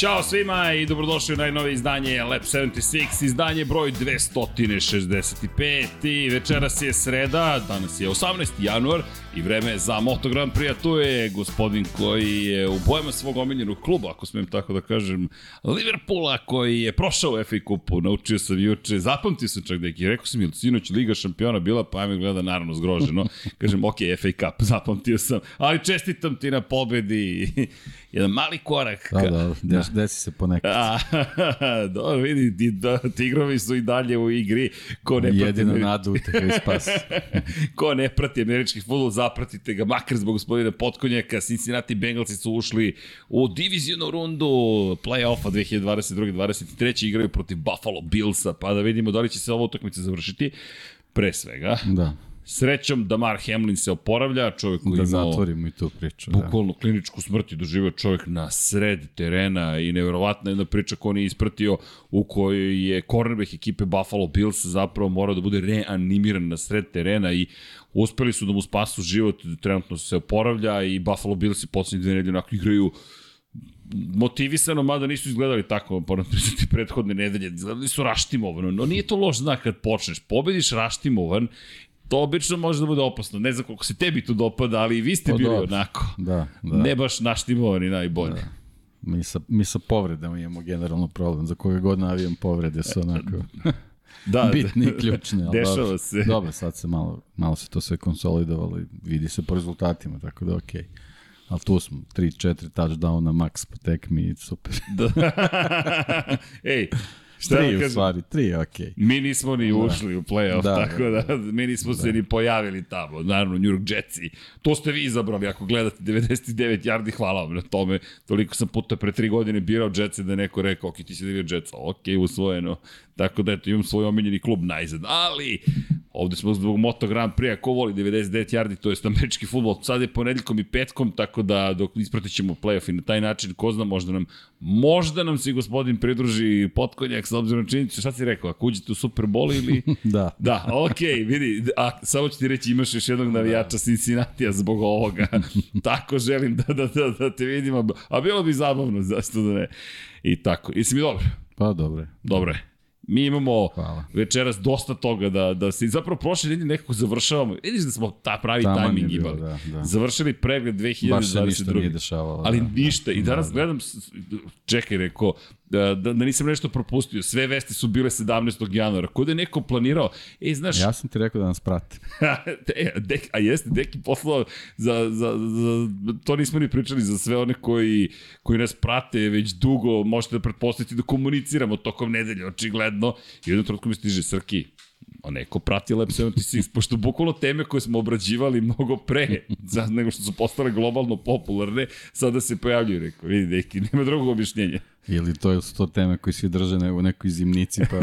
Ćao svima i dobrodošli u najnovije izdanje Lab 76, izdanje broj 265 i večeras je sreda, danas je 18. januar i vreme za Moto Grand Prix, a tu je gospodin koji je u bojama svog omiljenog kluba, ako smijem tako da kažem, Liverpoola koji je prošao u FA Kupu, naučio sam juče, zapamtio sam čak neki, rekao sam ili sinoć Liga šampiona bila, pa me gleda naravno zgroženo, kažem ok, FA Cup, zapamtio sam, ali čestitam ti na pobedi, jedan mali korak. Da, da, da desi se ponekad. A, dobro, vidi, ti, da, tigrovi su i dalje u igri. Ko ne prati, Jedino nadu uteha i spas. ko ne prati američki futbol, zapratite ga, makar zbog gospodina Potkonjaka. Cincinnati Bengalsi su ušli u divizijonu rundu play-offa 2022-2023. Igraju protiv Buffalo Billsa, pa da vidimo da li će se ova utakmica završiti. Pre svega. Da. Srećom, Damar Hamlin se oporavlja, čovjek koji da imao... zatvorimo i tu priču. Da. Bukvalno da. kliničku smrt je doživio čovjek na sred terena i nevjerovatna jedna priča koju on je ispratio u kojoj je cornerback ekipe Buffalo Bills zapravo morao da bude reanimiran na sred terena i uspeli su da mu spasu život, trenutno se oporavlja i Buffalo Bills i poslednje dve nedelje onako igraju motivisano, mada nisu izgledali tako, moram priznati, prethodne nedelje, izgledali su raštimovano, no nije to loš znak kad počneš, pobediš raštimovan To obično može da bude opasno. Ne znam koliko se tebi to dopada, ali i vi ste pa bili dobro. onako. Da, da. Ne baš naštimovani najbolje. Da. Mi sa, mi sa povredama imamo generalno problem. Za koje god navijam povrede su onako da, bitni i ključni. Ali dešava dobro, se. Dobro, sad se malo, malo se to sve konsolidovalo i vidi se po rezultatima, tako da okej. Okay. Ali tu smo, 3-4 touchdowna max po tekmi, super. da. Ej, Šta tri da u stvari, tri, okej. Okay. Mi nismo ni da. ušli u play-off, da, tako da, da mi nismo da. se ni pojavili tamo. Naravno, New York Jetsi. To ste vi izabrali, ako gledate 99 yardi, hvala vam na tome. Toliko sam puta pre tri godine birao Jetsi da neko rekao, ok, ti si da Jetsa, ok, usvojeno. Tako da, eto, imam svoj omiljeni klub najzad. Ali, ovde smo zbog Moto Grand Prix, ko voli 99 yardi, to je američki futbol. Sad je ponedeljkom i petkom, tako da dok ispratit ćemo play-off i na taj način, ko zna, možda nam, možda nam se gospodin pridruži potkonjak s obzirom činjenicu, šta si rekao, ako uđete u Super Bowl ili... da. Da, okej, okay, vidi, a samo ću ti reći, imaš još jednog navijača da. Cincinnati-a zbog ovoga. tako želim da, da, da, da te vidim, a bilo bi zabavno, zašto da ne. I tako, jesi mi dobro? Pa, dobro je. Dobro je. Mi imamo Hvala. večeras dosta toga da, da se zapravo prošle nedelje nekako završavamo. Vidiš da smo ta pravi Taman tajming imali. Da, da. Završili pregled 2022. Baš se ništa nije dešavalo. Ali da, ništa. I danas da, da. gledam, čekaj, rekao, da, da, da nisam nešto propustio. Sve vesti su bile 17. januara. Kod je neko planirao, ej, znaš... Ja sam ti rekao da nas prati. e, dek, a jeste, Deki poslao za, za, za, to nismo ni pričali, za sve one koji, koji nas prate već dugo, možete da pretpostavite da komuniciramo tokom nedelje, očigledno. I u jednom trenutku mi stiže Srki, a neko prati Lab 76, pošto bukvalno teme koje smo obrađivali mnogo pre, za, nego što su postale globalno popularne, sada se pojavljuju, rekao, vidi, neki, nema drugog objašnjenja. Ili to su to teme koji svi drže u nekoj zimnici, pa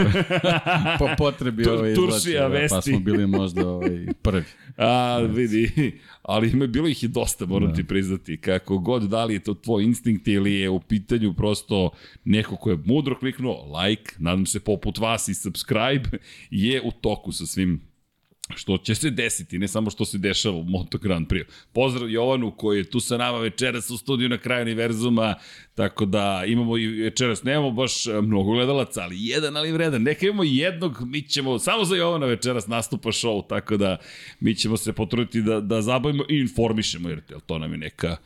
po potrebi Tur, ovaj izlači, da, pa smo bili možda ovaj, prvi. A, vidi, ali ima, bilo ih i dosta, moram da. ti priznati, kako god, da li je to tvoj instinkt ili je u pitanju prosto neko ko je mudro kliknuo like, nadam se poput vas i subscribe, je u toku sa svim što će se desiti, ne samo što se dešava u Moto Grand Prix. Pozdrav Jovanu koji je tu sa nama večeras u studiju na kraju univerzuma, tako da imamo i večeras, nemamo baš e, mnogo gledalaca, ali jedan ali vredan. Neka imamo jednog, mi ćemo, samo za Jovana večeras nastupa show, tako da mi ćemo se potruditi da, da zabavimo i informišemo, jer to nam je neka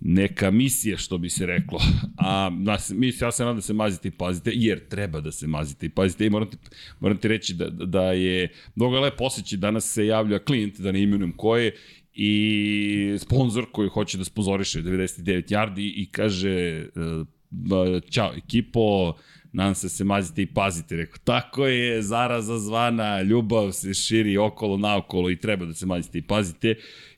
neka misija, što bi se reklo. A nas, mi, ja se nadam da se mazite i pazite, jer treba da se mazite i pazite. I moram ti, moram ti reći da, da je mnogo lepo osjeći. Danas se javlja klijent, da ne imenujem ko je, i sponsor koji hoće da sponzoriše 99 yardi i kaže uh, ćao ekipo, nadam se da se mazite i pazite. Rekao, tako je, zaraza zvana, ljubav se širi okolo, naokolo i treba da se mazite i pazite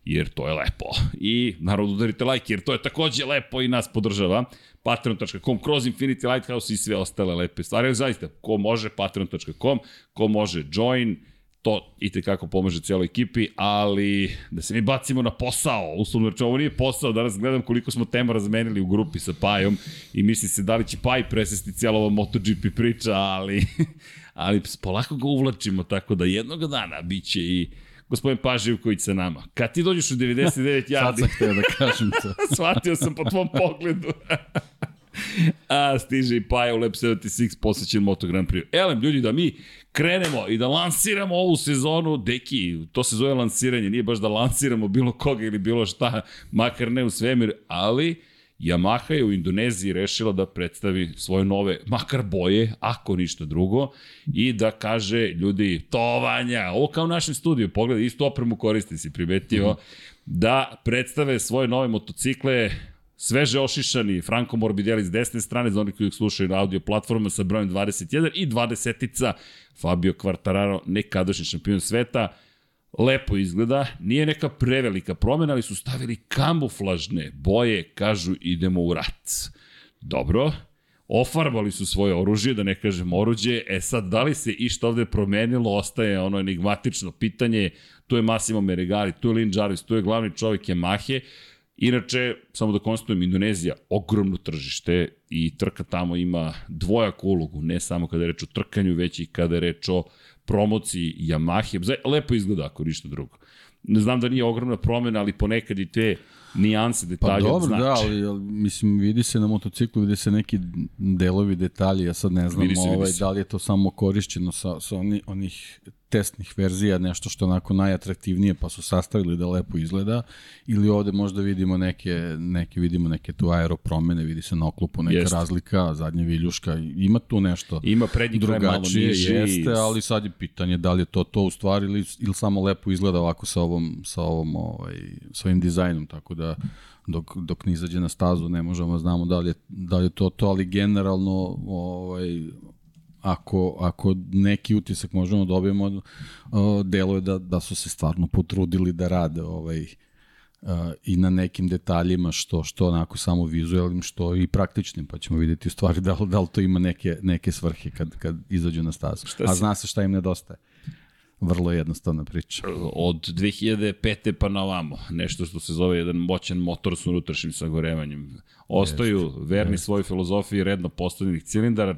jer to je lepo. I naravno udarite like, jer to je takođe lepo i nas podržava. Patreon.com, kroz Infinity Lighthouse i sve ostale lepe stvari. Zaista, ko može, patreon.com, ko može, join, to i tekako pomaže cijeloj ekipi, ali da se mi bacimo na posao, uslovno reći, ovo nije posao, danas gledam koliko smo tema razmenili u grupi sa Pajom i misli se da li će Paj presesti cijela ova MotoGP priča, ali, ali polako ga uvlačimo, tako da jednog dana bit će i gospodin Paživković sa nama. Kad ti dođeš u 99 jardi... Sad sam htio da kažem to. shvatio sam po tvom pogledu. A, stiže i Paja u Lab 76 posvećen Moto Grand Prix. Elem, ljudi, da mi krenemo i da lansiramo ovu sezonu, deki, to se zove lansiranje, nije baš da lansiramo bilo koga ili bilo šta, makar ne u svemir, ali Yamaha je u Indoneziji rešila da predstavi svoje nove, makar boje, ako ništa drugo, i da kaže, ljudi, to Vanja, ovo kao u našem studiju, pogledaj, istu opremu koristi, si primetio, mm -hmm. da predstave svoje nove motocikle, sveže ošišani Franco Morbidelli s desne strane, za onih koji slušaju na audio platforma sa brojem 21 i 20-ica Fabio Quartararo, nekadašnji šampion sveta, lepo izgleda, nije neka prevelika promena, ali su stavili kamuflažne boje, kažu idemo u rat. Dobro, ofarbali su svoje oružje, da ne kažem oruđe, e sad da li se išta ovde promenilo, ostaje ono enigmatično pitanje, tu je Massimo Meregali, tu je Lin Jarvis, tu je glavni čovjek Yamahe, Inače, samo da konstatujem, Indonezija, ogromno tržište i trka tamo ima dvojaku ulogu, ne samo kada je reč o trkanju, već i kada je reč o promociji Yamahe. Lepo izgleda ako ništa drugo. Ne znam da nije ogromna promena, ali ponekad i te nijanse, detalje pa dobro, da, ali, ali mislim vidi se na motociklu, vidi se neki delovi, detalji, ja sad ne znam se, ovaj, da li je to samo korišćeno sa, sa oni, onih testnih verzija, nešto što je onako najatraktivnije, pa su sastavili da lepo izgleda, ili ovde možda vidimo neke, neke vidimo neke tu aeropromene, vidi se na oklupu neka Jest. razlika, zadnja viljuška, ima tu nešto ima prednji drugačije, niži, jeste, ali sad je pitanje da li je to to u stvari ili, ili samo lepo izgleda ovako sa ovom, sa ovom ovaj, sa ovim dizajnom, tako da dok, dok ne izađe na stazu ne možemo znamo da li je, da li je to to, ali generalno ovaj, ako, ako neki utisak možemo da dobijemo, uh, deluje da, da su se stvarno potrudili da rade ovaj, uh, i na nekim detaljima što što onako samo vizuelnim što i praktičnim pa ćemo videti u stvari da li, da li to ima neke, neke svrhe kad, kad izađu na stazu. A zna se šta im nedostaje. Vrlo jednostavna priča. Od 2005. pa na ovamo, nešto što se zove jedan moćan motor s unutrašnjim sagorevanjem. Ostaju Jeste. verni Jeste. svojoj filozofiji redno postavljenih cilindara,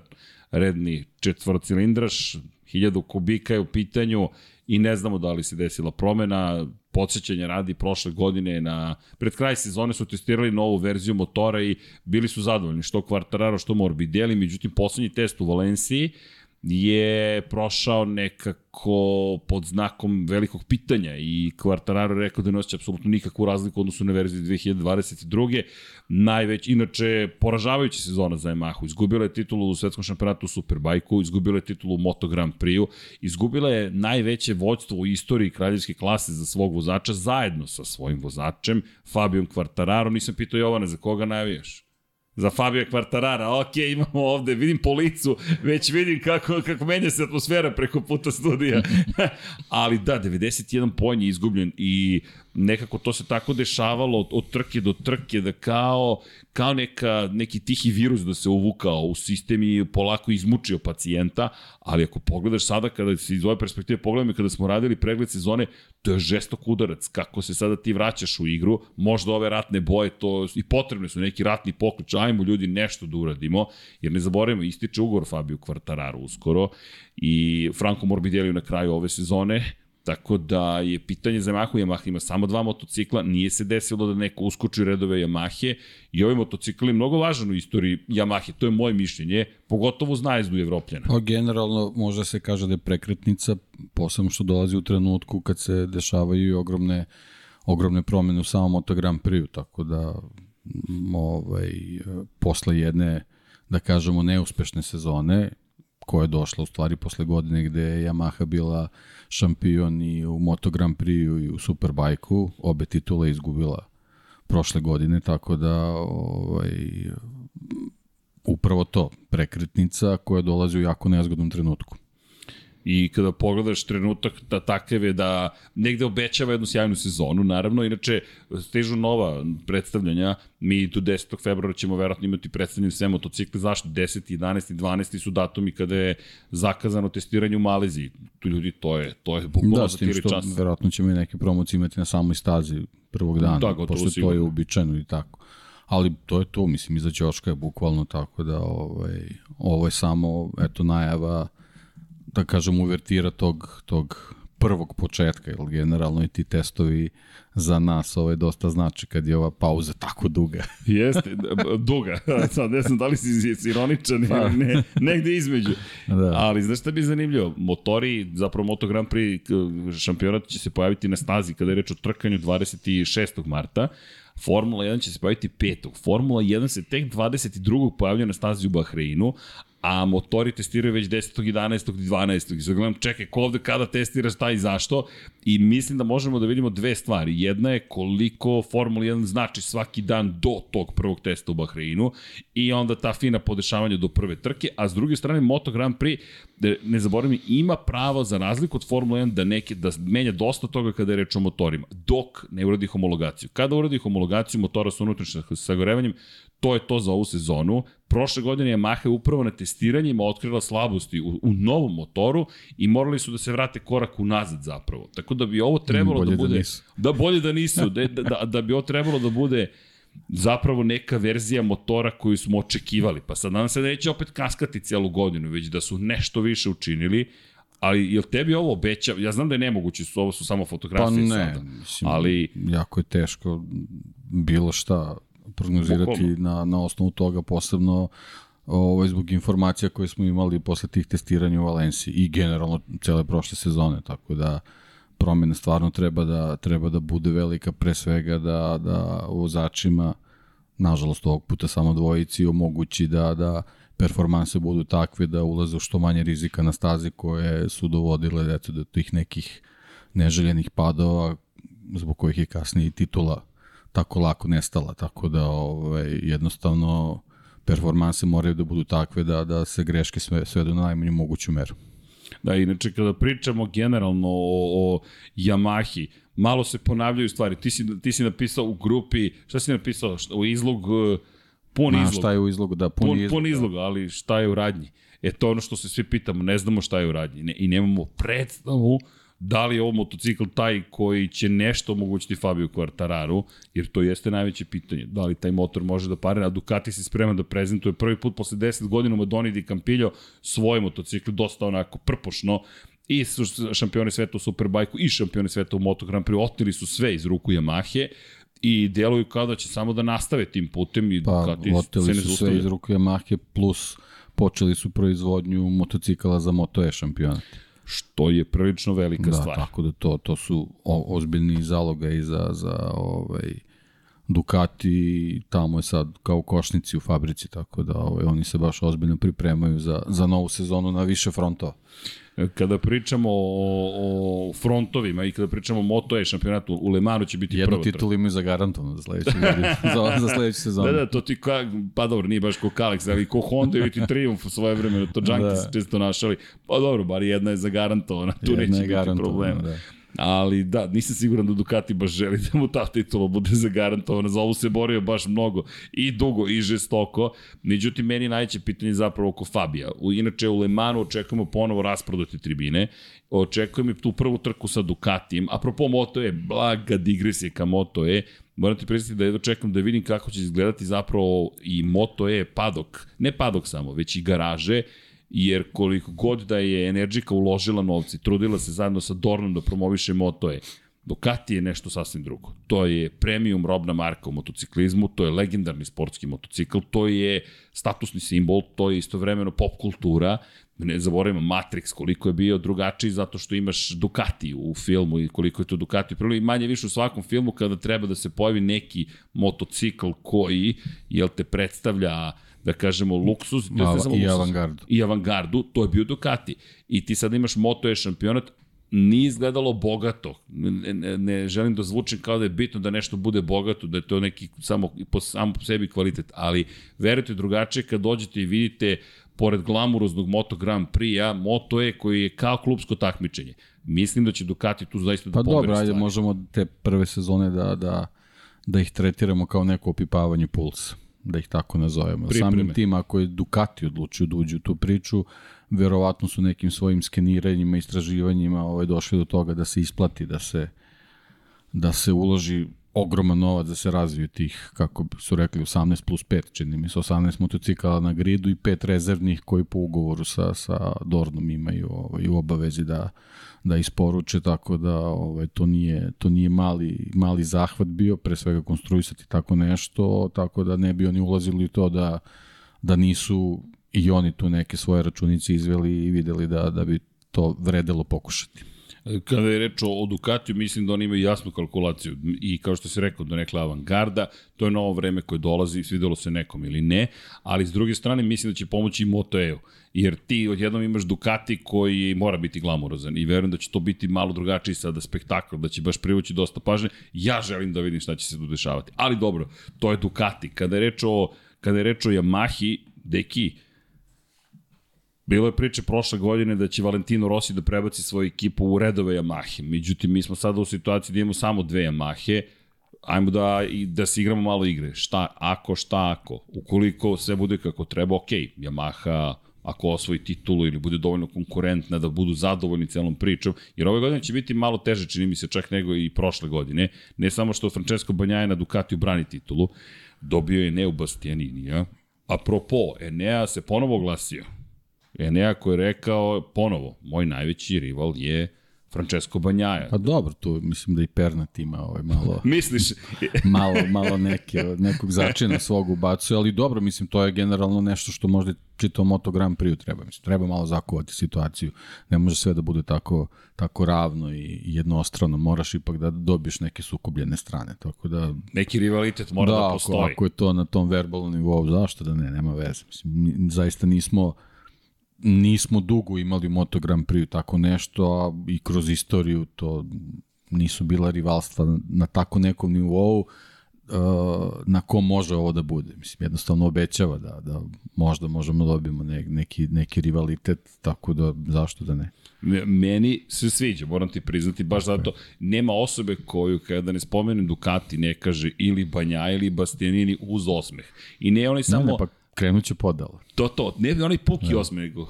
redni četvorocilindraš, 1000 kubika je u pitanju i ne znamo da li se desila promena, podsjećanja radi prošle godine na pred kraj sezone su testirali novu verziju motora i bili su zadovoljni što Quartararo što Morbidelli, međutim poslednji test u Valenciji je prošao nekako pod znakom velikog pitanja i Quartararo rekao da ne osjeća apsolutno nikakvu razliku odnosu na verziju 2022. Najveć, inače, poražavajuća sezona za Yamahu. Izgubila je titulu u svetskom šampionatu u Superbajku, izgubila je titulu u Moto Grand Prix-u, izgubila je najveće vođstvo u istoriji kraljevske klase za svog vozača zajedno sa svojim vozačem, Fabijom Quartararo. Nisam pitao Jovane, za koga navijaš? Za Fabio Quartarara. Ok, imamo ovde, vidim po licu, već vidim kako, kako menja se atmosfera preko puta studija. Ali da, 91 poen je izgubljen i nekako to se tako dešavalo od, od trke do trke da kao kao neka, neki tihi virus da se uvukao u sistem i polako izmučio pacijenta, ali ako pogledaš sada kada se iz ove perspektive pogledamo kada smo radili pregled sezone, to je žestok udarac. Kako se sada ti vraćaš u igru, možda ove ratne boje, to i potrebne su neki ratni poklič, ajmo ljudi nešto da uradimo, jer ne zaboravimo, ističe ugovor Fabio Quartararo uskoro i Franco Morbidelli na kraju ove sezone, Tako da je pitanje za Yamahu, Yamaha ima samo dva motocikla, nije se desilo da neko uskoči redove Yamahe i ovaj motocikl je mnogo važan u istoriji Yamahe, to je moje mišljenje, pogotovo uz najezdu Evropljana. Pa generalno može se kaže da je prekretnica, posebno što dolazi u trenutku kad se dešavaju ogromne, ogromne promene u samom Moto Grand Prix, tako da ovaj, posle jedne da kažemo neuspešne sezone koja je došla u stvari posle godine gde je Yamaha bila šampion i u Moto Grand Prix i u Superbajku, obe titule izgubila prošle godine, tako da ovaj, upravo to, prekretnica koja dolazi u jako nezgodnom trenutku. I kada pogledaš trenutak da takav je da negde obećava jednu sjajnu sezonu, naravno, inače stižu nova predstavljanja, mi tu 10. februara ćemo verovatno imati predstavljanje sve motocikle, zašto? 10. 11. 12. su datumi kada je zakazano testiranje u Maleziji. Tu ljudi, to je, to je bukvalno da, za tiri časa. Da, verovatno ćemo i neke promocije imati na samoj stazi prvog dana, da, pošto sigurno. to je uobičajeno i tako. Ali to je to, mislim, iza Ćoška je bukvalno tako da ovaj, ovo je samo, eto, najava da kažem, uvertira tog, tog prvog početka, jer generalno i ti testovi za nas ovaj, dosta znači kad je ova pauza tako duga. Jeste, duga. Sad ne znam da li si ironičan pa. ili ne, negde između. Da. Ali znaš šta bi zanimljivo? Motori, zapravo Moto Grand Prix šampionat će se pojaviti na stazi kada je reč o trkanju 26. marta. Formula 1 će se pojaviti 5. Formula 1 se tek 22. pojavlja na stazi u Bahreinu, a motori testiraju već 10. 11. i 12. I sad gledam, čekaj, ko ovde kada testira šta i zašto? I mislim da možemo da vidimo dve stvari. Jedna je koliko Formula 1 znači svaki dan do tog prvog testa u Bahreinu i onda ta fina podešavanja do prve trke, a s druge strane Moto Grand Prix da ne zaboravim, ima pravo za razliku od Formula 1 da, neke, da menja dosta toga kada je reč o motorima, dok ne uradi homologaciju. Kada uradi homologaciju motora sa unutrašnjim sagorevanjem, to je to za ovu sezonu. Prošle godine je Maha upravo na testiranjima otkrila slabosti u, u novom motoru i morali su da se vrate korak unazad zapravo. Tako da bi ovo trebalo bolje da, da bude... Da, nisu. da bolje da nisu. Da, da, da bi ovo trebalo da bude zapravo neka verzija motora koju smo očekivali. Pa sad nadam se da neće opet kaskati celu godinu, već da su nešto više učinili. Ali jel tebi ovo obeća? Ja znam da je nemoguće, su, ovo su samo fotografije pa ne, sada. Mislim, ali jako je teško bilo šta prognozirati na, na osnovu toga, posebno ovaj, zbog informacija koje smo imali posle tih testiranja u Valenciji i generalno cele prošle sezone, tako da promjena stvarno treba da, treba da bude velika, pre svega da, da vozačima, nažalost ovog puta samo dvojici, omogući da, da performanse budu takve da ulaze u što manje rizika na stazi koje su dovodile eto, do tih nekih neželjenih padova zbog kojih je kasnije titula tako lako nestala, tako da ovaj, jednostavno performanse moraju da budu takve da, da se greške sve, sve do najmanju moguću meru. Da, inače kada pričamo generalno o, o Yamahi, malo se ponavljaju stvari. Ti si, ti si napisao u grupi, šta si napisao? U izlog, pun Ma, izlog. Šta je u izlogu, da, pun, pun izlog. Pun izlog, ali šta je u radnji? E to ono što se svi pitamo, ne znamo šta je u radnji ne, i nemamo predstavu da li je ovo motocikl taj koji će nešto omogućiti Fabio Quartararu, jer to jeste najveće pitanje. Da li taj motor može da pare, a Ducati se sprema da prezentuje prvi put posle 10 godina Madoni Di Campillo svoj motocikl, dosta onako prpošno, i su šampioni sveta u Superbajku i šampioni sveta u Moto Grand Prix otili su sve iz ruku Yamahe i deluju kao da će samo da nastave tim putem i pa, Ducati se ne su sve iz ruku Yamahe plus počeli su proizvodnju motocikala za Moto E šampionat što je prilično velika da, stvar. tako da to, to su o, ozbiljni zaloga i za, za ovaj, Ducati tamo je sad kao košnici u fabrici, tako da ovaj, oni se baš ozbiljno pripremaju za, za novu sezonu na više frontova. Kada pričamo o, o frontovima i kada pričamo o Moto E šampionatu, u Le Manu će biti Jednu prva titulu imaju za garantovno za sledeću, za, za sledeću sezonu. Da, da, to ti ka, pa dobro, nije baš ko Kalex, ali ko Honda ili ti Triumph u svoje vremena, to Junkie da. često našali. Pa dobro, bar jedna je zagarantovana, tu jedna neće biti problema. Da. Ali da, nisam siguran da Ducati baš želi da mu ta titula bude zagarantovana. Za ovo se borio baš mnogo i dugo i žestoko. Međutim, meni najveće pitanje zapravo oko Fabija. U, inače, u Le Manu očekujemo ponovo rasprodati tribine. Očekujem i tu prvu trku sa Ducatijem. Apropo Moto E, blaga digresija ka Moto E. Moram ti predstaviti da jedno čekam da vidim kako će izgledati zapravo i Moto E padok. Ne padok samo, već i garaže jer koliko god da je Energika uložila novci, trudila se zajedno sa Dornom da promoviše motoje, Ducati je nešto sasvim drugo. To je premium robna marka u motociklizmu, to je legendarni sportski motocikl, to je statusni simbol, to je istovremeno pop kultura. Ne zaboravimo Matrix koliko je bio drugačiji zato što imaš Ducati u filmu i koliko je to Ducati. Prvo i manje više u svakom filmu kada treba da se pojavi neki motocikl koji jel te predstavlja uh, da kažemo, luksuz. Ma, ne samo I avangardu. I avangardu, to je bio Ducati. I ti sad imaš Moto E šampionat, nije izgledalo bogato. Ne, ne, ne želim da zvučim kao da je bitno da nešto bude bogato, da je to neki samo po, samo po sebi kvalitet, ali verujte drugačije kad dođete i vidite pored glamuroznog Moto Grand Prix-a, Moto E koji je kao klubsko takmičenje. Mislim da će Ducati tu zaista da pa dobro, ajde, možemo te prve sezone da, da, da ih tretiramo kao neko opipavanje pulsa da ih tako nazovemo. Pripreme. Samim tim, ako je Ducati odlučio da uđe u tu priču, verovatno su nekim svojim skeniranjima, istraživanjima ovaj, došli do toga da se isplati, da se da se uloži ogroman novac da se razviju tih, kako su rekli, 18 plus 5, čini mi se 18 motocikala na gridu i pet rezervnih koji po ugovoru sa, sa Dornom imaju ovaj, u obavezi da, da isporuče, tako da ovaj, to nije, to nije mali, mali zahvat bio, pre svega konstruisati tako nešto, tako da ne bi oni ulazili u to da, da nisu i oni tu neke svoje računice izveli i videli da, da bi to vredelo pokušati. Kada je reč o Ducatiju, mislim da oni imaju jasnu kalkulaciju i kao što se rekao, do nekla avangarda, to je novo vreme koje dolazi, svidelo se nekom ili ne, ali s druge strane mislim da će pomoći i Moto EU, jer ti odjednom imaš Ducati koji mora biti glamurozan i verujem da će to biti malo drugačiji sada spektakl, da će baš privući dosta pažnje. Ja želim da vidim šta će se tu dešavati. Ali dobro, to je Ducati. Kada je reč o, kada je reč o Yamahi, deki, Bilo je priče prošle godine da će Valentino Rossi da prebaci svoju ekipu u redove Yamahe. Međutim, mi smo sada u situaciji da imamo samo dve Yamahe. Ajmo da, da se igramo malo igre. Šta ako, šta ako. Ukoliko sve bude kako treba, ok, Yamaha ako osvoji titulu ili bude dovoljno konkurentna da budu zadovoljni celom pričom, jer ove godine će biti malo teže, čini mi se, čak nego i prošle godine. Ne samo što Francesco Banjaje na Ducatiju brani titulu, dobio je Neu Bastianinija. Apropo, Enea se ponovo oglasio Enea koji je rekao ponovo, moj najveći rival je Francesco Banjaja. Pa dobro, tu mislim da i Pernat ima ovaj malo... Misliš? malo, malo neke, nekog začina svog ubacuje, ali dobro, mislim, to je generalno nešto što možda čitao Moto Grand Prix treba. Mislim, treba malo zakovati situaciju. Ne može sve da bude tako, tako ravno i jednostrano. Moraš ipak da dobiješ neke sukobljene strane. Tako da... Neki rivalitet mora da, da postoji. Ako, ako je to na tom verbalnom nivou, zašto da ne, nema veze. Mislim, zaista nismo nismo dugo imali Moto Grand Prix tako nešto, a i kroz istoriju to nisu bila rivalstva na tako nekom nivou uh, na kom može ovo da bude. Mislim, jednostavno obećava da, da možda možemo da dobijemo ne, neki, neki rivalitet, tako da zašto da ne. Meni se sviđa, moram ti priznati, baš zato nema osobe koju kada ne spomenem Ducati ne kaže ili Banja ili Bastianini uz osmeh. I ne oni samo... Ne, ne, pa Krenut će podala. To, to. Ne onaj puki ne. Da. osme, nego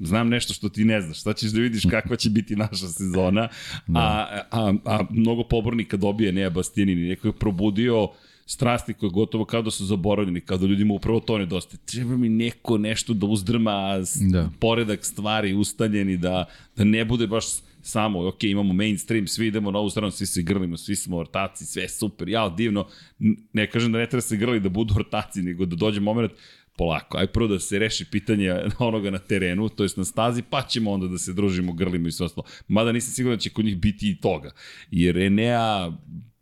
znam nešto što ti ne znaš, šta ćeš da vidiš kakva će biti naša sezona, da. a, a, a mnogo pobornika dobije Nea Bastianini, neko je probudio strasti koje gotovo kao da su zaboravljeni, kao da ljudima upravo to nedostaje. Treba mi neko nešto da uzdrma da. poredak stvari ustaljeni, da, da ne bude baš samo, ok, imamo mainstream, svi idemo na ovu stranu, svi se grlimo, svi smo ortaci, sve super, ja, divno. Ne kažem da ne treba se grli da budu ortaci, nego da dođe moment, polako, aj prvo da se reši pitanje onoga na terenu, to jest na stazi, pa ćemo onda da se družimo, grlimo i sve ostalo. Mada nisam siguran da će kod njih biti i toga. Jer Enea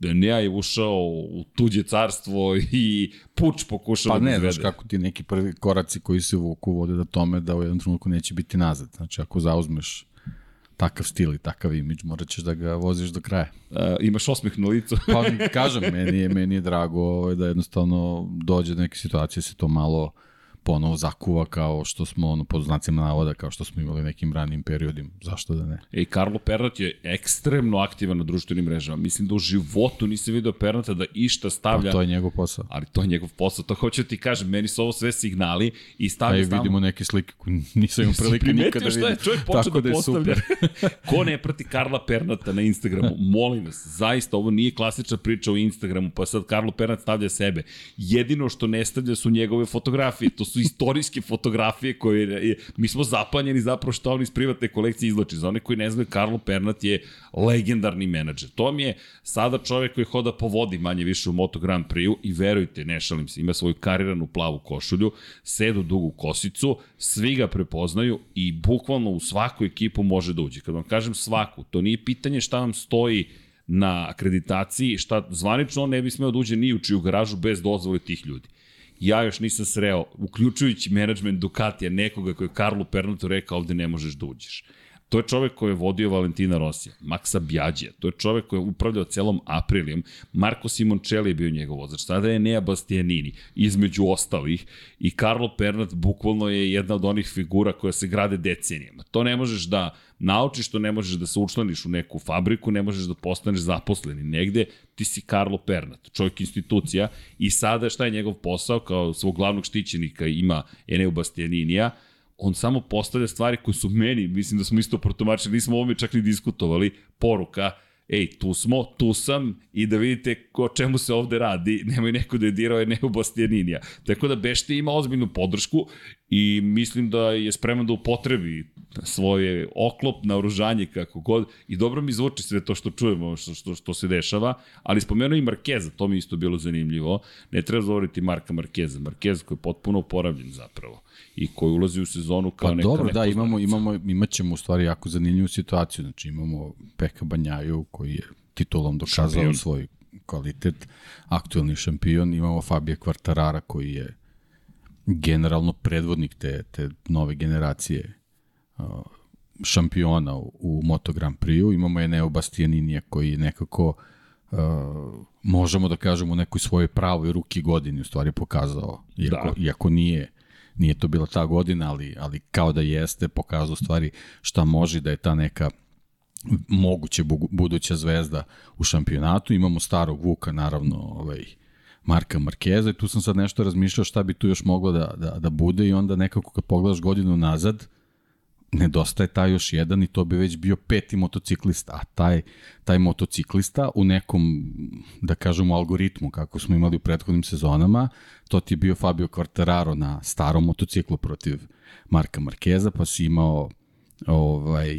Enea je ušao u tuđe carstvo i puč pokušao pa da ne, znaš kako ti neki prvi koraci koji se vuku vode da tome da u jednom trenutku neće biti nazad. Znači, ako zauzmeš takav stil i takav imidž, morat ćeš da ga voziš do kraja. Uh, imaš osmeh na licu. pa kažem, meni je, meni je drago ovaj, da jednostavno dođe do neke situacije, se to malo uh, ponovo zakuva kao što smo, ono, pod znacima navoda, kao što smo imali nekim ranim periodima. Zašto da ne? Ej, Karlo Pernat je ekstremno aktivan na društvenim mrežama. Mislim da u životu nisam video Pernata da išta stavlja. Pa to je njegov posao. Ali to je njegov posao. To hoću da ti kažem, meni su ovo sve signali i stavlja stavno. vidimo neke slike koje nisam imao prilike nikada da vidim. Čovjek počeo da, da postavlja. Ko ne prati Karla Pernata na Instagramu, molim vas, zaista ovo nije klasična priča o Instagramu, pa sad Karlo Pernat stavlja sebe. Jedino što ne stavlja su njegove fotografije, to su istorijske fotografije koje je, mi smo zapanjeni zapravo što on iz privatne kolekcije izlači. Za one koji ne znaju, Karlo Pernat je legendarni menadžer. To mi je sada čovek koji hoda po vodi manje više u Moto Grand Prix-u i verujte, ne šalim se, ima svoju kariranu plavu košulju, sedu dugu kosicu, svi ga prepoznaju i bukvalno u svaku ekipu može da uđe. Kad vam kažem svaku, to nije pitanje šta vam stoji na akreditaciji, šta zvanično on ne bi smeo da uđe ni u čiju garažu bez dozvole tih ljudi ja još nisam sreo, uključujući menadžment Ducatija, nekoga koji je Karlu Pernatu rekao ovde ne možeš da uđeš. To je čovek koji je vodio Valentina Rosija, Maksa Bjađija, to je čovek koji je upravljao celom Aprilijom, Marko Simoncelli je bio njegov vozač, sada je Nea Bastianini, između ostalih, i Karlo Pernat bukvalno je jedna od onih figura koja se grade decenijama. To ne možeš da naučiš, to ne možeš da se učlaniš u neku fabriku, ne možeš da postaneš zaposleni negde, ti si Karlo Pernat, čovjek institucija, i sada šta je njegov posao, kao svog glavnog štićenika ima Eneu Bastianinija, on samo postavlja stvari koje su meni, mislim da smo isto protumačili, nismo ovome čak ni diskutovali, poruka, ej, tu smo, tu sam i da vidite o čemu se ovde radi, nemoj neko da je dirao je Neo Bastianinija. Tako da Bešte ima ozbiljnu podršku i mislim da je spreman da upotrebi svoje oklop, naoružanje, kako god, i dobro mi zvuči sve to što čujemo, što, što, što se dešava, ali spomenuo i Markeza, to mi isto bilo zanimljivo. Ne treba zavoriti Marka Markeza, Markeza koji je potpuno uporabljen zapravo i koji ulazi u sezonu kao pa neka dobro, da, imamo, imamo, imat ćemo u stvari jako zanimljivu situaciju. Znači imamo Peka Banjaju koji je titulom dokazao šampion. svoj kvalitet, aktuelni šampion, imamo Fabija Kvartarara koji je generalno predvodnik te, te nove generacije šampiona u, u Moto Grand Prix-u, imamo Eneo Bastianinija koji je nekako uh, možemo da kažemo u nekoj svojoj pravoj ruki godini u stvari pokazao, iako, da. iako nije nije to bila ta godina, ali, ali kao da jeste, pokazao stvari šta može da je ta neka moguće buduća zvezda u šampionatu. Imamo starog Vuka, naravno, ovaj, Marka Markeza i tu sam sad nešto razmišljao šta bi tu još moglo da, da, da bude i onda nekako kad pogledaš godinu nazad, nedostaje taj još jedan i to bi već bio peti motociklista, a taj, taj motociklista u nekom, da kažemo, algoritmu kako smo imali u prethodnim sezonama, to ti je bio Fabio Quartararo na starom motociklu protiv Marka Markeza, pa si imao ovaj,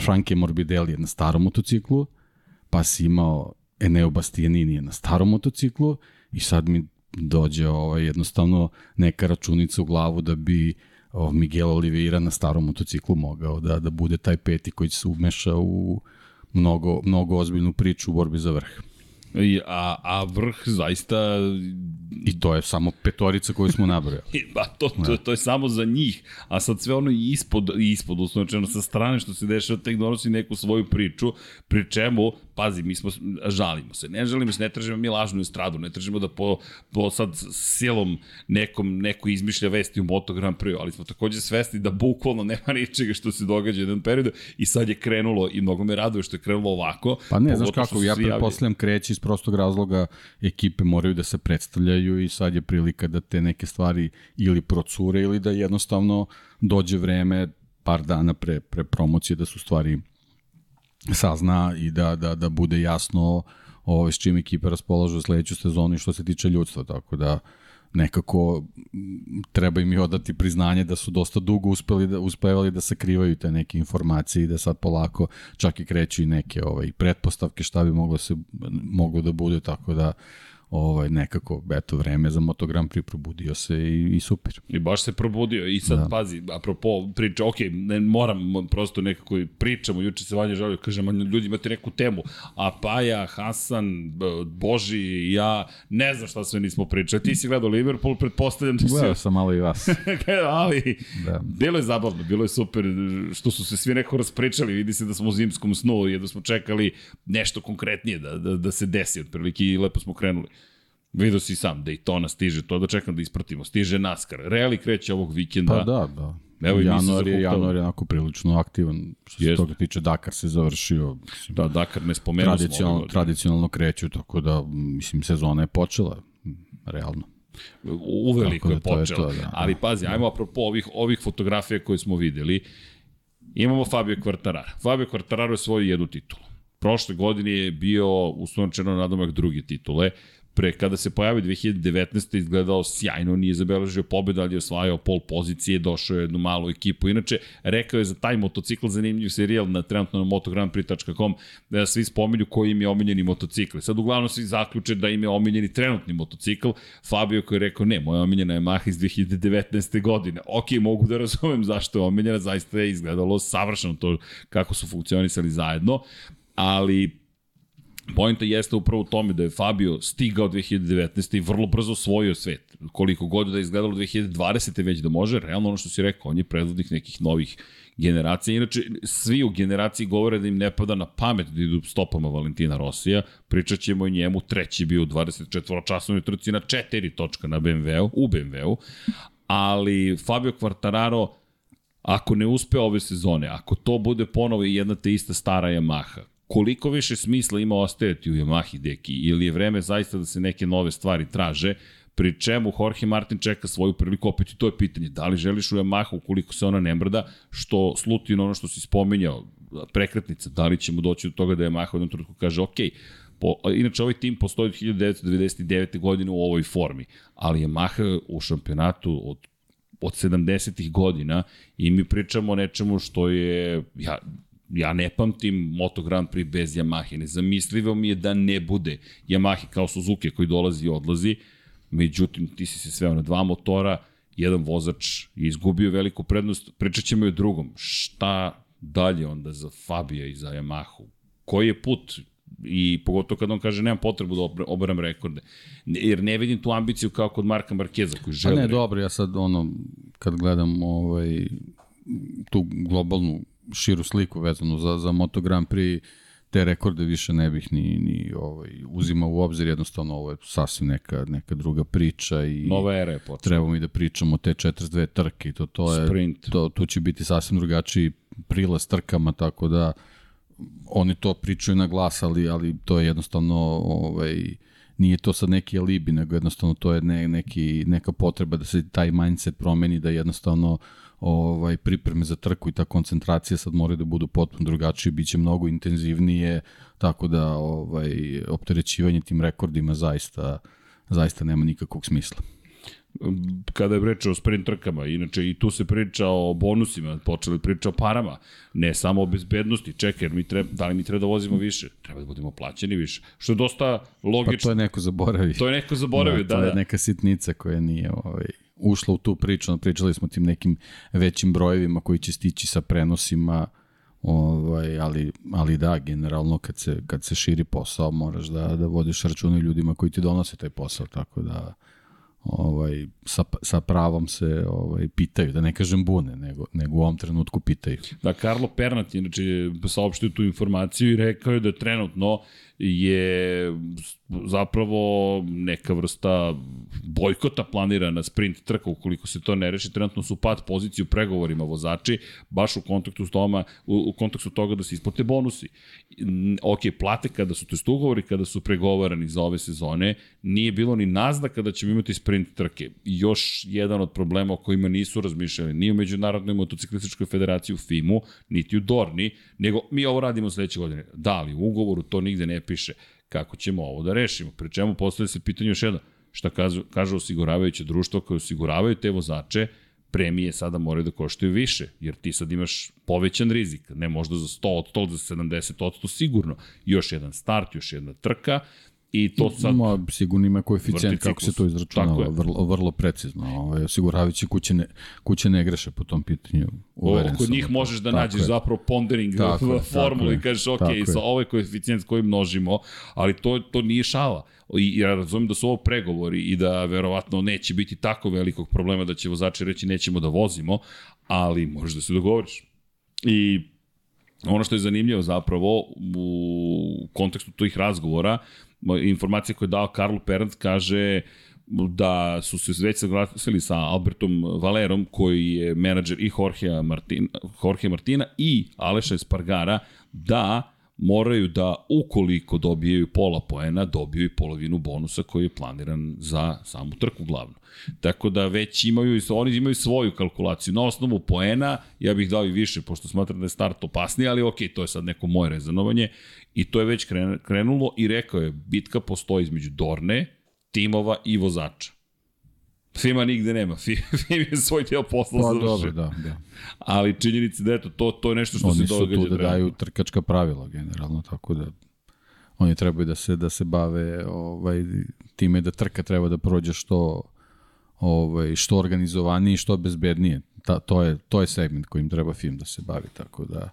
Franke Morbidelli na starom motociklu, pa si imao Eneo Bastianini na starom motociklu i sad mi dođe ovaj, jednostavno neka računica u glavu da bi o, Miguel Oliveira na starom motociklu mogao da, da bude taj peti koji se umeša u mnogo, mnogo ozbiljnu priču u borbi za vrh. I, a, a vrh zaista... I to je samo petorica koju smo nabrali. ba, to, to, da. to je samo za njih, a sad sve ono ispod, ispod uslovno sa strane što se dešava, tek donosi neku svoju priču, pri čemu pazi, mi smo, žalimo se, ne žalimo se, ne tražimo mi lažnu estradu, ne tražimo da po, po sad silom nekom, neko izmišlja vesti u Moto Grand Prix, ali smo takođe svesni da bukvalno nema ničega što se događa u jednom periodu i sad je krenulo i mnogo me raduje što je krenulo ovako. Pa ne, znaš kako, ja pretpostavljam kreći iz prostog razloga ekipe moraju da se predstavljaju i sad je prilika da te neke stvari ili procure ili da jednostavno dođe vreme par dana pre, pre promocije da su stvari sazna i da, da, da bude jasno ovaj, s čim ekipa raspolažu sledeću sezonu i što se tiče ljudstva, tako da nekako treba im i odati priznanje da su dosta dugo uspeli da, uspevali da sakrivaju te neke informacije i da sad polako čak i kreću i neke ovaj, pretpostavke šta bi moglo, se, moglo da bude, tako da ovaj, nekako, eto, vreme za Moto Grand Prix probudio se i, i super. I baš se probudio i sad, da. pazi, apropo priča, ok, ne moram, prosto nekako pričamo, juče se Vanja žalio, kažem, ljudi imate neku temu, a Paja, Hasan, Boži, ja, ne znam šta sve nismo pričali. Ti si gledao Liverpool, pretpostavljam da si... Gledao sam malo i vas. ali, da. bilo je zabavno, bilo je super, što su se svi neko raspričali, vidi se da smo u zimskom snu, da smo čekali nešto konkretnije da, da, da se desi, otprilike i lepo smo krenuli. Vidio si sam, Daytona stiže, to da čekam da ispratimo. Stiže NASCAR. Reali kreće ovog vikenda. Pa da, da. Evo i januar je, januar je onako prilično aktivan. Što se toga tiče, Dakar se završio. Mislim, da, Dakar ne spomenuo tradicionalno, tradicionalno kreću, tako da, mislim, sezona je počela, realno. Uveliko da je počela. Je to, da. Ali pazi, ajmo apropo ovih, ovih fotografija koje smo videli. Imamo Fabio Quartararo. Fabio Quartararo je svoju jednu titulu. Prošle godine je bio uslovčeno nadomak druge titule pre kada se pojavio 2019. izgledao sjajno, nije zabeležio pobjeda, ali je osvajao pol pozicije, došao je jednu malu ekipu. Inače, rekao je za taj motocikl zanimljiv serijal na trenutno na motograndprix.com da svi spominju koji im je omiljeni motocikl. Sad uglavnom svi zaključe da im je omiljeni trenutni motocikl. Fabio koji je rekao ne, moja omiljena je Maha iz 2019. godine. Ok, mogu da razumem zašto je omiljena, zaista je izgledalo savršeno to kako su funkcionisali zajedno, ali Pojenta jeste upravo u tome da je Fabio stigao 2019. i vrlo brzo osvojio svet. Koliko god da je izgledalo 2020. već da može, realno ono što si rekao, on je predvodnik nekih novih generacija. Inače, svi u generaciji govore da im ne pada na pamet da idu stopama Valentina Rosija. Pričat ćemo i njemu, treći bio u 24 časovnoj trci na 4 točka na BMW-u, u BMW-u. Ali Fabio Quartararo, ako ne uspe ove sezone, ako to bude ponovo jedna te ista stara Yamaha, koliko više smisla ima ostajati u Yamahi deki ili je vreme zaista da se neke nove stvari traže, pri čemu Jorge Martin čeka svoju priliku, opet i to je pitanje, da li želiš u Yamahu ukoliko se ona ne mrda, što sluti ono što si spominjao, prekretnica, da li ćemo doći do toga da Yamaha u jednom trenutku kaže, ok, Po, inače, ovaj tim postoji od 1999. godine u ovoj formi, ali Yamaha u šampionatu od od 70. godina i mi pričamo o nečemu što je, ja, ja ne pamtim Moto Grand Prix bez Yamahe. Nezamislivo mi je da ne bude Yamahe kao Suzuki koji dolazi i odlazi. Međutim, ti si se sveo na dva motora, jedan vozač je izgubio veliku prednost, pričat ćemo i o drugom. Šta dalje onda za Fabija i za Yamahu? Koji je put i pogotovo kad on kaže nemam potrebu da obaram rekorde. Jer ne vidim tu ambiciju kao kod Marka Markeza koji želi. Pa ne, dobro, ja sad ono, kad gledam ovaj, tu globalnu širu sliku vezanu za, za Moto Grand Prix, te rekorde više ne bih ni, ni ovaj, uzimao u obzir, jednostavno ovo je sasvim neka, neka druga priča i Nova era je počela. Treba mi da pričamo te 42 trke i to, to je, Sprint. to, tu će biti sasvim drugačiji prilaz trkama, tako da oni to pričaju na glas, ali, ali to je jednostavno ovaj, nije to sad neki alibi, nego jednostavno to je ne, neki, neka potreba da se taj mindset promeni, da jednostavno ovaj pripreme za trku i ta koncentracija sad moraju da budu potpuno drugačije, biće mnogo intenzivnije, tako da ovaj opterećivanje tim rekordima zaista zaista nema nikakvog smisla kada je reč o sprint trkama, inače i tu se priča o bonusima, počeli priča o parama, ne samo o bezbednosti, čekaj, mi treba, da li mi treba da vozimo više? Treba da budemo plaćeni više, što je dosta logično. Pa to je neko zaboravio. To je neko zaboravio, da, da. To je da. neka sitnica koja nije ovaj, ušla u tu priču, pričali smo tim nekim većim brojevima koji će stići sa prenosima, Ovaj, ali, ali da, generalno kad se, kad se širi posao moraš da, da vodiš računa ljudima koji ti donose taj posao, tako da ovaj, sa, sa pravom se ovaj, pitaju, da ne kažem bune, nego, nego u ovom trenutku pitaju. Da, Karlo Pernat inače saopštio tu informaciju i rekao je da trenutno je zapravo neka vrsta bojkota planira na sprint trka ukoliko se to ne reši. Trenutno su pad poziciju pregovorima vozači, baš u kontaktu, s toma, u, u kontaktu toga da se isplate bonusi. Ok, plate kada su, to ugovori kada su pregovarani za ove sezone, nije bilo ni naznaka da ćemo imati sprint trke. Još jedan od problema o kojima nisu razmišljali ni u Međunarodnoj motociklističkoj federaciji u FIMU, niti u Dorni, nego mi ovo radimo sledeće godine. Da, ali u ugovoru to nigde ne piše kako ćemo ovo da rešimo. Pri čemu postoje se pitanje još jedno, šta kažu, kažu osiguravajuće društvo koje osiguravaju te vozače, premije sada moraju da koštaju više, jer ti sad imaš povećan rizik, ne možda za 100 od 100, za 70 od 100 sigurno. Još jedan start, još jedna trka, I to sad... Ma, sigurno ima koeficijent kako se to izračunava, vrlo, vrlo precizno. Ovaj, osiguravajući kuće ne, kuće ne greše po tom pitanju. Uveren kod njih možeš da nađeš je. zapravo pondering tako formulu i kažeš, ok, sa ovaj koeficijent koji množimo, ali to, to nije šala. I ja razumijem da su ovo pregovori i da verovatno neće biti tako velikog problema da će vozači reći nećemo da vozimo, ali možeš da se dogovoriš. I ono što je zanimljivo zapravo u kontekstu tih razgovora, informacija koju je dao Karlo Perant kaže da su se već saglasili sa Albertom Valerom, koji je menadžer i Jorge Martina, Jorge Martina i Aleša Espargara, da moraju da, ukoliko dobijaju pola poena, dobiju i polovinu bonusa koji je planiran za samu trku glavnu. Tako da već imaju, oni imaju svoju kalkulaciju. Na osnovu poena, ja bih dao i više, pošto smatram da je start opasniji, ali ok, to je sad neko moje rezanovanje. I to je već krenulo i rekao je, bitka postoji između Dorne, timova i vozača. Fima nigde nema, Fim je svoj deo posla pa, završio. Dobro, da, da. Ali činjenica da eto, to, to je nešto što oni se događa. Oni su tu da daju trkačka pravila generalno, tako da oni trebaju da se da se bave ovaj time da trka treba da prođe što ovaj što organizovanije i što bezbednije. Ta, to je to je segment kojim treba film da se bavi, tako da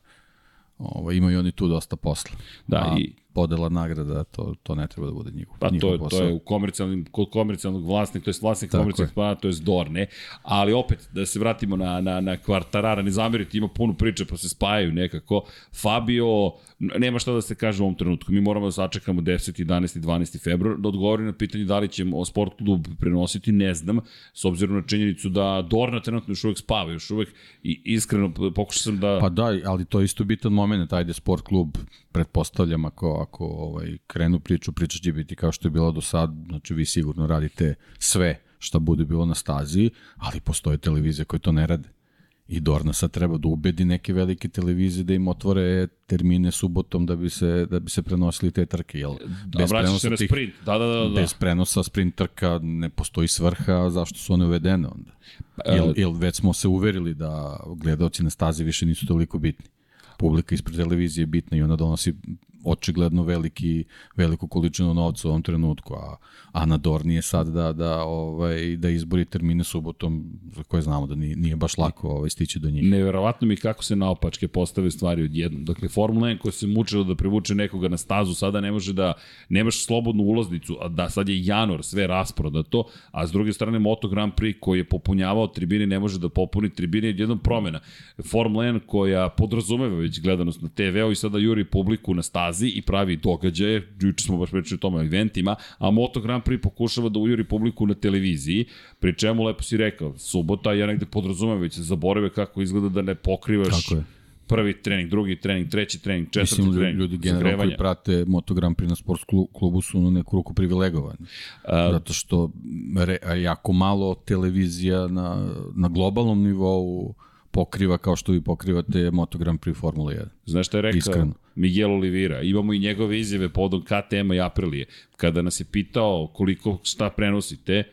ovaj imaju oni tu dosta posla. Da, A, i podela nagrada, to, to ne treba da bude njihov, pa njihov to, posao. to je u komercijalnim, kod komercijalnog vlasnika, to je vlasnik komercijalnog plana, to je Dorne, ali opet, da se vratimo na, na, na kvartarara, ne zameriti, ima puno priče, pa se spajaju nekako. Fabio, nema šta da se kaže u ovom trenutku, mi moramo da sačekamo 10. 11. 12. februar, da odgovorim na pitanje da li ćemo sport klub prenositi, ne znam, s obzirom na činjenicu da Dorna trenutno još uvek spava, još uvek i iskreno pokušao sam da... Pa da, ali to je isto bitan moment, ajde sport klub, pretpostavljam ako, ako ovaj, krenu priču, priča će biti kao što je bilo do sad, znači vi sigurno radite sve šta bude bilo na stazi, ali postoje televizije koje to ne rade. I Dorna sad treba da ubedi neke velike televizije da im otvore termine subotom da bi se, da bi se prenosili te trke. Jel? Da, bez vraćaš se na tih, sprint. Da, da, da, da. Bez prenosa sprint trka ne postoji svrha zašto su one uvedene onda. Pa, jel, jel već smo se uverili da gledalci na stazi više nisu toliko bitni publika ispred televizije je bitna i ona donosi očigledno veliki, veliku količinu novca u ovom trenutku, a Ana Dorn je sad da, da, ovaj, da izbori termine subotom, za koje znamo da nije, nije baš lako ovaj, stići do njih. Neverovatno mi kako se naopačke postave stvari odjednom. Dakle, Formula 1 koja se mučila da privuče nekoga na stazu, sada ne može da, nemaš slobodnu ulaznicu, a da sad je januar, sve rasprodato, a s druge strane Moto Grand Prix koji je popunjavao tribine, ne može da popuni tribine, jednom promena. Formula 1 koja podrazumeva već gledanost na TV-u i sada juri publiku na stazu stazi i pravi događaje, juče smo baš pričali o tome o eventima, a Moto Grand Prix pokušava da ujuri publiku na televiziji, pri čemu lepo si rekao, subota, ja negde podrazumem, već se zaborave kako izgleda da ne pokrivaš Tako je prvi trening, drugi trening, treći trening, četvrti Mislim, trening. ljudi generalno koji prate Moto Grand Prix na sports klubu su na neku ruku privilegovani. A, zato što re, jako malo televizija na, na globalnom nivou pokriva kao što vi pokrivate Moto Grand Prix Formula 1. Znaš šta je rekao Iskreno. Miguel Oliveira? Imamo i njegove izjave podom KTM-a i Aprilije. Kada nas je pitao koliko šta prenosite,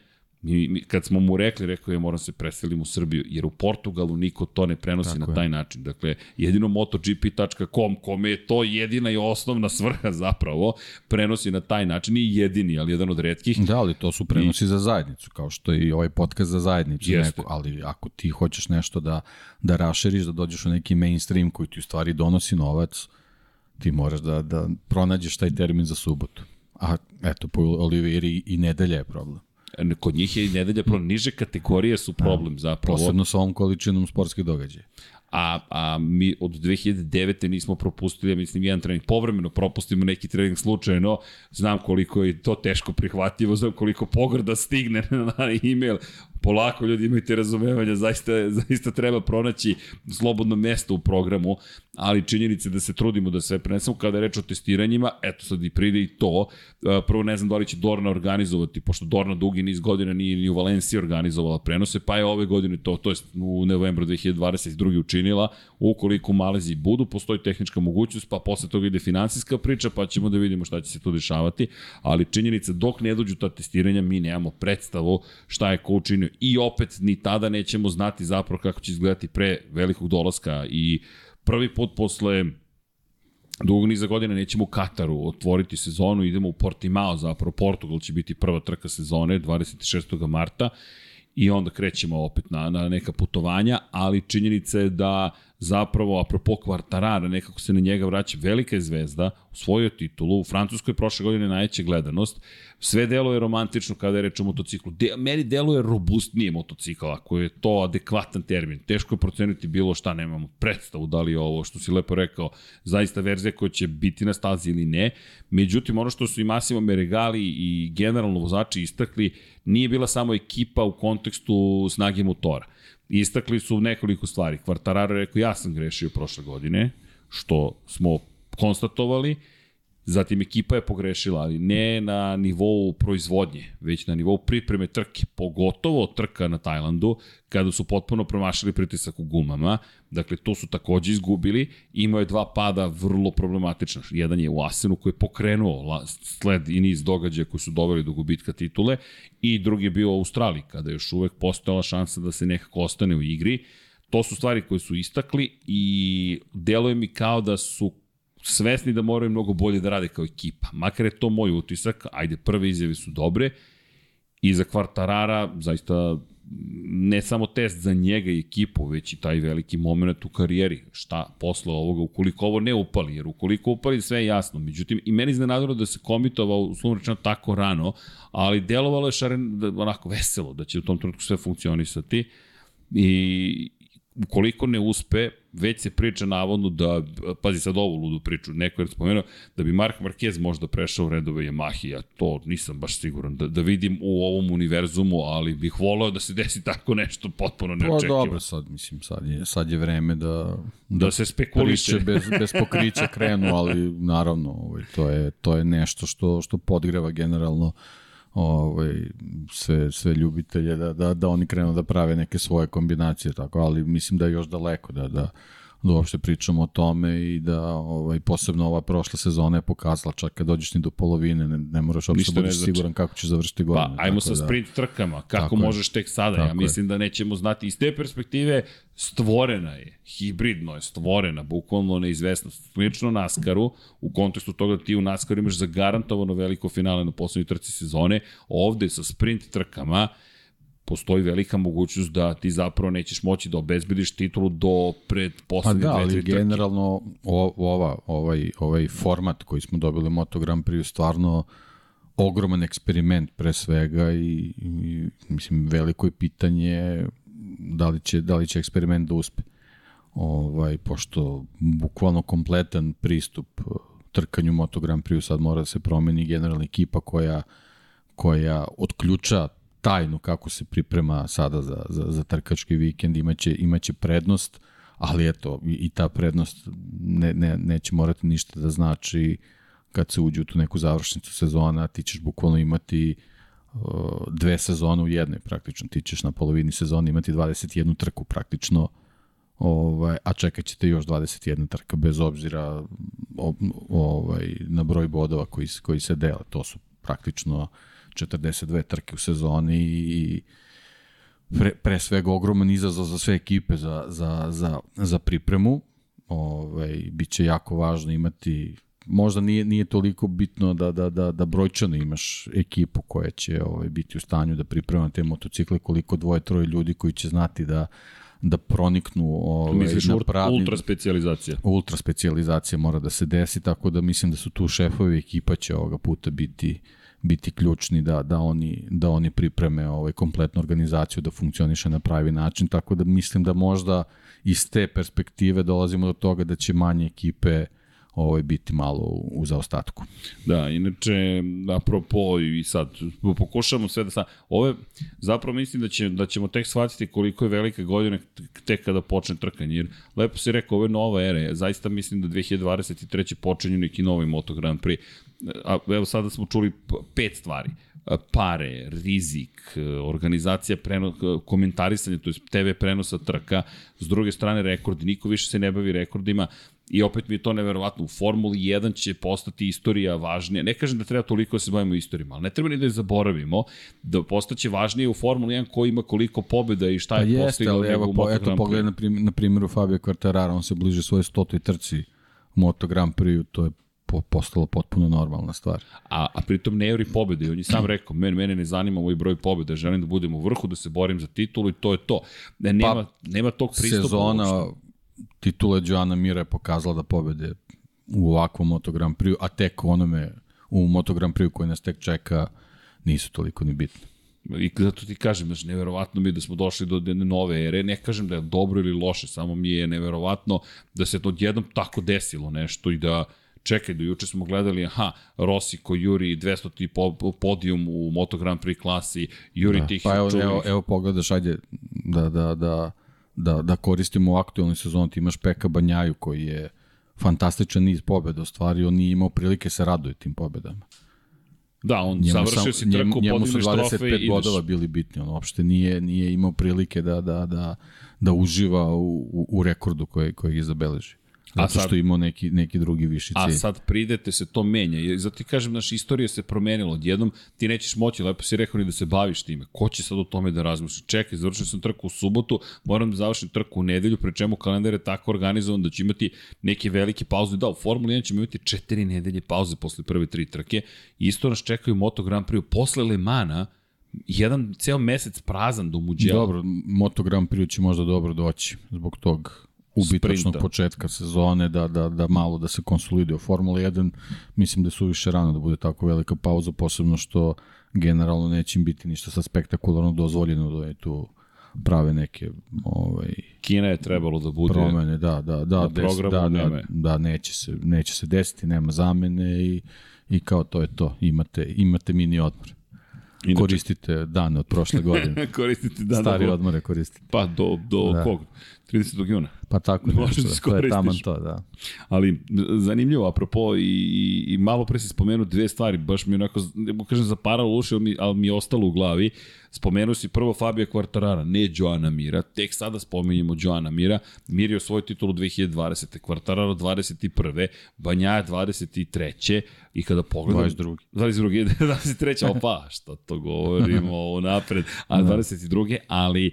Mi, mi, kad smo mu rekli, rekao je moram se preselim u Srbiju, jer u Portugalu niko to ne prenosi Tako na taj je. način. Dakle, jedino MotoGP.com, kome je to jedina i osnovna svrha zapravo, prenosi na taj način, nije jedini, ali jedan od redkih. Da, ali to su prenosi I... za zajednicu, kao što je i ovaj podcast za zajednicu. Jeste. Neko, ali ako ti hoćeš nešto da, da rašeriš, da dođeš u neki mainstream koji ti u stvari donosi novac, ti moraš da, da pronađeš taj termin za subotu. A eto, po Oliveri i nedelja je problem. Kod njih je nedelja problem. Niže kategorije su problem da. zapravo. Posebno sa ovom količinom sportskih događaja. A, a mi od 2009. nismo propustili, ja mislim, jedan trening. Povremeno propustimo neki trening slučajno. Znam koliko je to teško prihvatljivo, znam koliko pogrda stigne na e-mail polako ljudi imajte razumevanja, zaista, zaista treba pronaći slobodno mesto u programu, ali činjenice da se trudimo da sve prenesemo kada je reč o testiranjima, eto sad i pride i to. E, prvo ne znam da li će Dorna organizovati, pošto Dorna dugi niz godina nije ni u Valenciji organizovala prenose, pa je ove godine to, to je u novembru 2022. učinila. Ukoliko u Maleziji budu, postoji tehnička mogućnost, pa posle toga ide finansijska priča, pa ćemo da vidimo šta će se tu dešavati, ali činjenica dok ne dođu ta testiranja, mi nemamo predstavu šta je ko učinio i opet ni tada nećemo znati zapravo kako će izgledati pre velikog dolaska. I prvi put posle dugog niza godina nećemo u Kataru otvoriti sezonu, idemo u Portimao zapravo, Portugal će biti prva trka sezone 26. marta. I onda krećemo opet na, na neka putovanja, ali činjenica je da zapravo, apropo Kvartarara, nekako se na njega vraća velika je zvezda, osvojio titulu, u Francuskoj prošle godine najveća gledanost, sve deluje romantično kada je reč o motociklu. De, meni deluje robustnije motocikl, ako je to adekvatan termin. Teško je proceniti bilo šta, nemamo predstavu da li je ovo, što si lepo rekao, zaista verzija koja će biti na stazi ili ne. Međutim, ono što su i Massimo Meregali i generalno vozači istakli, nije bila samo ekipa u kontekstu snage motora Istakli su nekoliko stvari. Kvartararo je rekao, ja sam grešio prošle godine, što smo konstatovali, Zatim ekipa je pogrešila, ali ne na nivou proizvodnje, već na nivou pripreme trke, pogotovo trka na Tajlandu, kada su potpuno promašili pritisak u gumama. Dakle, to su takođe izgubili. Imao je dva pada vrlo problematična. Jedan je u Asenu koji je pokrenuo sled i niz događaja koji su doveli do gubitka titule i drugi je bio u Australiji, kada je još uvek postojala šansa da se nekako ostane u igri. To su stvari koje su istakli i deluje mi kao da su svesni da moraju mnogo bolje da rade kao ekipa. Makar je to moj utisak, ajde, prve izjave su dobre i za Kvartarara zaista ne samo test za njega i ekipu, već i taj veliki moment u karijeri. Šta posle ovoga, ukoliko ovo ne upali, jer ukoliko upali sve je jasno. Međutim, i meni iznenadilo da se komitovao, uslovno rečeno, tako rano, ali delovalo je šaren, onako veselo, da će u tom trenutku sve funkcionisati. I ukoliko ne uspe, već se priča navodno da, pazi sad ovu ludu priču, neko je spomenuo, da bi Mark Marquez možda prešao u redove Yamahi, ja to nisam baš siguran da, da vidim u ovom univerzumu, ali bih voleo da se desi tako nešto potpuno neočekivo. Pa dobro, sad, mislim, sad je, sad je vreme da, da, da se spekuliše. bez, bez pokrića krenu, ali naravno, ovaj, to, je, to je nešto što, što podgreva generalno ovaj, sve, sve ljubitelje da, da, da oni krenu da prave neke svoje kombinacije, tako, ali mislim da je još daleko da, da, da uopšte pričamo o tome i da ovaj, posebno ova prošla sezona je pokazala čak kad dođeš ni do polovine, ne, ne moraš uopšte da budeš znači. siguran kako ćeš završiti godinu. Pa, ajmo sa da, sprint trkama, kako tako možeš tek sada, tako ja mislim je. da nećemo znati. Iz te perspektive stvorena je, hibridno je stvorena, bukvalno neizvesnost. Slično Naskaru, u kontekstu toga da ti u Naskaru imaš zagarantovano veliko finale na poslednjoj trci sezone, ovde sa sprint trkama, postoji velika mogućnost da ti zapravo nećeš moći da obezbediš titulu do pred poslednje pa da, ali generalno o, ova, ovaj, ovaj format koji smo dobili Moto Grand Prix stvarno ogroman eksperiment pre svega i, i mislim veliko je pitanje da li će, da li će eksperiment da uspe. Ovaj, pošto bukvalno kompletan pristup trkanju Moto Grand Prix sad mora da se promeni generalna ekipa koja koja otključa tajnu kako se priprema sada za, za, za trkački vikend, imaće, imaće prednost, ali eto, i, i ta prednost ne, ne, neće morati ništa da znači kad se uđe u tu neku završnicu sezona, ti ćeš bukvalno imati uh, dve sezone u jednoj praktično, ti ćeš na polovini sezone imati 21 trku praktično, ovaj, a čekat ćete još 21 trka bez obzira ovaj, na broj bodova koji, koji se dela, to su praktično uh, 42 trke u sezoni i pre, pre svega ogroman izazov za sve ekipe za, za, za, za pripremu. Ovaj, biće jako važno imati možda nije, nije toliko bitno da, da, da, da brojčano imaš ekipu koja će ovaj, biti u stanju da priprema te motocikle, koliko dvoje, troje ljudi koji će znati da da proniknu ovaj, Misliš, na pravi... ultra specializacija. Ultra specializacija mora da se desi, tako da mislim da su tu šefovi ekipa će ovoga puta biti biti ključni da, da, oni, da oni pripreme ovaj, kompletnu organizaciju da funkcioniše na pravi način, tako da mislim da možda iz te perspektive dolazimo do toga da će manje ekipe ovaj, biti malo u, u zaostatku. Da, inače, apropo i sad, pokušamo sve da sad, ove, zapravo mislim da, će, da ćemo tek shvatiti koliko je velika godina tek kada počne trkanje, jer lepo si rekao, ovo nova era, zaista mislim da 2023. počinju neki novi Moto Grand Prix, a, evo sada smo čuli pet stvari pare, rizik, organizacija preno, komentarisanja, to je TV prenosa trka, s druge strane rekordi, niko više se ne bavi rekordima, I opet mi je to neverovatno. U Formuli 1 će postati istorija važnija. Ne kažem da treba toliko da se bavimo istorijama, ali ne treba ni da je zaboravimo da postaće važnije u Formuli 1 ko ima koliko pobjeda i šta je pa postigao nego evo, po, eto, pogledaj na, prim, na primjeru Fabio Quartarara, on se bliže svoje stotoj trci u Moto Grand Prix, to je po, postalo potpuno normalna stvar. A, a pritom ne juri pobede. On je sam rekao, men, mene ne zanima ovaj broj pobjeda, želim da budem u vrhu, da se borim za titulu i to je to. Ne, nema, pa, nema tog pristupa. Sezona uopšte. Titule Joana Mira je pokazala da pobede u ovakvom Moto Grand Prix, a tek onome u Moto Grand Prix koji nas tek čeka nisu toliko ni bitne. I zato ti kažem, znači, neverovatno mi je da smo došli do nove ere, ne kažem da je dobro ili loše, samo mi je neverovatno da se to odjednom tako desilo nešto i da čekaj, do juče smo gledali, aha, Rossi ko juri 200 po, podijum u Moto Grand Prix klasi, juri da, tih pa evo, evo, evo pogledaš, ajde, da, da, da, da, da koristimo u aktualnoj sezoni, ti imaš Peka Banjaju koji je fantastičan niz pobjeda ostvario, on nije imao prilike se raduje tim pobedama. Da, on njemu završio si trku, njemu, njemu su 25 ideš. bodova bili bitni, on uopšte nije, nije imao prilike da, da, da, da uživa u, u, u rekordu koji, koji je zabeleži. Zato sad, što imao neki, neki drugi viši cilj. A sad pridete se, to menja. I zato ti kažem, naša istorija se promenila. Odjednom ti nećeš moći, lepo si rekao ni da se baviš time. Ko će sad o tome da razmišlja? Čekaj, završio sam trku u subotu, moram da završim trku u nedelju, pre čemu kalendar je tako organizovan da će imati neke velike pauze. Da, u Formuli 1 ćemo imati četiri nedelje pauze posle prve tri trke. Isto nas čekaju Moto Grand Prix posle Le Mana, jedan ceo mesec prazan do Muđela. Dobro, Moto Grand Prix će možda dobro doći zbog tog ubitačnog početka sezone, da, da, da malo da se konsoliduje Formula 1. Mislim da su više rano da bude tako velika pauza, posebno što generalno neće im biti ništa sa spektakularno dozvoljeno da je tu prave neke ovaj Kina je trebalo da bude promene, da, da, da, des, da, da, da, neće se neće se desiti, nema zamene i i kao to je to. Imate imate mini odmor. Inače, koristite dane od prošle godine. koristite dane. Stari odmore koristite. Pa do, do da. kog? 30. juna. Pa tako Možeš nešto, da to je taman to, da. Ali zanimljivo, apropo, i, i, i malo pre si spomenuo dve stvari, baš mi onako, ne mogu kažem zaparalo uši, ali mi, ali mi je ostalo u glavi. Spomenuo si prvo Fabio Quartarara, ne Joana Mira, tek sada spominjemo Joana Mira. Mir je osvojio titulu 2020. Quartararo 21. Banja 23. I kada pogledam... 22. 22. 23. opa, šta to govorimo unapred, a 22. ali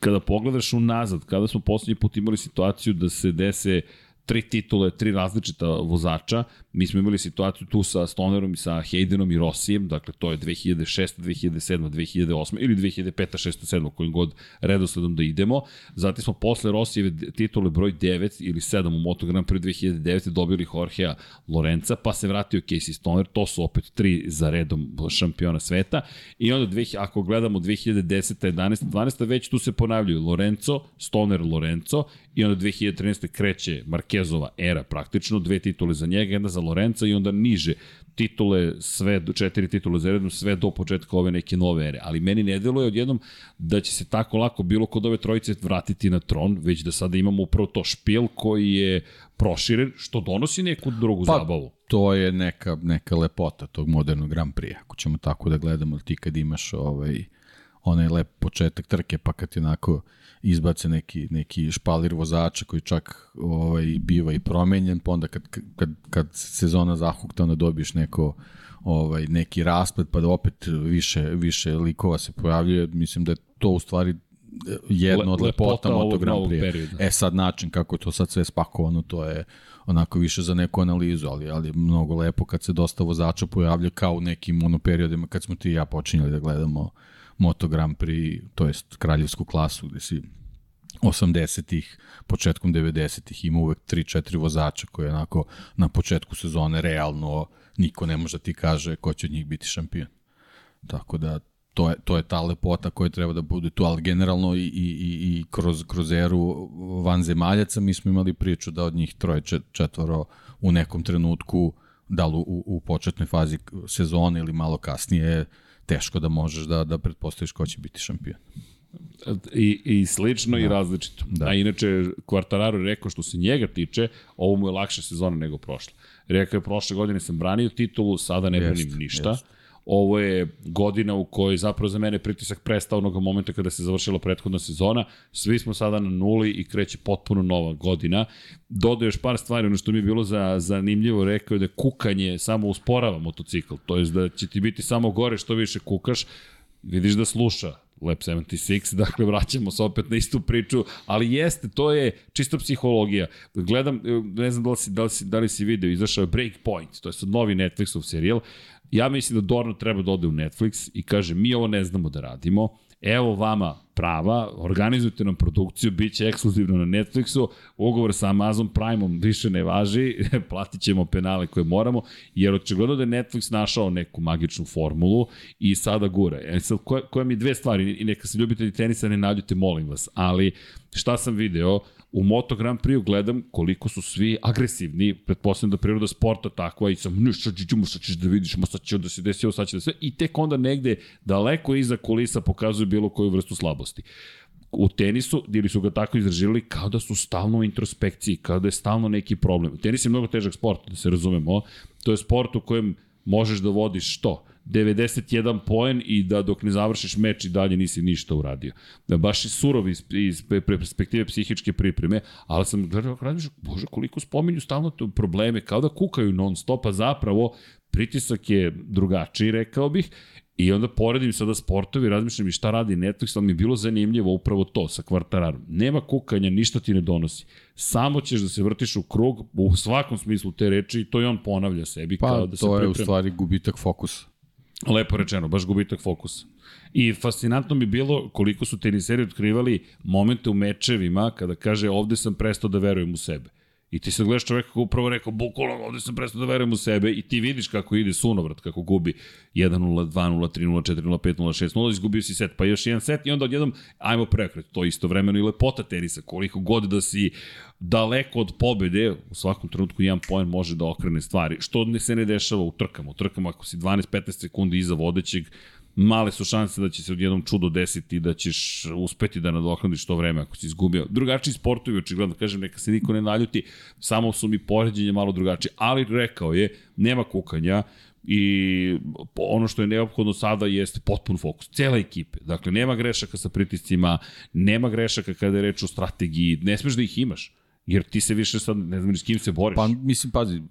kada pogledaš unazad, kada smo poslednji put imali situaciju da se dese tri titule, tri različita vozača. Mi smo imali situaciju tu sa Stonerom i sa Haydenom i Rossijem, dakle to je 2006, 2007, 2008 ili 2005, 6, 7, kojim god redosledom da idemo. Zatim smo posle Rossijeve titule broj 9 ili 7 u Moto Grand Prix 2009 dobili Jorgea Lorenza, pa se vratio Casey Stoner, to su opet tri za redom šampiona sveta. I onda, ako gledamo 2010, 11, 12, već tu se ponavljaju Lorenzo, Stoner Lorenzo i onda 2013. kreće Markezova era praktično, dve titule za njega, jedna za Lorenza i onda niže titule, sve, četiri titule za redom, sve do početka ove neke nove ere. Ali meni ne deluje odjednom da će se tako lako bilo kod ove trojice vratiti na tron, već da sada imamo upravo to špil koji je proširen, što donosi neku drugu Pa, zabavu. To je neka, neka lepota tog modernog Grand Prix, ako ćemo tako da gledamo, ti kad imaš ovaj, onaj lep početak trke, pa kad ti onako izbace neki, neki špalir vozača koji čak ovaj, biva i promenjen, pa onda kad, kad, kad sezona zahukta, onda dobiješ neko ovaj, neki rasplet, pa da opet više, više likova se pojavljuje, mislim da je to u stvari jedno od Le- lepota lepota Moto Grand Prix. E sad način kako je to sad sve spakovano, to je onako više za neku analizu, ali, ali je mnogo lepo kad se dosta vozača pojavlja kao u nekim ono periodima kad smo ti i ja počinjali da gledamo Moto Grand Prix, to jest kraljevsku klasu gde si 80-ih, početkom 90-ih ima uvek 3-4 vozača koji onako na početku sezone realno niko ne može da ti kaže ko će od njih biti šampion. Tako da to je, to je ta lepota koja treba da bude tu, ali generalno i, i, i, i kroz, kroz eru vanzemaljaca mi smo imali priču da od njih troje čet, četvoro u nekom trenutku, da li u, u početnoj fazi sezone ili malo kasnije, teško da možeš da, da pretpostaviš ko će biti šampion. I, i slično da. i različito. Da. A inače, Quartararo je rekao što se njega tiče, ovo mu je lakša sezona nego prošla. Rekao je, prošle godine sam branio titulu, sada ne branim ništa. jest. Ovo je godina u kojoj zapravo za mene pritisak prestao onog momenta kada se završila prethodna sezona. Svi smo sada na nuli i kreće potpuno nova godina. Dodao još par stvari, ono što mi je bilo za, zanimljivo, rekao je da kukanje samo usporava motocikl. To je da će ti biti samo gore što više kukaš, vidiš da sluša Lab 76, dakle vraćamo se opet na istu priču, ali jeste, to je čisto psihologija. Gledam, ne znam da li si, da li si, da li si video, izašao je Breakpoint, to je sad novi Netflixov serijal, ja mislim da Dorno treba da ode u Netflix i kaže mi ovo ne znamo da radimo, evo vama prava, organizujte nam produkciju, bit će ekskluzivno na Netflixu, ugovor sa Amazon Prime-om više ne važi, platit ćemo penale koje moramo, jer očigledno da je Netflix našao neku magičnu formulu i sada gura. E sad, koje, koje mi dve stvari, i neka se ljubitelji tenisa ne nađute, molim vas, ali šta sam video, u Moto Grand Prix gledam koliko su svi agresivni, pretpostavljam da priroda sporta takva i sam, nešto ćemo, sad ćeš da vidiš, ma sad će da se desi, ovo sad će da se, i tek onda negde daleko iza kulisa pokazuju bilo koju vrstu slabosti u tenisu, ili su ga tako izražili, kao da su stalno u introspekciji, kao da je stalno neki problem. Tenis je mnogo težak sport, da se razumemo. To je sport u kojem možeš da vodiš što? 91 poen i da dok ne završiš meč i dalje nisi ništa uradio. Da baš je surov iz, iz perspektive psihičke pripreme, ali sam gledao, razmišljao, bože, koliko spominju stalno te probleme, kao da kukaju non stop, a zapravo pritisak je drugačiji, rekao bih, I onda poredim sada sportovi, razmišljam i šta radi Netflix, ali mi je bilo zanimljivo upravo to sa kvartararom. Nema kukanja, ništa ti ne donosi. Samo ćeš da se vrtiš u krug, u svakom smislu te reči, i to i on ponavlja sebi. Pa kao da se to je priprema. u stvari gubitak fokusa. Lepo rečeno, baš gubitak fokusa. I fascinantno mi bilo koliko su teniseri otkrivali momente u mečevima kada kaže ovde sam prestao da verujem u sebe. I ti sad gledaš čoveka koji upravo rekao, bukvalno ovde sam prestao da verujem u sebe i ti vidiš kako ide sunovrat, kako gubi 1-0, 2-0, 3-0, 4-0, 5-0, 6-0, izgubio si set, pa još jedan set i onda odjednom ajmo prekret. To je istovremeno i lepota tenisa, koliko god da si daleko od pobede, u svakom trenutku jedan poen može da okrene stvari, što ne se ne dešava u trkama. U trkama ako si 12-15 sekundi iza vodećeg, male su šanse da će se odjednom čudo desiti i da ćeš uspeti da nadoknadiš to vreme ako si izgubio. Drugačiji sportovi, očigledno kažem, neka se niko ne naljuti, samo su mi poređenje malo drugačije, ali rekao je, nema kukanja, i ono što je neophodno sada jeste potpun fokus, cela ekipe. Dakle, nema grešaka sa pritiscima, nema grešaka kada je reč o strategiji, ne smeš da ih imaš. Jer ti se više sad, ne znam s kim se boriš. Pa, mislim, pazi,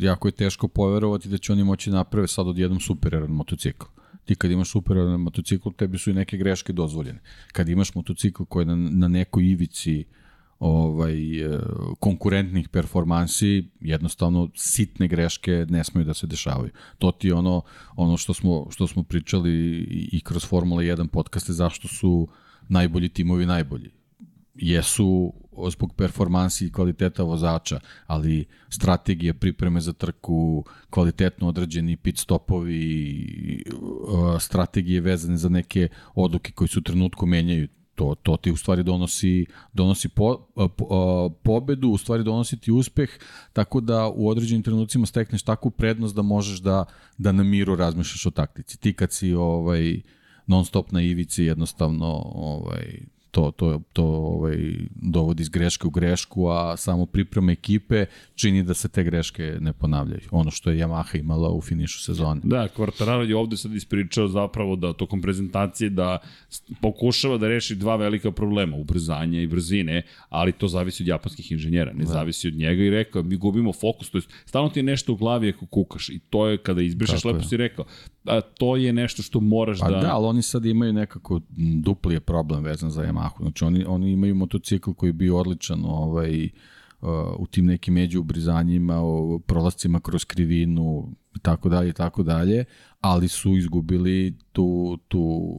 jako je teško poverovati da će oni moći naprave sad odjednom superaran motocikl. Ti kad imaš superaran motocikl, tebi su i neke greške dozvoljene. Kad imaš motocikl koji je na, na nekoj ivici ovaj, e, konkurentnih performansi, jednostavno sitne greške ne smeju da se dešavaju. To ti je ono, ono što, smo, što smo pričali i kroz Formula 1 podcaste, zašto su najbolji timovi najbolji. Jesu zbog performansi i kvaliteta vozača, ali strategije pripreme za trku, kvalitetno određeni pit stopovi, strategije vezane za neke odluke koji su trenutku menjaju, to, to ti u stvari donosi, donosi po, po, pobedu, u stvari donosi ti uspeh, tako da u određenim trenucima stekneš takvu prednost da možeš da, da na miru razmišljaš o taktici. Ti kad si ovaj, non stop na ivici jednostavno ovaj, to, to, to ovaj, dovodi iz greške u grešku, a samo priprema ekipe čini da se te greške ne ponavljaju. Ono što je Yamaha imala u finišu sezone. Da, Quartararo je ovde sad ispričao zapravo da tokom prezentacije da pokušava da reši dva velika problema, ubrzanje i brzine, ali to zavisi od japanskih inženjera, ne da. zavisi od njega i rekao, mi gubimo fokus, to je stalno ti je nešto u glavi ako kukaš i to je kada izbrišeš, lepo je. si rekao, a to je nešto što moraš pa da... da, ali oni sad imaju nekako dupli problem vezan za Yamahu. Znači oni, oni imaju motocikl koji je bio odličan ovaj, uh, u tim nekim među ubrizanjima, o prolascima kroz krivinu i tako dalje i tako dalje, ali su izgubili tu, tu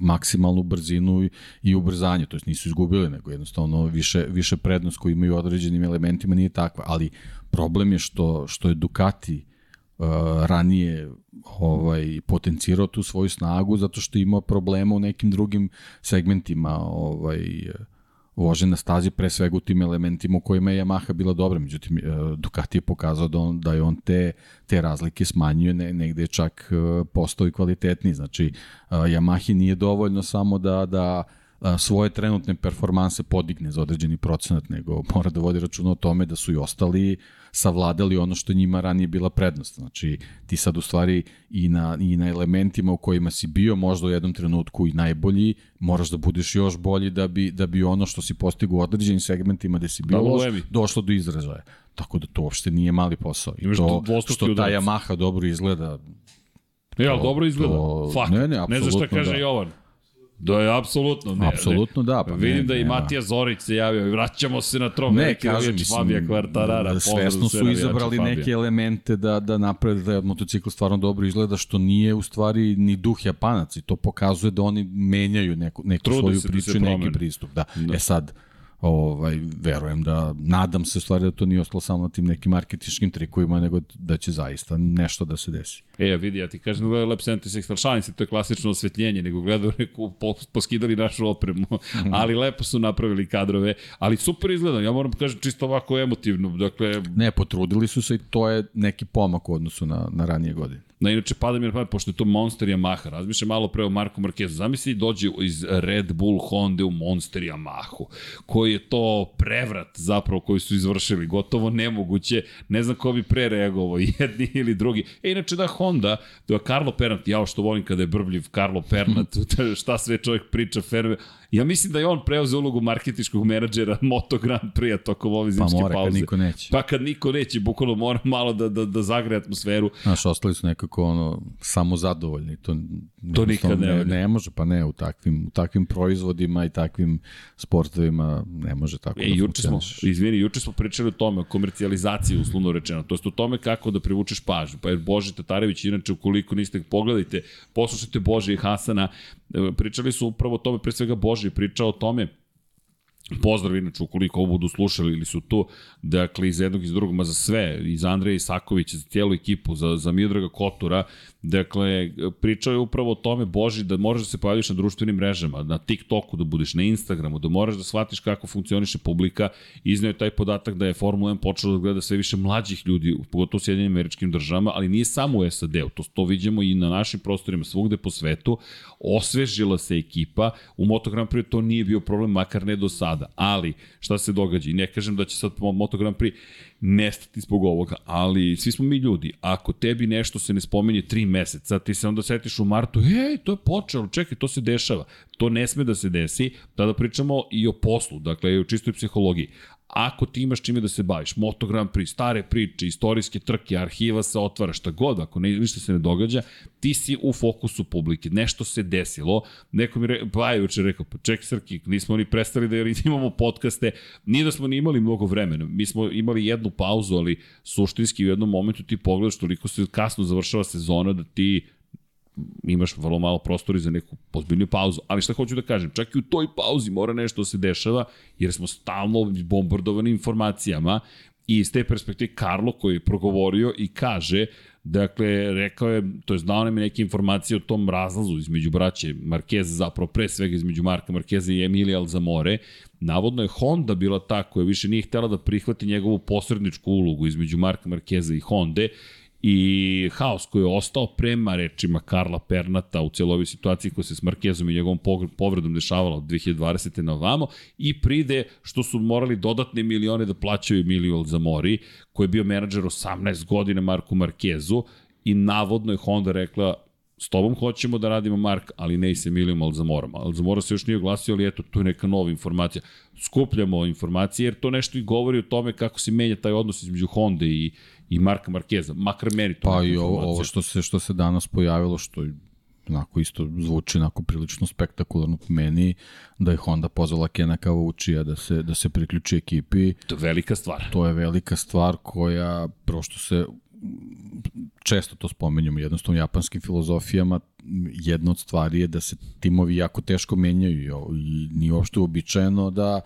maksimalnu brzinu i ubrzanje, to jest nisu izgubili, nego jednostavno više, više prednost koju imaju određenim elementima nije takva, ali problem je što, što je Ducati uh, ranije ovaj potencirao tu svoju snagu zato što ima problema u nekim drugim segmentima ovaj vože na stazi pre svega u tim elementima u kojima je Yamaha bila dobra, međutim e, Ducati je pokazao da, on, da je on te, te razlike smanjuje, ne, negde je čak e, postao i kvalitetniji, znači e, Yamahi nije dovoljno samo da, da svoje trenutne performanse podigne za određeni procenat, nego mora da vodi računa o tome da su i ostali savladali ono što njima ranije bila prednost. Znači, ti sad u stvari i na, i na elementima u kojima si bio možda u jednom trenutku i najbolji, moraš da budeš još bolji da bi, da bi ono što si postigu u određenim segmentima gde si bio da, loš, došlo do izražaja. Tako da to uopšte nije mali posao. I to što ta Yamaha dobro izgleda, Ja, to, dobro izgleda. To, Fak. Ne, ne, ne znaš šta kaže da. Jovan. Da je apsolutno. Ne, apsolutno da. Pa Vidim ne, da i Matija Zorić se javio vraćamo se na trom. Ne, kažem, mislim, Fabija Kvartarara. Da, svesno su izabrali neke elemente da, da naprede da motocikl stvarno dobro izgleda, što nije u stvari ni duh Japanac i to pokazuje da oni menjaju neku, neku Trude svoju da priču da neki pristup. Da. da. E sad, ovaj, verujem da, nadam se stvari da to nije ostalo samo na tim nekim marketičkim trikovima, nego da će zaista nešto da se desi. E, vidi, ja ti kažem da gledaju Lab 76, šalim se, to je klasično osvetljenje, nego gledaju neku, poskidali našu opremu, mm. ali lepo su napravili kadrove, ali super izgleda, ja moram da kažem čisto ovako emotivno, dakle... Ne, potrudili su se i to je neki pomak u odnosu na, na ranije godine. Na inače pada mi na pamet, pošto je to Monster Yamaha, razmišlja malo pre o Marku Marquezu. Zamisli dođe iz Red Bull Honda u Monster Yamahu, koji je to prevrat zapravo koji su izvršili, gotovo nemoguće, ne znam ko bi pre reagovao, jedni ili drugi. E, inače da Honda, da je Carlo Pernat, ja što volim kada je brbljiv Carlo Pernat, šta sve čovjek priča, ferme, Ja mislim da je on preuzeo ulogu marketičkog menadžera Moto Grand Prix tokom ove zimske pauze. Pa mora, kad niko neće. Pa kad niko neće, bukvalno mora malo da, da, da zagre atmosferu. Znaš, ostali su nekako ono, samo zadovoljni. To, to nikad ne, ne, ne može, pa ne, u takvim, u takvim proizvodima i takvim sportovima ne može tako e, da juče smo, izvini, juče smo pričali o tome, o komercijalizaciji, uslovno rečeno. To je o tome kako da privučeš pažnju. Pa je Bože Tatarević, inače, ukoliko niste pogledajte, poslušajte Bože i Hasana, e, pričali su upravo o tome, pre svega Bože Boži pričao o tome Pozdrav inače ukoliko ovo budu slušali ili su tu, dakle iz jednog iz drugog, ma za sve, iz Andreja Isakovića, za cijelu ekipu, za, za Miodraga Kotura, dakle pričao je upravo o tome, Boži, da možeš da se pojaviš na društvenim mrežama, na TikToku da budeš, na Instagramu, da moraš da shvatiš kako funkcioniše publika, izneo je taj podatak da je Formula 1 počela da gleda sve više mlađih ljudi, pogotovo u Sjedinjenim američkim državama, ali nije samo u SAD-u, to, to vidimo i na našim prostorima svugde po svetu, osvežila se ekipa, u Moto Grand Prix to nije bio problem, makar ne do sada sada. Ali, šta se događa? I ne kažem da će sad Moto Grand Prix nestati zbog ovoga, ali svi smo mi ljudi. Ako tebi nešto se ne spomenje tri meseca, ti se onda setiš u martu, ej, to je počelo, čekaj, to se dešava. To ne sme da se desi, tada pričamo i o poslu, dakle, i o čistoj psihologiji. Ako ti imaš čime da se baviš, Moto Grand Prix, stare priče, istorijske trke, arhiva se otvara, šta god, ako ne, ništa se ne događa, ti si u fokusu publike, nešto se desilo, neko mi re, pa je juče rekao, pa ček Srki, nismo ni prestali da imamo podcaste, nije da smo ni imali mnogo vremena, mi smo imali jednu pauzu, ali suštinski u jednom momentu ti pogledaš toliko se kasno završava sezona da ti imaš vrlo malo prostora za neku pozbiljniju pauzu. Ali šta hoću da kažem, čak i u toj pauzi mora nešto da se dešava, jer smo stalno bombardovani informacijama i iz te perspektive Karlo koji je progovorio i kaže Dakle, rekao je, to je znao nam je neke informacije o tom razlazu između braće Markeza, zapravo pre svega između Marka Markeza i Emilija Alzamore. Navodno je Honda bila ta koja više nije htela da prihvati njegovu posredničku ulogu između Marka Markeza i Honde i haos koji je ostao prema rečima Karla Pernata u celovi situaciji koja se s Markezom i njegovom povredom dešavala od 2020. na ovamo i pride što su morali dodatne milione da plaćaju Emilio Alzamori koji je bio menadžer 18 godina Marku Markezu i navodno je Honda rekla s tobom hoćemo da radimo Mark, ali ne i sa Emilijom Alzamorom. Alzamora se još nije oglasio, ali eto, tu je neka nova informacija. Skupljamo informacije, jer to nešto i govori o tome kako se menja taj odnos između Honda i, i Marka Markeza, makar meni to Pa i ovo, ovo što se, što se danas pojavilo, što onako isto zvuči onako prilično spektakularno po meni, da je Honda pozvala Kena Kavučija da se, da se priključi ekipi. To je velika stvar. To je velika stvar koja, prošto se često to spomenjamo, jednostavno u japanskim filozofijama jedna od stvari je da se timovi jako teško menjaju i nije uopšte uobičajeno da,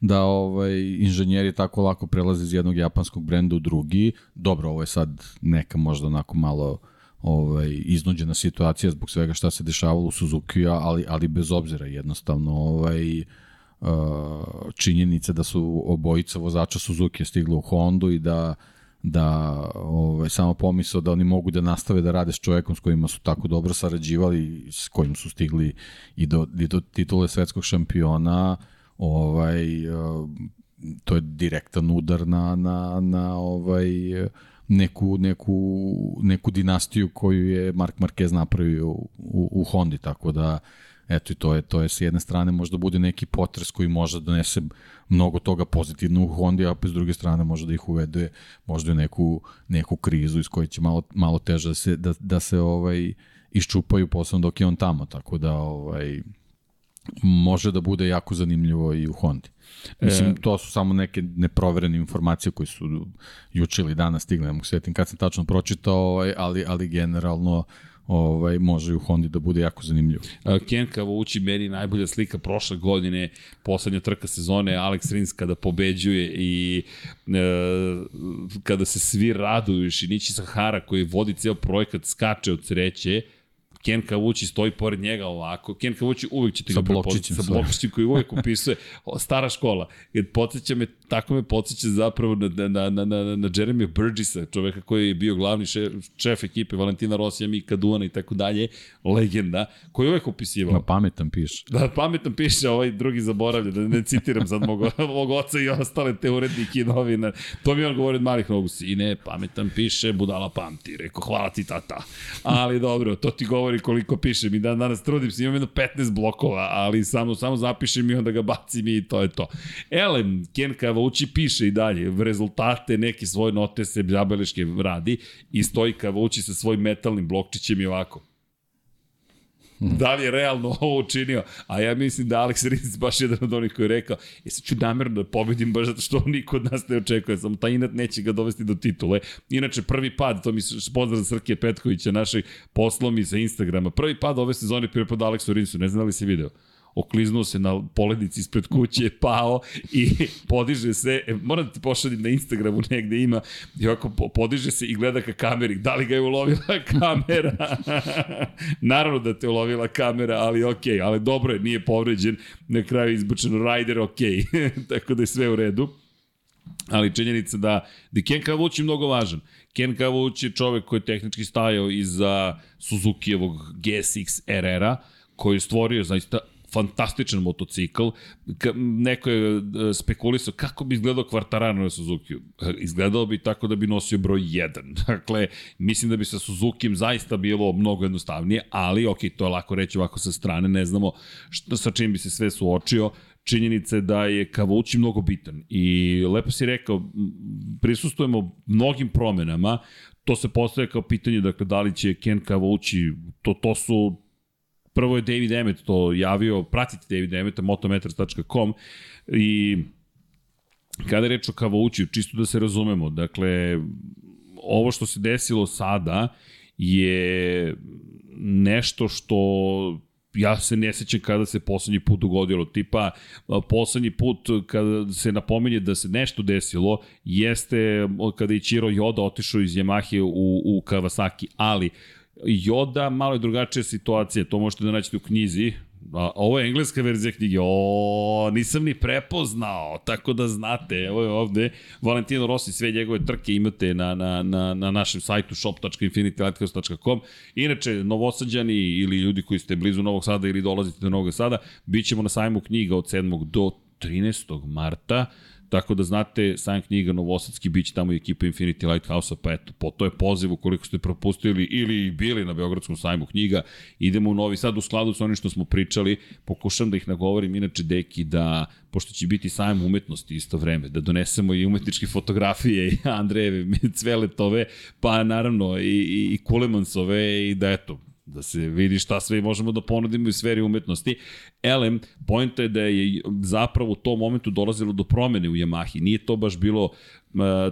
da ovaj, inženjeri tako lako prelaze iz jednog japanskog brenda u drugi. Dobro, ovo je sad neka možda onako malo ovaj, iznuđena situacija zbog svega šta se dešavalo u Suzuki, ali, ali bez obzira jednostavno ovaj, uh, činjenica da su obojica vozača Suzuki stigla u Hondu i da da ovaj, samo pomisao da oni mogu da nastave da rade s čovekom s kojima su tako dobro sarađivali, s kojim su stigli i do, i do titule svetskog šampiona, ovaj, to je direktan udar na, na, na ovaj, neku, neku, neku dinastiju koju je Mark Marquez napravio u, u, Hondi, tako da eto i to je, to je s jedne strane možda bude neki potres koji može da donese mnogo toga pozitivno u Hondi, a s druge strane može da ih uvede možda u neku, neku krizu iz koje će malo, malo teže da se, da, da se ovaj, iščupaju posebno dok je on tamo, tako da ovaj, može da bude jako zanimljivo i u Hondi. Mislim, e... to su samo neke neproverene informacije koje su juče ili danas stigle, ne mogu svetim kad sam tačno pročitao, ovaj, ali, ali generalno ovaj, može u Hondi da bude jako zanimljivo. Ken Kavući meni najbolja slika prošle godine, poslednja trka sezone, Alex Rins kada pobeđuje i e, kada se svi raduju, Šinići Sahara koji vodi ceo projekat skače od sreće, Ken Kavući stoji pored njega ovako. Ken Kavući uvijek će ti ga prepoznati. Sa blokčićem koji uvijek upisuje. Stara škola. Jer podsjeća me, tako me podsjeća zapravo na, na, na, na, na Jeremy Burgessa, čoveka koji je bio glavni šef, šef ekipe Valentina Rosija, Mika Duana i tako dalje, legenda, koji je uvijek upisivao. Na pametan piše. Da, pametan piše, ovaj drugi zaboravlja, da ne citiram sad mog, mog oca i ostale te urednike i novine. To mi on govori od malih nogu. I ne, pametan piše, budala pamti. Rekao, hvala ti tata. Ali dobro, to ti govori govori koliko pišem i dan danas trudim se, imam jedno 15 blokova, ali samo, samo zapišem i onda ga bacim i to je to. Elem, Ken Kavauči piše i dalje, rezultate, neke svoje note se zabeleške radi i stoji Kavauči sa svojim metalnim blokčićem i ovako. Da li je realno ovo učinio? A ja mislim da Alex Rins baš jedan od onih koji je rekao, jesam ću namerno da pobedim baš zato što niko od nas ne očekuje, samo taj inat neće ga dovesti do titule. Inače, prvi pad, to mi se pozdrav Srke Petkovića, našoj poslom i sa Instagrama, prvi pad ove sezone pripada Alexu Rinsu, ne znam da li si video. Okliznuo se na poledici ispred kuće, pao i podiže se, e, moram da ti pošaljem na Instagramu negde ima, i ovako podiže se i gleda ka kameri, da li ga je ulovila kamera? Naravno da te ulovila kamera, ali ok, ali dobro je, nije povređen, na kraju izbučeno rider, ok, tako da je sve u redu. Ali činjenica da, da Ken Kavuć je mnogo važan. Ken Kavuć je čovek koji je tehnički stajao iza Suzuki-evog GSX RR-a, koji je stvorio zaista fantastičan motocikl. Neko je e, spekulisao kako bi izgledao Quartararo na Suzuki. Izgledao bi tako da bi nosio broj 1. Dakle, mislim da bi sa Suzuki zaista bilo mnogo jednostavnije, ali ok, to je lako reći ovako sa strane, ne znamo šta, sa čim bi se sve suočio činjenica je da je Kavući mnogo bitan i lepo si rekao, prisustujemo mnogim promenama, to se postaje kao pitanje, dakle, da li će Ken Kavući, to, to su, prvo je David Emmet to javio, pratite David Emmeta, motometers.com i kada je reč o Kavući, čisto da se razumemo, dakle, ovo što se desilo sada je nešto što ja se ne sećam kada se poslednji put dogodilo. Tipa, poslednji put kada se napominje da se nešto desilo, jeste kada je Chiro Yoda otišao iz Yamahe u, u Kawasaki, ali Yoda malo je drugačija situacija, to možete da naćete u knjizi, A, ovo je engleska verzija knjige. O, nisam ni prepoznao, tako da znate, evo je ovde. Valentino Rossi, sve njegove trke imate na, na, na, na našem sajtu shop.infinitylighthouse.com. Inače, novosađani ili ljudi koji ste blizu Novog Sada ili dolazite do Novog Sada, bit ćemo na sajmu knjiga od 7. do 13. marta. Tako da znate, sajam knjiga Novosadski biće tamo i ekipa Infinity Lighthouse-a, pa eto, po, to je poziv ukoliko ste propustili ili bili na Beogradskom sajmu knjiga, idemo u Novi Sad u skladu sa onim što smo pričali, pokušam da ih nagovorim, inače deki da, pošto će biti sajam umetnosti isto vreme, da donesemo i umetničke fotografije i Andrejeve, Cveletove, pa naravno i, i, i Kulemansove i da eto, da se vidi šta sve možemo da ponudimo u sferi umetnosti. Elem, pojenta je da je zapravo u tom momentu dolazilo do promene u Yamahi. Nije to baš bilo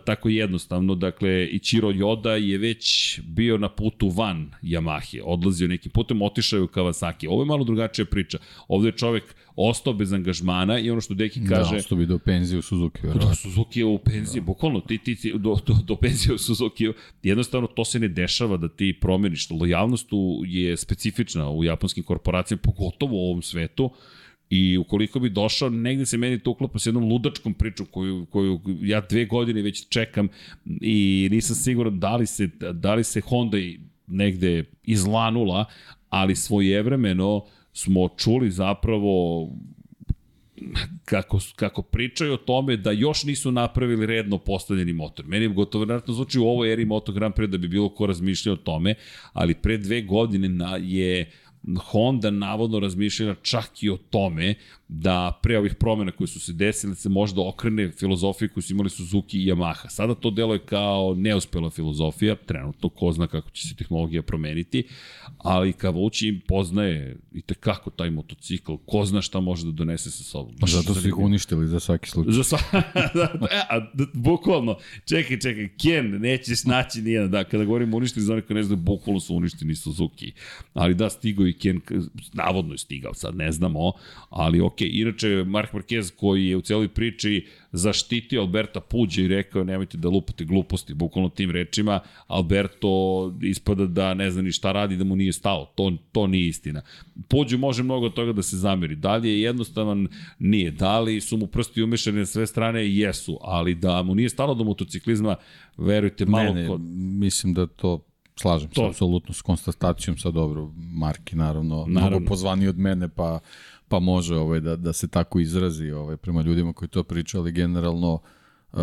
tako jednostavno. Dakle, Ichiro Yoda je već bio na putu van Yamahe, odlazio nekim putem, otišao je u Kawasaki. Ovo je malo drugačija priča. Ovde je čovek ostao bez angažmana i ono što Deki da, kaže... Da, ostao bi do penzije u Suzuki. Verovatno. Da, Suzuki je u penziji, da. bukvalno, ti, ti, ti do, do, do penzije u Suzuki. Jednostavno, to se ne dešava da ti promeniš. Lojalnost je specifična u japanskim korporacijama, pogotovo u ovom svetu. I ukoliko bi došao, negde se meni to uklapa s jednom ludačkom pričom koju, koju ja dve godine već čekam i nisam siguran da li se, da li se Honda negde izlanula, ali svojevremeno smo čuli zapravo kako, kako pričaju o tome da još nisu napravili redno postavljeni motor. Meni gotovo naravno zvuči u ovoj eri Moto Grand Prix da bi bilo ko razmišljao o tome, ali pre dve godine na, je Honda navodno razmišljala čak i o tome da pre ovih promjena koje su se desile se možda okrene filozofije koju su imali Suzuki i Yamaha. Sada to deluje kao neuspela filozofija, trenutno ko zna kako će se tehnologija promeniti, ali Kavući im poznaje i tekako taj motocikl, ko zna šta može da donese sa sobom. Baš Zato su ih uništili za svaki slučaj. Za sva... e, a, bukvalno, čekaj, čekaj, Ken, nećeš naći nijedan, da, kada govorimo uništili, za ne znaju, bukvalno su uništeni Suzuki. Ali da, stigao i Ken, navodno je stigao, sad ne znamo, ali ok, inače Mark Marquez koji je u celoj priči zaštitio Alberta Puđa i rekao nemojte da lupate gluposti, bukvalno tim rečima, Alberto ispada da ne zna ni šta radi, da mu nije stalo, to, to nije istina. Puđu može mnogo toga da se zameri, da li je jednostavan, nije, da li su mu prsti umešani na sve strane, jesu, ali da mu nije stalo do motociklizma, verujte, malo ne, ne, kod... mislim da to Slažem to. se apsolutno s konstatacijom sa dobro Marki naravno, naravno. mnogo pozvani od mene pa pa može ovaj, da, da se tako izrazi ovaj, prema ljudima koji to pričali generalno uh,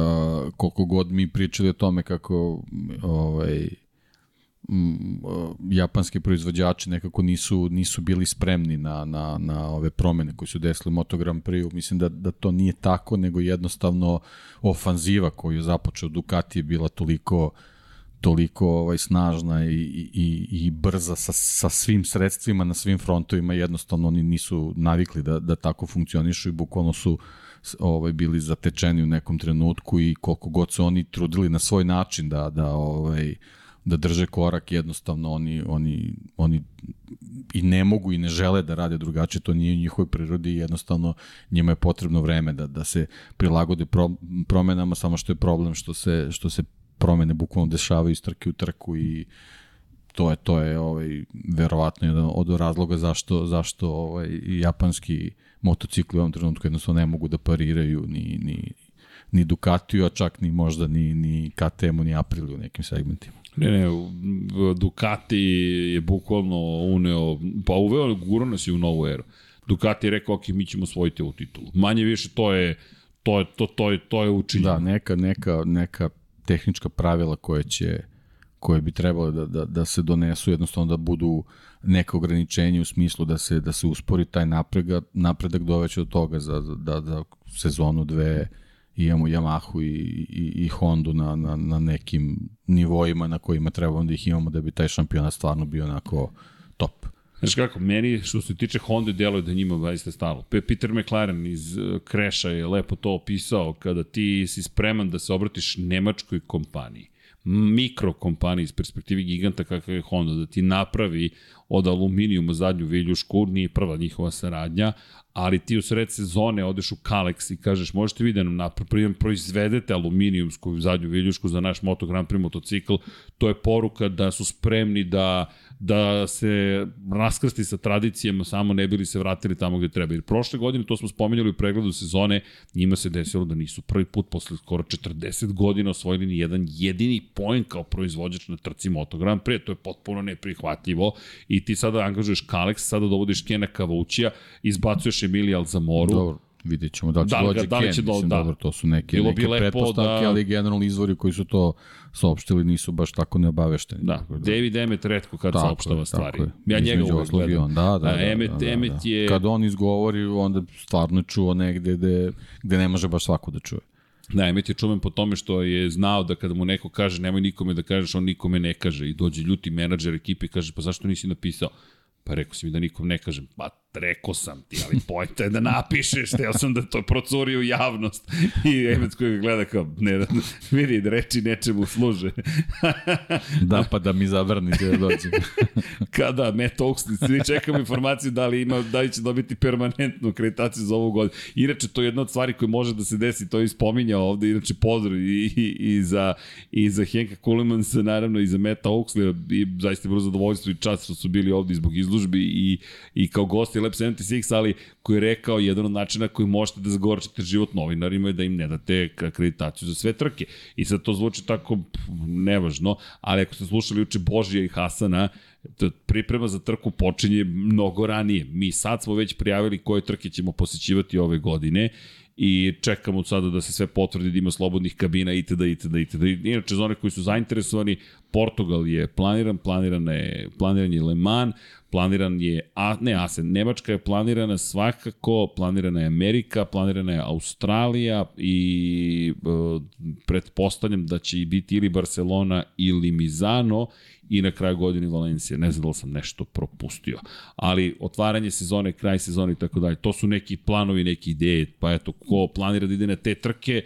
koliko god mi pričali o tome kako ovaj, uh, japanski proizvođači nekako nisu, nisu bili spremni na, na, na ove promene koje su desili Moto Grand Prix. Mislim da, da to nije tako, nego jednostavno ofanziva koju je započeo Ducati je bila toliko uh, toliko ovaj, snažna i, i, i brza sa, sa svim sredstvima na svim frontovima, jednostavno oni nisu navikli da, da tako funkcionišu i bukvalno su ovaj bili zatečeni u nekom trenutku i koliko god se oni trudili na svoj način da da ovaj da drže korak, jednostavno oni, oni, oni i ne mogu i ne žele da rade drugačije, to nije u njihovoj prirodi jednostavno njima je potrebno vreme da, da se prilagode pro, promenama, samo što je problem što se, što se promene bukvalno dešavaju iz trke u trku i to je to je ovaj verovatno jedan od razloga zašto zašto ovaj japanski motocikli u ovom trenutku jednostavno ne mogu da pariraju ni ni ni Ducatiju, a čak ni možda ni, ni KTM-u, ni Apriliju u nekim segmentima. Ne, ne, Ducati je bukvalno uneo, pa uveo, guro nas je u novu eru. Ducati je rekao, ok, mi ćemo osvojiti ovu titulu. Manje više to je, to je, to, to je, to je učinjeno. Da, neka, neka, neka tehnička pravila koje će koje bi trebalo da, da, da se donesu, jednostavno da budu neke ograničenje u smislu da se da se uspori taj napredak, napredak doveće do toga za, da, da sezonu dve imamo Yamahu i, i, i Hondu na, na, na nekim nivoima na kojima trebamo da ih imamo da bi taj šampionat stvarno bio onako top. Znaš kako, meni što se tiče Honda deluje da njima zaista stalo. Peter McLaren iz Kreša je lepo to opisao kada ti si spreman da se obratiš nemačkoj kompaniji mikrokompaniji iz perspektive giganta kakav je Honda, da ti napravi od aluminijuma zadnju viljušku, nije prva njihova saradnja, ali ti u sred sezone odeš u Kalex i kažeš možete vi da nam napravim, proizvedete aluminijumsku zadnju viljušku za naš Moto Grand Prix motocikl, to je poruka da su spremni da da se raskrsti sa tradicijama, samo ne bili se vratili tamo gde treba. Jer prošle godine, to smo spomenjali u pregledu sezone, njima se desilo da nisu prvi put posle skoro 40 godina osvojili ni jedan jedini poen kao proizvođač na trci Moto Grand Prix. To je potpuno neprihvatljivo i ti sada angažuješ Kalex, sada dovodiš Kena Kavućija, izbacuješ Emilija Alzamoru. Dobro vidjet ćemo da će da, dođe da li će Ken, do, mislim, da. dobro, to su neke, Bilo neke bi pretpostavke, da... ali generalno izvori koji su to saopštili nisu baš tako neobavešteni. Da, da. David Emmet redko kad tako saopštava stvari. Tako je. Ja njega uvek gledam. On, da, da, da, Emmet, da, da, Emmet da. je... Kad on izgovori, onda stvarno čuo negde gde, gde ne može baš svako da čuje. Da, Emmet je čumen po tome što je znao da kada mu neko kaže nemoj nikome da kažeš, on nikome ne kaže i dođe ljuti menadžer ekipe i kaže pa zašto nisi napisao? Pa rekao si mi da nikom ne kažem. Pa rekao sam ti, ali pojte da napišeš, teo sam da to procuri u javnost. I Emec koji ga gleda kao, ne, vidi, reči nečemu služe. da, pa da mi zavrni da dođe. Kada, Matt Oaksley, svi čekamo informaciju da li, ima, da li će dobiti permanentnu akreditaciju za ovu godinu. Inače, to je jedna od stvari koja može da se desi, to je ispominjao ovde, inače pozdrav i, i, i, za, i za Henka Kulemansa, naravno, i za Matt Oaksley, i zaista je bilo zadovoljstvo i čast što su bili ovde zbog izlužbi i, i kao gosti Lab 76, ali koji je rekao jedan od načina koji možete da zagorčite život novinarima je da im ne date akreditaciju za sve trke. I sad to zvuči tako nevažno, ali ako ste slušali uče Božija i Hasana, priprema za trku počinje mnogo ranije. Mi sad smo već prijavili koje trke ćemo posećivati ove godine i čekamo sada da se sve potvrdi da ima slobodnih kabina itd. itd. itd. Inače, za one koji su zainteresovani, Portugal je planiran, planiran je, planiran je Le Mans, planiran je, a, ne Asen, Nemačka je planirana svakako, planirana je Amerika, planirana je Australija i e, pretpostavljam da će biti ili Barcelona ili Mizano i na kraju godine Valencija. Ne znam da li sam nešto propustio. Ali otvaranje sezone, kraj sezone i tako dalje, to su neki planovi, neke ideje, pa eto, ko planira da ide na te trke,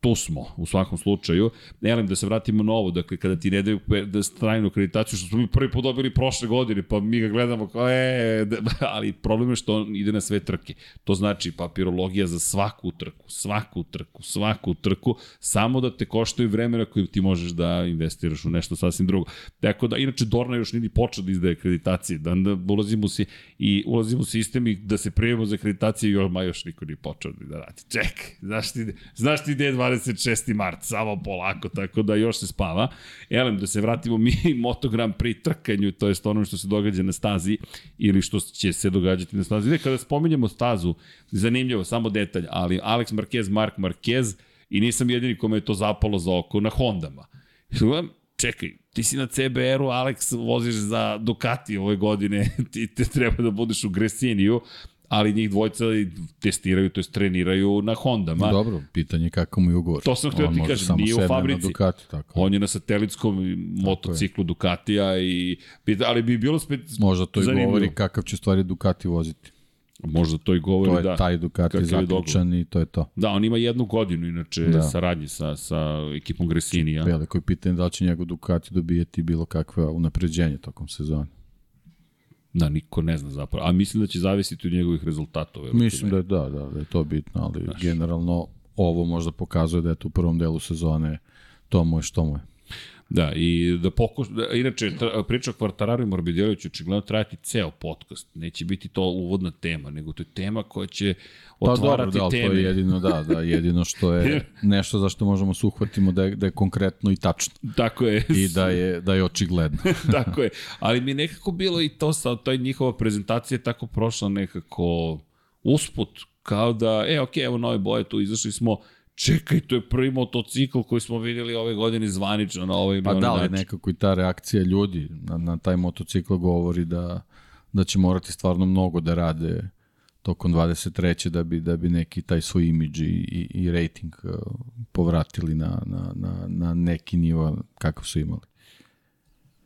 tu smo u svakom slučaju. Elem, da se vratimo na ovo, dakle, kada ti ne daju da strajnu akreditaciju, što smo mi prvi put dobili prošle godine, pa mi ga gledamo kao, e, da, ali problem je što on ide na sve trke. To znači papirologija za svaku trku, svaku trku, svaku trku, samo da te koštaju vremena koju ti možeš da investiraš u nešto sasvim drugo. Tako da, inače, Dorna još niti počeo da izdaje akreditacije, da, da ulazimo si i ulazimo u sistem i da se prijemo za akreditacije, još, ma još niko nije počeo da radi. Ček, znaš ti, znaš ti gde 26. mart, samo polako, tako da još se spava. Elem, da se vratimo mi Moto Grand Prix trkanju, to je ono što se događa na stazi ili što će se događati na stazi. Ne, kada spominjemo stazu, zanimljivo, samo detalj, ali Alex Marquez, Mark Marquez, i nisam jedini kome je to zapalo za oko na Hondama. Čekaj, ti si na CBR-u, Alex, voziš za Ducati ove godine, ti te treba da budeš u Gresiniju, ali njih dvojca testiraju, to jest treniraju na Hondama. Dobro, pitanje kako mu je ugovor. To sam htio da ti kažem, nije u fabrici. Ducati, tako. On je na satelitskom motociklu je. Ducatija, i, ali bi bilo spet Možda to i govori kakav će stvari Ducati voziti. Možda to i govori To je da... taj Ducati zaključan i to je to. Da, on ima jednu godinu, inače, da. Da. saradnje sa, sa ekipom Gresinija. Veliko je pitanje da li će njegov Ducati dobijeti bilo kakve unapređenje tokom sezone. Da, niko ne zna zapravo. A mislim da će zavisiti od njegovih rezultata. verujte Mislim mi. da je, da, da, da je to bitno, ali Znaš. generalno ovo možda pokazuje da je to u prvom delu sezone to mu je što mu je. Da, i da pokuš... Da, inače, tra- priča o Kvartararu i Morbidelju će očigledno trajati ceo podcast. Neće biti to uvodna tema, nego to je tema koja će Pa otvarati dobro, da, teme. to je jedino, da, da, jedino što je nešto za što možemo se uhvatimo da je, da je konkretno i tačno. Tako je. I da je, da je očigledno. tako je. Ali mi nekako bilo i to sa toj njihova prezentacija tako prošla nekako usput, kao da, e, ok, evo nove boje, tu izašli smo, čekaj, to je prvi motocikl koji smo videli ove godine zvanično na ili Pa da, ali nekako i ta reakcija ljudi na, na taj motocikl govori da, da će morati stvarno mnogo da rade tokom 23. da bi, da bi neki taj svoj imidž i, i, i rating uh, povratili na, na, na, na neki nivo kakav su imali.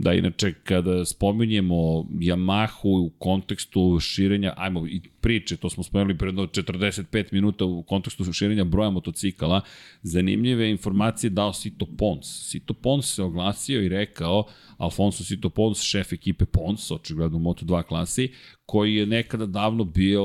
Da, inače, kada spominjemo Yamahu u kontekstu širenja, ajmo, i priče, to smo spomenuli pred jedno 45 minuta u kontekstu širenja broja motocikala, zanimljive informacije dao Sito Pons. Sito Pons se oglasio i rekao, Alfonso Sito Pons, šef ekipe Pons, očigledno u Moto2 klasi, koji je nekada davno bio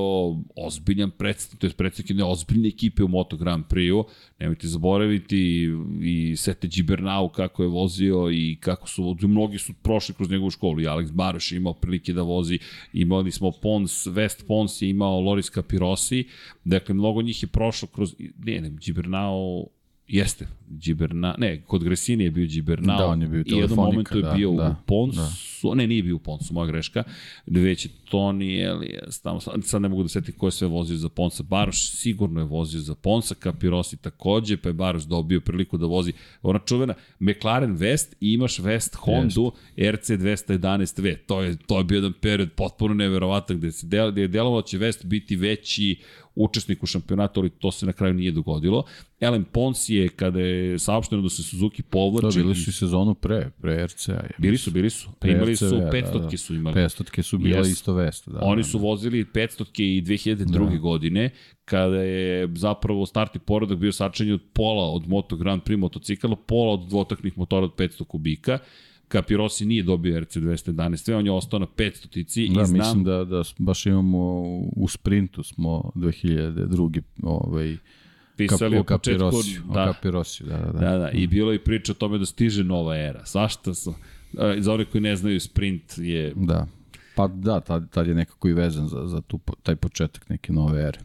ozbiljan predstavnik, to je predstavnik jedne ozbiljne ekipe u Moto Grand Prix-u. Nemojte zaboraviti i, i Sete Gibernau kako je vozio i kako su. Mnogi su prošli kroz njegovu školu. I Alex Baroš je imao prilike da vozi. Imali smo Pons, West Pons je imao Loris Capirosi. Dakle, mnogo njih je prošlo kroz... Ne, ne, Gibernau Jeste, Giberna, ne, kod Gresini je bio Gibernau. Da, on je bio I jednom momentu je da, bio da, u Ponsu, da. ne, nije bio u Ponsu, moja greška, već je Toni Elias, tamo, sad ne mogu da setim ko je sve vozio za Ponsa, Baroš sigurno je vozio za Ponsa, Capirosi takođe, pa je Baroš dobio priliku da vozi, ona čuvena McLaren West i imaš West Honda RC 211V, to je, to je bio jedan period potpuno neverovatan gde, se del, gde je delovalo da će West biti veći učesnik u šampionatu, ali to se na kraju nije dogodilo. Ellen Pons je, kada je saopšteno da se Suzuki povlači... Da, bili su i sezonu pre, pre RCA. Bili su, bili su. Pre Imali su RCV-a, 500 da, da. su imali. 500 su bile Yes. isto vest. Da, Oni da, su vozili 500 i 2002. Da. godine, kada je zapravo startni poredak bio sačinjen od pola od Moto Grand Prix motocikala, pola od dvotaknih motora od 500 kubika. Capirosi nije dobio RC 211, sve on je ostao na 500 tici Da, i znam... mislim da, da baš imamo u sprintu smo 2002. Ovaj, pisali o Capirosiju. da, O da, da, da. da, da, i bilo je priča o tome da stiže nova era. Svašta su, za one koji ne znaju, sprint je Da. Pa da, tad, tad je nekako i vezan za, za tu, taj početak neke nove ere.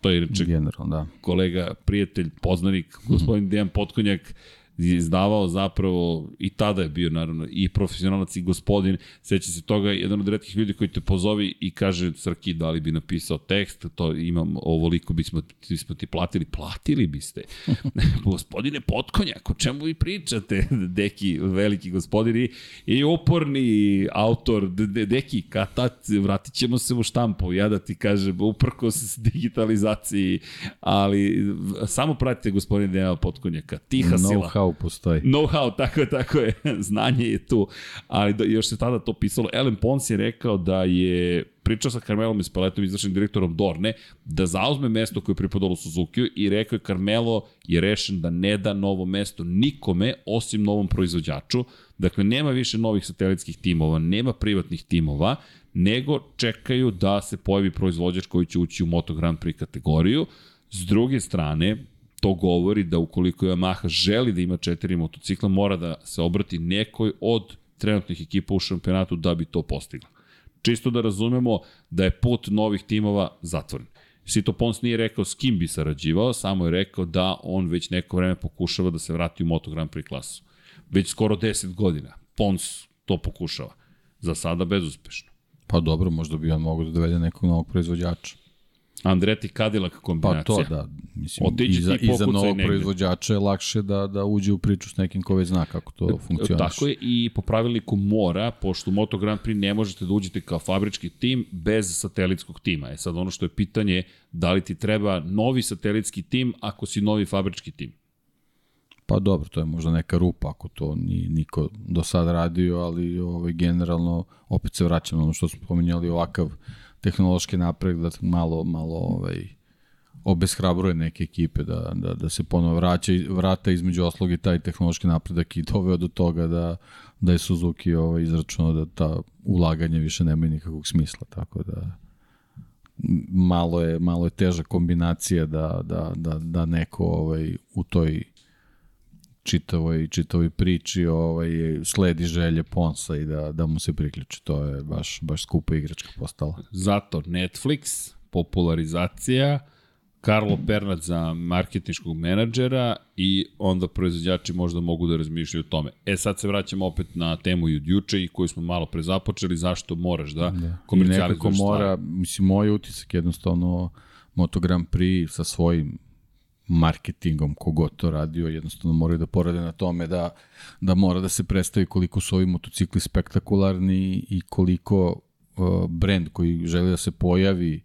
to je inače Generalno, da. kolega, prijatelj, poznanik, gospodin Dejan Potkonjak, izdavao zapravo, i tada je bio naravno i profesionalac i gospodin, seća se toga, jedan od redkih ljudi koji te pozovi i kaže, Srki, da li bi napisao tekst, to imam, ovoliko bismo, bismo ti platili, platili biste. Gospodine Potkonjak, o čemu vi pričate? Deki, veliki gospodin i, uporni autor, de, de, Deki, kad tad, vratit ćemo se u štampu, ja da ti kažem, uprko se digitalizaciji, ali samo pratite gospodine Dejana Potkonjaka, tiha sila. Know-how postoji. Know-how, tako je, tako je, znanje je tu, ali da, još se tada to pisalo. Ellen Pons je rekao da je pričao sa Carmelom Espeletom, izvršenim direktorom Dorne, da zauzme mesto koje je pripadalo Suzuki i rekao je Carmelo je rešen da ne da novo mesto nikome osim novom proizvođaču. Dakle, nema više novih satelitskih timova, nema privatnih timova, nego čekaju da se pojavi proizvođač koji će ući u Moto Grand Prix kategoriju. S druge strane, to govori da ukoliko Yamaha želi da ima četiri motocikla, mora da se obrati nekoj od trenutnih ekipa u šampionatu da bi to postigla. Čisto da razumemo da je put novih timova zatvoren. Sito Pons nije rekao s kim bi sarađivao, samo je rekao da on već neko vreme pokušava da se vrati u Moto Grand Prix klasu. Već skoro 10 godina Pons to pokušava. Za sada bezuspešno. Pa dobro, možda bi on mogao da dovede nekog novog proizvođača. Andretti Cadillac Pa kombinacija. to, da. Mislim, Otiđi i za, ti i za pokucaj novog negde. proizvođača je lakše da, da uđe u priču s nekim ko već zna kako to funkcioniše. Tako je i po pravilniku mora, pošto u Moto Grand Prix ne možete da uđete kao fabrički tim bez satelitskog tima. E sad ono što je pitanje, da li ti treba novi satelitski tim ako si novi fabrički tim? Pa dobro, to je možda neka rupa ako to ni, niko do sada radio, ali ovaj, generalno opet se vraćam na ono što smo pominjali ovakav tehnološki napredak malo, malo ovaj, obeshrabruje neke ekipe da, da, da se ponovo vraća, vrata između oslogi taj tehnološki napredak i doveo do toga da, da je Suzuki ovaj, izračunao da ta ulaganje više nemaju nikakvog smisla, tako da malo je, malo je teža kombinacija da, da, da, da neko ovaj, u toj čitavoj, čitavoj priči ovaj, sledi želje Ponsa i da, da mu se priključi. To je baš, baš skupa igračka postala. Zato Netflix, popularizacija, Karlo Pernat za marketinškog menadžera i onda proizvođači možda mogu da razmišljaju o tome. E sad se vraćamo opet na temu i od juče i koju smo malo pre započeli, zašto moraš da, da. komercijalizuješ stvari. mora, mislim, moj utisak jednostavno Moto Grand Prix sa svojim marketingom, kogod to radio, jednostavno moraju da porade na tome da, da mora da se predstavi koliko su ovi motocikli spektakularni i koliko uh, brand koji želi da se pojavi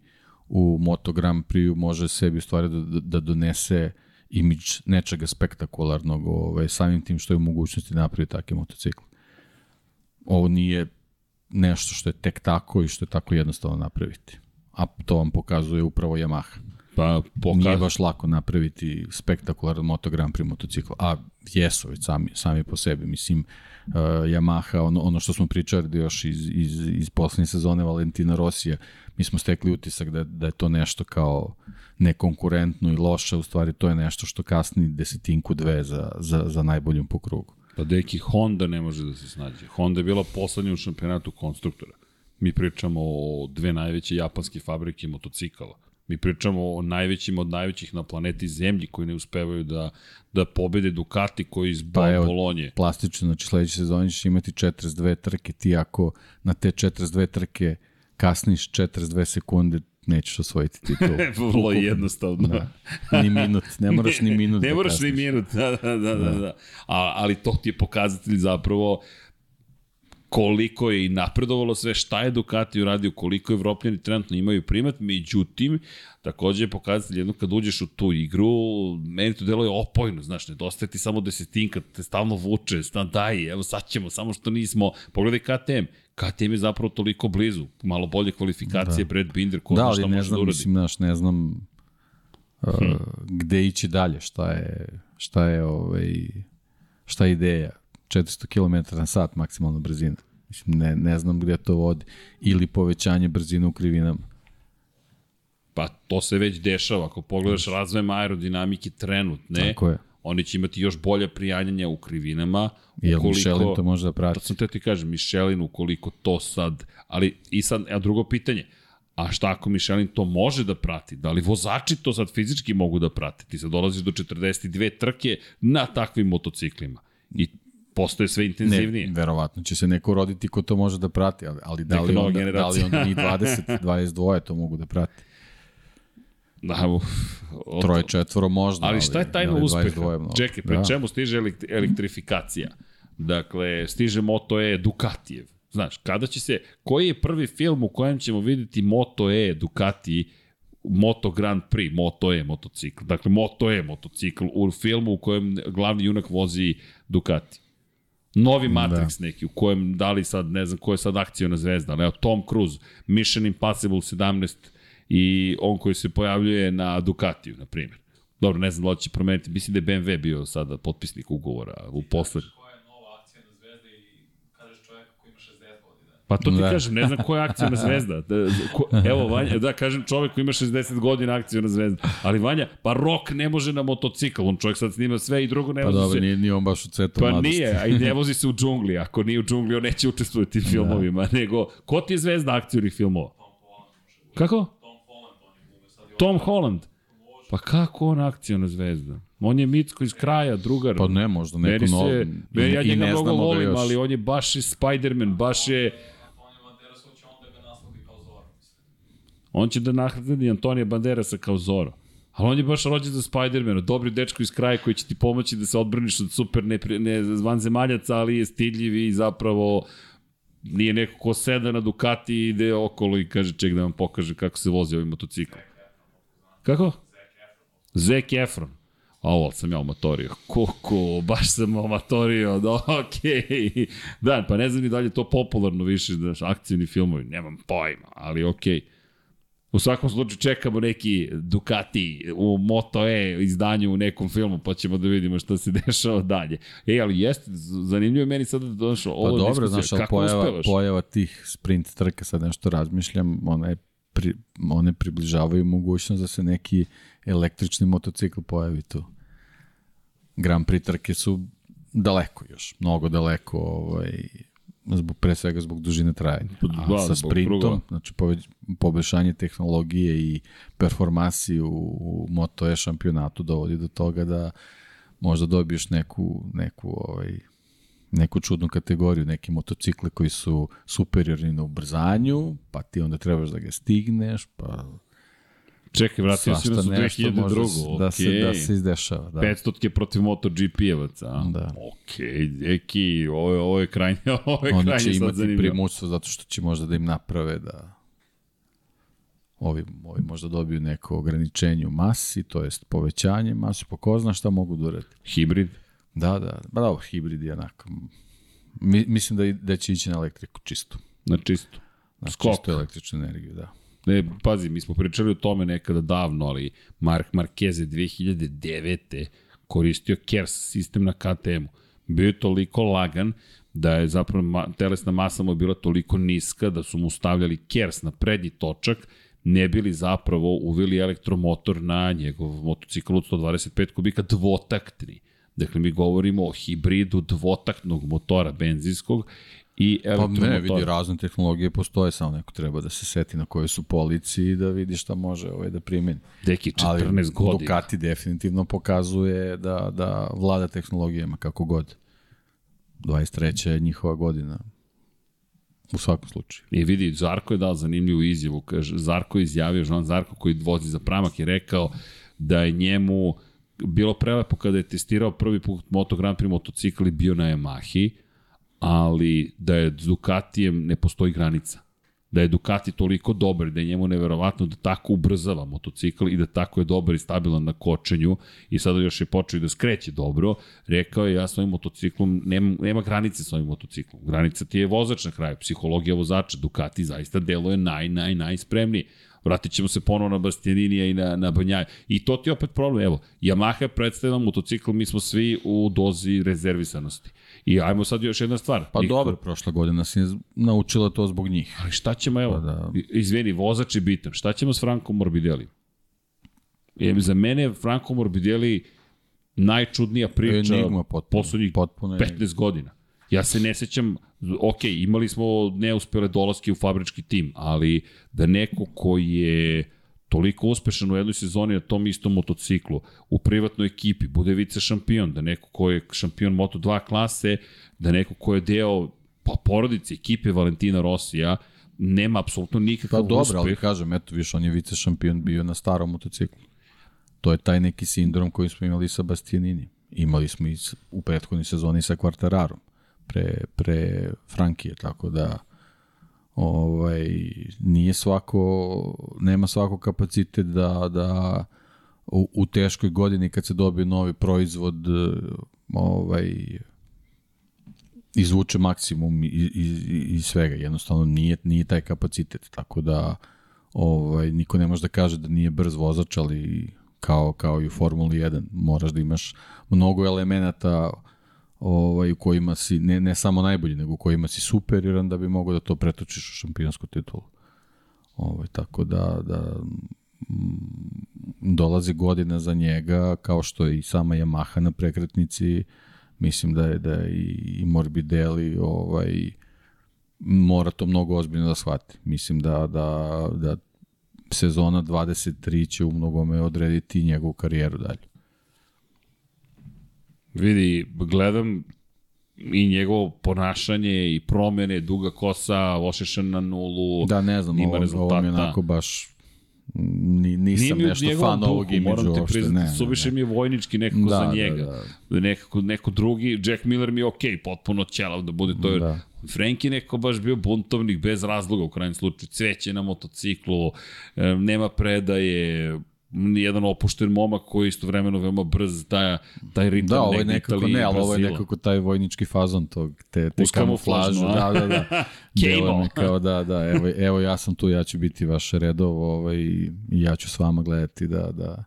u Moto Grand Prix može sebi stvari da, da, da donese imidž nečega spektakularnog ovaj, samim tim što je u mogućnosti da napravi takve motocikle. Ovo nije nešto što je tek tako i što je tako jednostavno napraviti. A to vam pokazuje upravo Yamaha. Pa pokaz... Nije baš lako napraviti spektakularan Moto Grand Prix motocikl, a jesu već sami, sami po sebi. Mislim, uh, Yamaha, ono, ono što smo pričali da još iz, iz, iz poslednje sezone Valentina Rosija, mi smo stekli utisak da, da je to nešto kao nekonkurentno i loše, u stvari to je nešto što kasni desetinku dve za, za, za najboljom po krugu. Pa deki Honda ne može da se snađe. Honda je bila poslednja u šampionatu konstruktora. Mi pričamo o dve najveće japanske fabrike motocikala Mi pričamo o najvećim od najvećih na planeti Zemlji koji ne uspevaju da, da pobede Ducati koji iz pa evo, Bolonje. Plastično, znači sledeće sezoni ćeš imati 42 trke, ti ako na te 42 trke kasniš 42 sekunde, nećeš osvojiti titul. Vrlo jednostavno. Da. Ni minut, ne moraš ni minut ne, ne da moraš kasniš. ni minut, da, da, da, da. da. A, ali to ti je pokazatelj zapravo koliko je i napredovalo sve, šta je Ducati uradio, koliko evropljani trenutno imaju primat, međutim, takođe je pokazatelj jedno kad uđeš u tu igru, meni to delo je opojno, znaš, nedostaje ti samo desetinka, te stalno vuče, stan daj, evo sad ćemo, samo što nismo, pogledaj KTM, KTM je zapravo toliko blizu, malo bolje kvalifikacije, da. Brad Binder, ko da, zna šta može da uradi. Mislim, znaš, ne znam uh, hmm. gde ići dalje, šta je, šta je, ovaj, šta je ideja 400 km na sat maksimalna brzina. Mislim, ne, ne znam gde to vodi. Ili povećanje brzine u krivinama. Pa to se već dešava. Ako pogledaš razvojem aerodinamike trenutne, Tako je. oni će imati još bolje prijanjanja u krivinama. Jel ukoliko, Michelin to može da prati? To sam te ti kažem, Michelin ukoliko to sad... Ali i sad, a drugo pitanje, A šta ako Michelin to može da prati? Da li vozači to sad fizički mogu da prati? Ti sad dolaziš do 42 trke na takvim motociklima. I postoje sve intenzivnije. Ne, verovatno će se neko roditi ko to može da prati, ali, ali da, li onda, da li onda ni 20, 22 to mogu da prati. Da, uf, Troje, četvoro možda. Ali šta je tajna uspeha? Čekaj, pre da. čemu stiže elektrifikacija? Dakle, stiže Moto E Ducatijev. Znaš, kada će se, koji je prvi film u kojem ćemo videti Moto E Ducati Moto Grand Prix, Moto E motocikl. Dakle, Moto E motocikl u filmu u kojem glavni junak vozi Ducati. Novi da. Matrix da. neki, u kojem, da li sad, ne znam ko je sad akcijona zvezda, ali evo, Tom Cruise, Mission Impossible 17 i on koji se pojavljuje na Ducatiju, na primjer. Dobro, ne znam da li će promeniti, mislim da je BMW bio sada potpisnik ugovora u poslednju. Pa to ti da. kažem, ne znam koja je akcija na zvezda. Da, ko, evo, Vanja, da kažem čovek koji ima 60 godina akciju na zvezda. Ali Vanja, pa Rok ne može na motocikl, on čovjek sad snima sve i drugo ne pa vozi dobro, se. nije, nije on baš u cetu Pa mladosti. nije, a i ne vozi se u džungli. Ako nije u džungli, on neće učestvovati u da. filmovima. Da. Nego, ko ti je zvezda akcijnih filmova? Kako? Tom Holland. Pa kako on akcijna zvezda? On je Mitsko iz kraja, drugar. Pa ne, možda neko novo. Ja njega mnogo volim, ali on je baš Spider-Man, baš je On će da nahrani Antonija Banderasa kao Zoro. Ali on je baš rođen za Spider-mana, dobri dečko iz kraja koji će ti pomoći da se odbraniš od super ne, ne vanzemaljaca, ali je stidljiv i zapravo nije neko ko seda na Ducati i ide okolo i kaže ček da vam pokaže kako se vozi ovaj motocikl. Kako? Zek Efron. A ovo sam ja omatorio. Kuku, baš sam omatorio. Da, okej. Okay. Da, pa ne znam ni dalje to popularno više, da akcijni filmovi. Nemam pojma, ali okej. Okay. U svakom slučaju čekamo neki Ducati u Moto E izdanju u nekom filmu, pa ćemo da vidimo šta se dešava dalje. E, ali jeste, zanimljivo je meni sad da došlo ovo pa dobro, znaš, ali pojava, uspevaš? pojava tih sprint trka, sad nešto razmišljam, one, pri, one približavaju mogućnost da se neki električni motocikl pojavi tu. Grand Prix trke su daleko još, mnogo daleko ovaj, zbog, pre svega zbog dužine trajanja. A da, sa sprintom, znači poboljšanje tehnologije i performansi u, u Moto E šampionatu dovodi do toga da možda dobiješ neku, neku, ovaj, neku čudnu kategoriju, neki motocikle koji su superiorni na ubrzanju, pa ti onda trebaš da ga stigneš, pa Čekaj, vratio si nas u 2002. Da, se, da se izdešava. Da. 500 protiv MotoGP-evaca. Da. Ok, deki, ovo je, ovo je krajnje, ovo je Oni krajnje će imati primućstvo zato što će možda da im naprave da ovi, ovi možda dobiju neko ograničenje u masi, to jest povećanje masi, pa ko zna šta mogu da uradi. Hibrid? Da, da, ba da, hibrid je onako, mi, mislim da, da će ići na elektriku čisto. Na čisto. Na Skok. čisto električnu energiju, da. Ne, pazi, mi smo pričali o tome nekada davno, ali Mark Marquez 2009. koristio KERS sistem na KTM-u. Bio je toliko lagan da je zapravo ma, telesna masa mu bila toliko niska da su mu stavljali KERS na prednji točak, ne bili zapravo uveli elektromotor na njegov motocikl od 125 kubika dvotaktni. Dakle, mi govorimo o hibridu dvotaktnog motora benzinskog i elektromotor. Pa ne, vidi, razne tehnologije postoje, samo neko treba da se seti na kojoj su polici i da vidi šta može ovaj, da primeni. Deki, 14 Ali, godina. Ducati definitivno pokazuje da, da vlada tehnologijama kako god. 23. je njihova godina. U svakom slučaju. I vidi, Zarko je dao zanimljivu izjavu. Kaže, Zarko je izjavio, Žan Zarko koji vozi za pramak je rekao da je njemu bilo prelepo kada je testirao prvi put Moto Grand Prix motocikl i bio na Yamahi, ali da je Ducatijem ne postoji granica. Da je Ducati toliko dobar, da je njemu neverovatno da tako ubrzava motocikl i da tako je dobar i stabilan na kočenju i sada još je počeo da skreće dobro, rekao je ja s ovim motociklom, nema, nema granice s ovim motociklom. Granica ti je vozač na kraju, psihologija vozača, Ducati zaista deluje naj, naj, najspremniji. Vratit ćemo se ponovo na Bastianinija i na, na Banjaj. I to ti je opet problem. Evo, Yamaha je predstavila motocikl, mi smo svi u dozi rezervisanosti. I ajmo sad još jedna stvar. Pa Niko... dobro, prošla godina si naučila to zbog njih. Ali šta ćemo, evo, pa da... izvini, vozač je bitan. Šta ćemo s Franko Morbidelli? Je, za mene Franko Morbidelli najčudnija priča Enigma, potpuno, poslednjih potpuno 15 godina. Ja se ne sećam, ok, imali smo neuspele dolaske u fabrički tim, ali da neko koji je toliko uspešan u jednoj sezoni na tom istom motociklu, u privatnoj ekipi, bude vice šampion, da neko ko je šampion Moto2 klase, da neko ko je deo pa, porodice, ekipe Valentina Rosija, nema apsolutno nikakav pa, dobro, ali kažem, eto, više, on je vice šampion bio na starom motociklu. To je taj neki sindrom koji smo imali sa Bastianini. Imali smo i u prethodnoj sezoni sa Quartararom pre, pre Frankije, tako da ovaj, nije svako, nema svako kapacitet da, da u, u teškoj godini kad se dobije novi proizvod ovaj, izvuče maksimum iz, iz, iz svega. Jednostavno nije, nije taj kapacitet, tako da ovaj, niko ne može da kaže da nije brz vozač, ali kao, kao i u Formuli 1 moraš da imaš mnogo elemenata ovaj, u kojima si ne, ne samo najbolji, nego u kojima si superiran da bi mogao da to pretočiš u šampionsku titulu. Ovaj, tako da, da mm, dolazi godina za njega, kao što je i sama Yamaha na prekretnici, mislim da je da je i, i Morbidelli ovaj, mora to mnogo ozbiljno da shvati. Mislim da, da, da sezona 23 će u mnogome odrediti njegovu karijeru dalje. Vidi, gledam i njegovo ponašanje i promene, duga kosa, ošešan na nulu, da, ne znam, nima ovo, rezultata. Ovo mi je onako baš ni, nisam Nije nešto fan duhu, ovog imidža moram te priznati, ne, suviše mi je vojnički nekako da, za da, njega. Da, da. Nekako, neko drugi, Jack Miller mi je okej, okay, potpuno ćelav da bude to. Da. Frankie neko baš bio buntovnik bez razloga u krajnjem slučaju. Cveće na motociklu, nema predaje, jedan opušten momak koji je istovremeno veoma brz, taj, taj ritam da, ovo je nekako, ne, ali ovo je nekako taj vojnički fazon tog, te, te kamuflažu. Da, da, da. Kejmo. kao da, da, evo, evo ja sam tu, ja ću biti vaš redov ovaj, i ja ću s vama gledati da, da,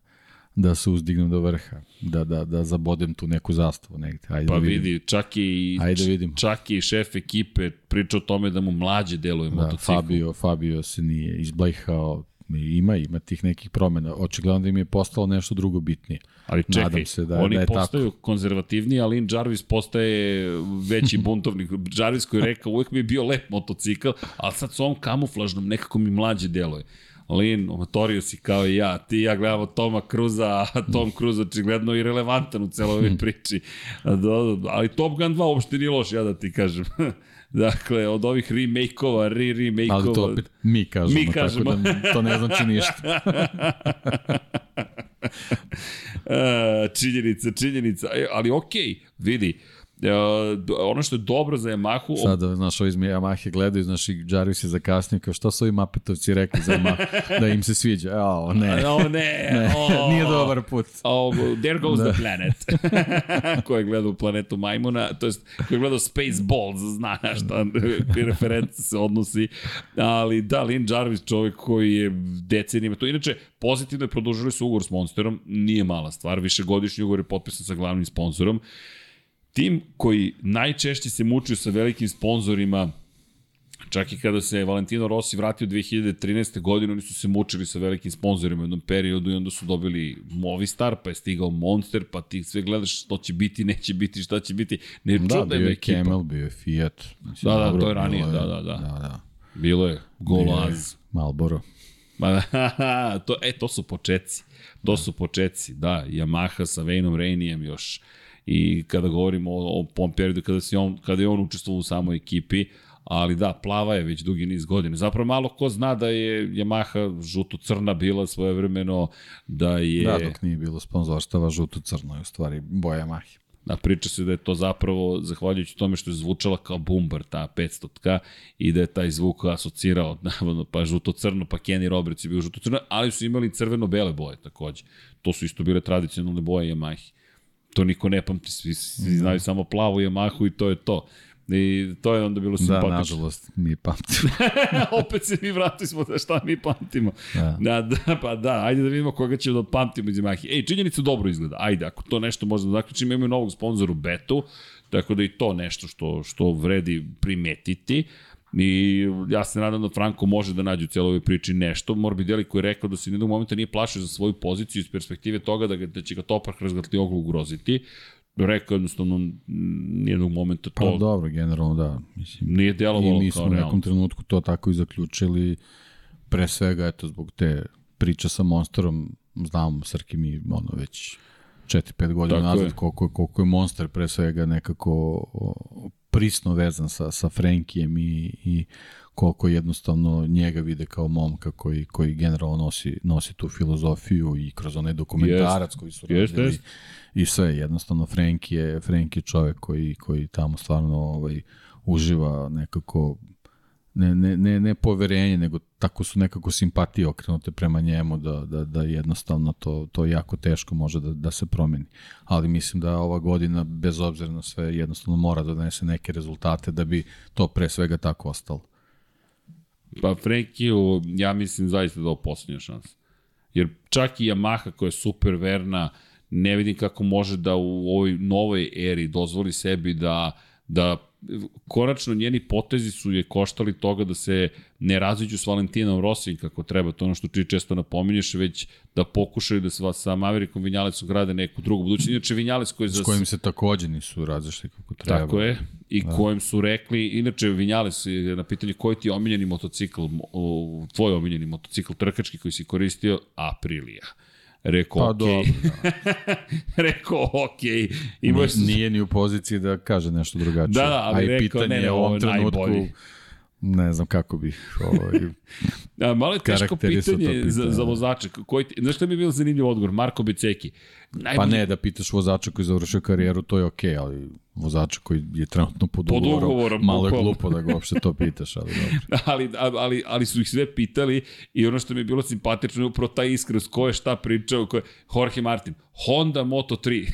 da se uzdignem do vrha, da, da, da zabodem tu neku zastavu negde. Ajde pa da vidi, čak i, Ajde da vidimo. čak i šef ekipe priča o tome da mu mlađe deluje da, motocikl. Fabio, Fabio se nije izblejhao, ima, ima tih nekih promena. Očigledno da im je postalo nešto drugo bitnije. Ali čekaj, Nadam se da, oni da je postaju tako. konzervativniji, ali Lin Jarvis postaje veći buntovnik. Jarvis koji je rekao, uvek mi je bio lep motocikl, ali sad s ovom kamuflažnom nekako mi mlađe deluje. Lin, omatorio si kao i ja, ti i ja gledamo Toma Cruza, a Tom Cruise očigledno i relevantan u celoj ovoj priči. Ali Top Gun 2 uopšte nije loš, ja da ti kažem. Dakle, od ovih remake-ova, re-remake-ova... Ali to opet mi kažemo, Mi kažemo. tako da to ne znači ništa. E, činjenica, činjenica. E, ali okej, okay, vidi, e, ono što je dobro za Yamahu... Sada, znaš, ovi iz Yamahe gledaju, znaš, i Jarvis je zakasnio, kao što su ovi Mapetovci rekli za Yamaha, da im se sviđa. O, ne. O, ne. ne. O, Nije dobar put. Oh, there goes da. the planet. ko je gledao planetu Majmuna, to jest ko je gledao Spaceballs, zna na šta koji referenci se odnosi. Ali da, Lin Jarvis čovjek koji je decenijima to. Inače, pozitivno je produžili su ugovor s Monsterom, nije mala stvar, višegodišnji ugovor je potpisan sa glavnim sponsorom. Tim koji najčešće se mučio sa velikim sponsorima Čak i kada se Valentino Rossi vratio 2013. godine, oni su se mučili sa velikim sponsorima u jednom periodu i onda su dobili Movistar, pa je stigao Monster, pa ti sve gledaš što će biti, neće biti, šta će biti. Ne da, bio je ekipa. Camel, bio je Fiat. Mislim, da, da, dobro, to je ranije, da, da, da. da, da. Bilo je Golaz. Malboro. Ma, to, e, to su početci. To su početci, da. Yamaha sa Vejnom Renijem još. I kada govorimo o, o tom periodu kada, se on, kada je on učestvovao u samoj ekipi, ali da, plava je već dugi niz godina. Zapravo malo ko zna da je Yamaha žuto-crna bila svojevremeno, da je... Da, dok nije bilo sponzorstava, žuto-crno je u stvari boja Yamahe. Da, priča se da je to zapravo, zahvaljujući tome što je zvučala kao bumbar, ta 500-ka, i da je taj zvuk asocirao, navodno, pa žuto-crno, pa Kenny Roberts je bio žuto-crno, ali su imali crveno-bele boje takođe. To su isto bile tradicionalne boje Yamahe. To niko ne pamti, svi, svi znaju samo plavu Yamahu i to je to. I to je onda bilo simpatično. Da, nažalost, mi pamtimo. Opet se mi vratili smo da šta mi pamtimo. Da. da. Da, pa da, ajde da vidimo koga ćemo da pamtimo iz Yamahe. Ej, činjenica dobro izgleda. Ajde, ako to nešto možda da zaključimo, imaju novog sponzoru Betu, tako da i to nešto što, što vredi primetiti. I ja se nadam da Franko može da nađe u cijeloj ovoj priči nešto. Morbidelli koji je rekao da se nijednog momenta nije plašio za svoju poziciju iz perspektive toga da, ga, da će ga Topar Hrzgatlioglu ugroziti rekao jednostavno nijednog momenta to... Pa dobro, generalno da. Mislim, nije djelovalo I mi smo u nekom trenutku to tako i zaključili, pre svega, eto, zbog te priče sa Monsterom, znamo, Srki mi, ono, već 4-5 godina nazad, je. koliko, je, koliko je Monster pre svega nekako prisno vezan sa, sa Frenkijem i, i koliko jednostavno njega vide kao momka koji, koji generalno nosi, nosi tu filozofiju i kroz onaj dokumentarac jest, koji su radili. Jest, jest i sve, jednostavno Frank je, Frank je čovek koji, koji tamo stvarno ovaj, uživa nekako ne, ne, ne, ne poverenje, nego tako su nekako simpatije okrenute prema njemu da, da, da jednostavno to, to jako teško može da, da se promeni. Ali mislim da ova godina, bez obzira na sve, jednostavno mora da donese neke rezultate da bi to pre svega tako ostalo. Pa Frenkiju, ja mislim zaista da ovo posljednja šansa. Jer čak i Yamaha koja je super verna, ne vidim kako može da u ovoj novoj eri dozvoli sebi da, da konačno njeni potezi su je koštali toga da se ne raziđu s Valentinom Rosijem kako treba, to ono što ti često napominješ, već da pokušaju da sa, sa Maverikom Vinjalecom grade neku drugu budućnost. Inače Vinjalec koji... S kojim se takođe nisu razišli kako treba. Tako je, i da. kojim su rekli, inače Vinjales na pitanje koji ti je omiljeni motocikl, tvoj omiljeni motocikl trkački koji si koristio, Aprilia. Rekao, pa, okej. Okay. Da. rekao, okej. Okay. Imao Nije ni u poziciji da kaže nešto drugačije. Da, ali A rekao, pitanje ne, ne, u ovom trenutku, najbolji. ne znam kako bih ovaj, A, malo je teško pitanje, pitanje, za, za da. vozača. Koji ti, znaš što bi bio zanimljiv odgovor? Marko Beceki. Pa Najbolji- ne, da pitaš vozača koji završio karijeru, to je okej, ali vozača koji je trenutno pod, Pod ugovorom, malo je glupo da ga uopšte to pitaš, ali dobro. ali, ali, ali su ih sve pitali i ono što mi je bilo simpatično je upravo taj iskrost ko je šta pričao, ko je Jorge Martin, Honda Moto 3.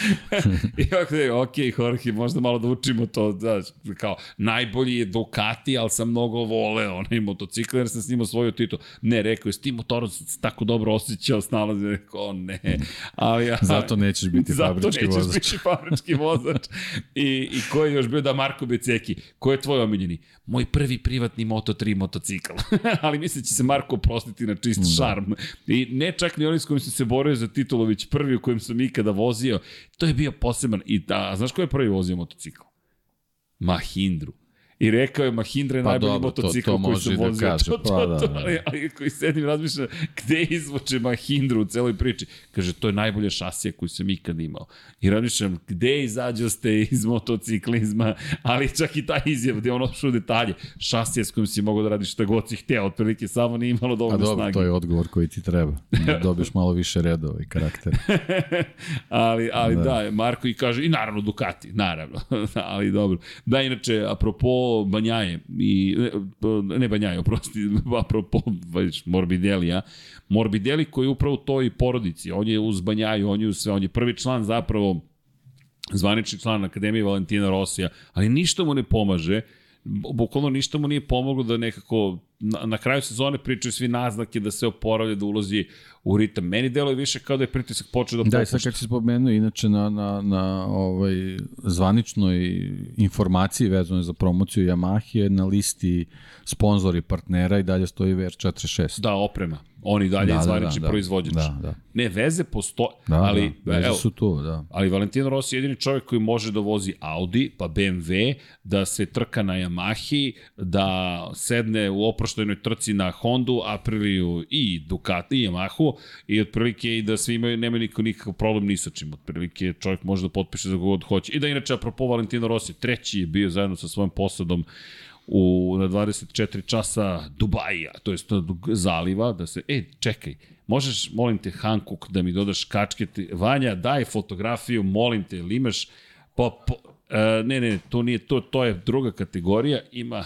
I ovako je, ok, Jorge, možda malo da učimo to, znaš, kao, najbolji je Ducati, ali sam mnogo voleo onaj motocikl, jer sam s njim osvojio titul. Ne, rekao je, s tim motorom se tako dobro osjećao, snalazi, rekao, ne. Ali, ja, Zato nećeš biti fabrički vozač. Biti fabrički vozač. I, I ko je još bio da Marko Beceki? Ko je tvoj omiljeni? Moj prvi privatni Moto3 motocikl. Ali mislim da će se Marko oprostiti na čist da. šarm. I ne čak ni oni s kojim sam se borio za titulu, već prvi u kojem sam ikada vozio. To je bio poseban. I da, znaš ko je prvi vozio motocikl? Mahindru. I rekao je Mahindra je Pa najbolji dobro, to- motocikl to koji može sam i da vozio. kaže, To, pa to, da, to, da. ali, ali koji sedim razmišljam gde izvuče Mahindru u celoj priči. Kaže, to je najbolja šasija koju sam ikad imao. I razmišljam, gde izađo ste iz motociklizma, ali čak i taj izjav gde on ošao detalje. Šasija s kojim si mogao da radiš šta god si hteo, otprilike samo nije imalo A dovoljno dobro, snage. to je odgovor koji ti treba. Da dobiješ malo više redova i karaktera. ali, ali da. Da. da, Marko i kaže, i naravno Ducati, naravno, ali dobro. Da, inače, apropo Banjaje, i, ne, ne Banjaje, oprosti, apropo već, Morbidelija, Morbidelli koji je upravo u toj porodici, on je uz Banjaju, on je uz sve, on je prvi član zapravo zvanični član Akademije Valentina Rosija, ali ništa mu ne pomaže, bukvalno ništa mu nije pomoglo da nekako na, na kraju sezone pričaju svi naznake da se oporavlja, da ulazi u ritam. Meni deluje više kao da je pritisak počeo da Da, i popušta. sad kad si spomenuo, inače na, na, na ovaj, zvaničnoj informaciji vezano za promociju Yamaha je na listi sponzori partnera i dalje stoji VR46. Da, oprema. On i dalje da, zvanični da, da, proizvođač. Da, da. Ne, veze postoje, Da, ali, da, veze evo, su tu, da. ali Valentino Rossi je jedini čovjek koji može da vozi Audi, pa BMW, da se trka na Yamahi, da sedne u oproštajnoj trci na Hondu, Apriliju i Ducati i Yamahu i otprilike i da svi imaju, nema niko nikakav problem ni sa čim. Otprilike čovjek može da potpiše za god hoće. I da inače, apropo Valentino Rossi, treći je bio zajedno sa svojim posadom u, na 24 časa Dubaja, to jest zaliva, da se, e, čekaj, možeš, molim te, Hankuk, da mi dodaš kačkete, Vanja, daj fotografiju, molim te, ili imaš, pa, po, e, ne, ne, to nije, to, to je druga kategorija, ima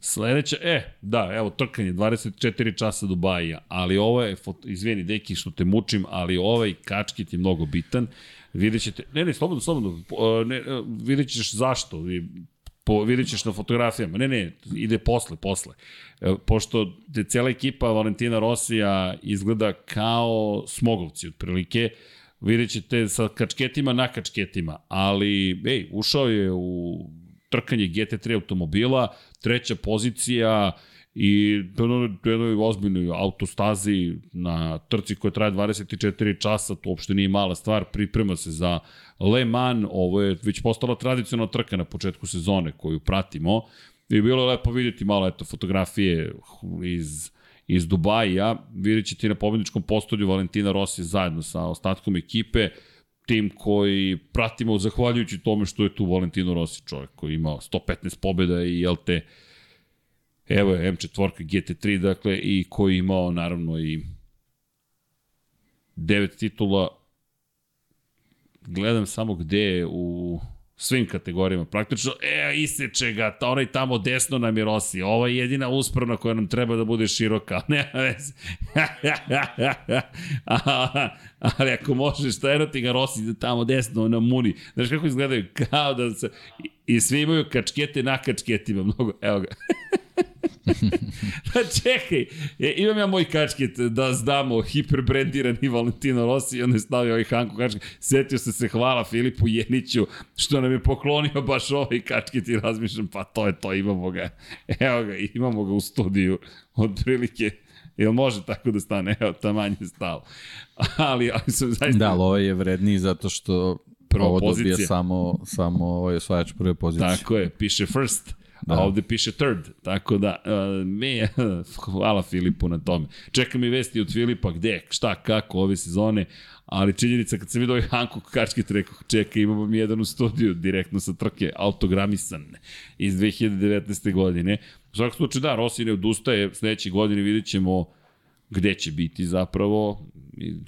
sledeća, e, da, evo, trkanje, 24 časa Dubaja, ali ovo je, foto, izvini, deki, što te mučim, ali ovaj kačket je mnogo bitan, vidjet ćete, ne, ne, slobodno, slobodno, e, ne, e, vidjet ćeš zašto, po, vidjet ćeš na fotografijama. Ne, ne, ide posle, posle. E, pošto te cela ekipa Valentina Rosija izgleda kao smogovci, otprilike, vidjet ćete sa kačketima na kačketima, ali, ej, ušao je u trkanje GT3 automobila, treća pozicija i na jednoj ozbiljnoj autostazi na trci koja traje 24 časa, to uopšte nije mala stvar, priprema se za Le Mans, ovo je već postala tradicionalna trka na početku sezone koju pratimo. I bilo je lepo vidjeti malo eto, fotografije iz iz Dubaja, vidjet ćete na pobedničkom postolju Valentina Rossi zajedno sa ostatkom ekipe, tim koji pratimo zahvaljujući tome što je tu Valentino Rossi čovjek koji je imao 115 pobjeda i LT evo je M4 GT3 dakle i koji imao naravno i devet titula gledam samo gde je u svim kategorijama praktično, e, iseče ga, ta, onaj tamo desno nam je Rossi, ova je jedina uspravna koja nam treba da bude široka, ne veze. Ali ako možeš, šta ti ga Rossi da tamo desno na muni, znaš kako izgledaju, kao da se, i svi imaju kačkete na kačketima, mnogo, evo ga. pa čekaj, e, imam ja moj kačket da znamo hiperbrendirani Valentino Rossi i onda je stavio ovaj Hanko kačket. Setio se se hvala Filipu Jeniću što nam je poklonio baš ovaj kačket i razmišljam pa to je to, imamo ga. Evo ga, imamo ga u studiju otprilike. Jel može tako da stane? Evo, taman je stalo. Ali, ali sam zaista... Da, ali ovaj je vredniji zato što Prva ovo pozicija. dobija samo, samo ovaj osvajač prve pozicije. Tako je, piše first. Da. a ovde piše third, tako da, uh, me, hvala Filipu na tome. Čeka mi vesti od Filipa, gde, šta, kako ove sezone, ali činjenica kad sam vidio ovaj Hanko Kačket, rekao, čeka, imamo mi jedan u studiju, direktno sa trke, autogramisan, iz 2019. godine. U svakom slučaju, da, Rossi ne odustaje, sledeće godine vidjet ćemo gde će biti zapravo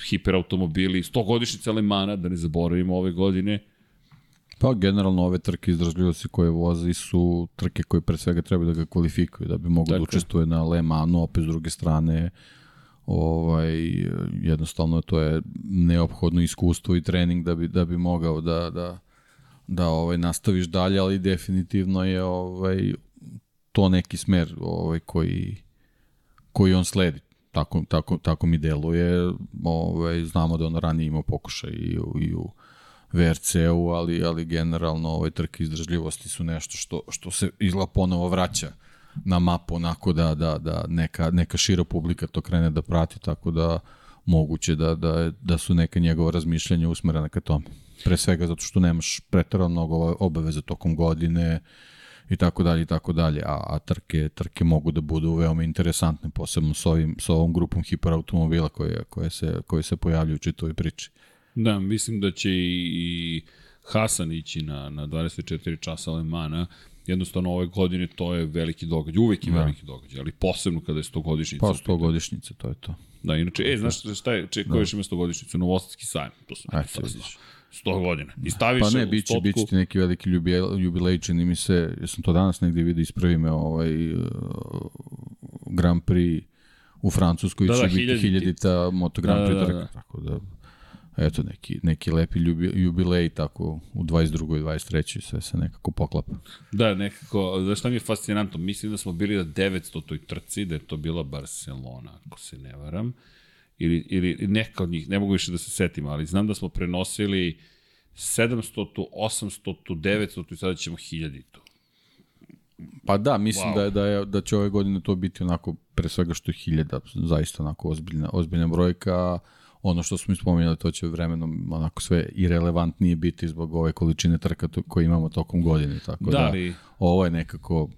hiperautomobili, 100 godišnjica Lemana, da ne zaboravimo ove godine. Pa generalno ove trke izdržljivosti koje vozi su trke koje pre svega treba da ga kvalifikuju, da bi mogo da učestvuje na Le Manu, opet s druge strane ovaj, jednostavno to je neophodno iskustvo i trening da bi, da bi mogao da, da, da ovaj, nastaviš dalje, ali definitivno je ovaj, to neki smer ovaj, koji, koji on sledi. Tako, tako, tako mi deluje. Ovaj, znamo da on ranije imao pokušaj i, u, i u VRC-u, ali, ali generalno ovaj, trke izdržljivosti su nešto što, što se izla ponovo vraća na mapu onako da, da, da neka, neka šira publika to krene da prati, tako da moguće da, da, da su neka njegova razmišljanja usmerena ka tome. Pre svega zato što nemaš pretarano mnogo obaveza tokom godine, i tako dalje i tako dalje, a, a trke, trke mogu da budu veoma interesantne, posebno s, ovim, s ovom grupom hiperautomobila koje, koje, se, koje se pojavljuju u čitoj priči. Da, mislim da će i Hasan ići na, na 24 časa Alemana, jednostavno ove godine to je veliki događaj, uvek je da. veliki događaj, ali posebno kada je 100 godišnjica. Pa 100 godišnjice, to je to. Da, inače, e, znaš šta je, če, ko da. još ima 100 godišnjicu? Novostatski sajam, to sam neki sad znao. 100 godina. I staviš pa ne, biće, stotku... biće ti neki veliki jubilej, čini mi se, ja sam to danas negde vidio, ispravi me ovaj uh, Grand Prix u Francuskoj da, će da, biti hiljadita Moto Grand Prix da, da, da, da. tako da eto neki, neki lepi jubilej tako u 22. i 23. sve se nekako poklapa. Da, nekako, znaš šta mi je fascinantno, mislim da smo bili na 900 toj trci, da je to bila Barcelona, ako se ne varam, ili, ili neka od njih, ne mogu više da se setim, ali znam da smo prenosili 700, 800, 900 i sada ćemo 1000 to. Pa da, mislim wow. da, je, da, je, da će ove godine to biti onako pre svega što je hiljada, zaista onako ozbiljna, ozbiljna brojka, ono što smo ispominjali, to će vremenom onako sve irelevantnije biti zbog ove količine trka koje imamo tokom godine. Tako da, da li... ovo je nekako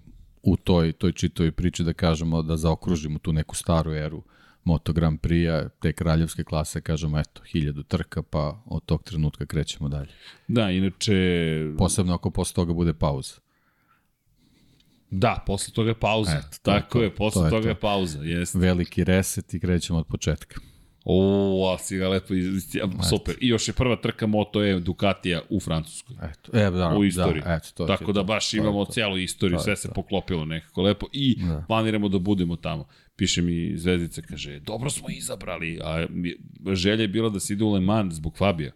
u toj, toj čitoj priči da kažemo da zaokružimo tu neku staru eru Moto Grand Prix-a, te kraljevske klase, kažemo, eto, hiljadu trka, pa od tog trenutka krećemo dalje. Da, inače... Posebno ako posle toga bude pauza. Da, posle toga je pauza. Eto, Tako to, je, posle to je toga to. je pauza. Jest. Veliki reset i krećemo od početka. O, a si ga lepo iz... super. I još je prva trka Moto E Ducatija u Francuskoj. Eto, e, da, u istoriji. Da, eto, to Tako da baš imamo celu istoriju, sve se poklopilo nekako lepo i da. planiramo da budemo tamo. Piše mi Zvezdica, kaže, dobro smo izabrali, a želja je bila da se ide u Le Mans zbog Fabija.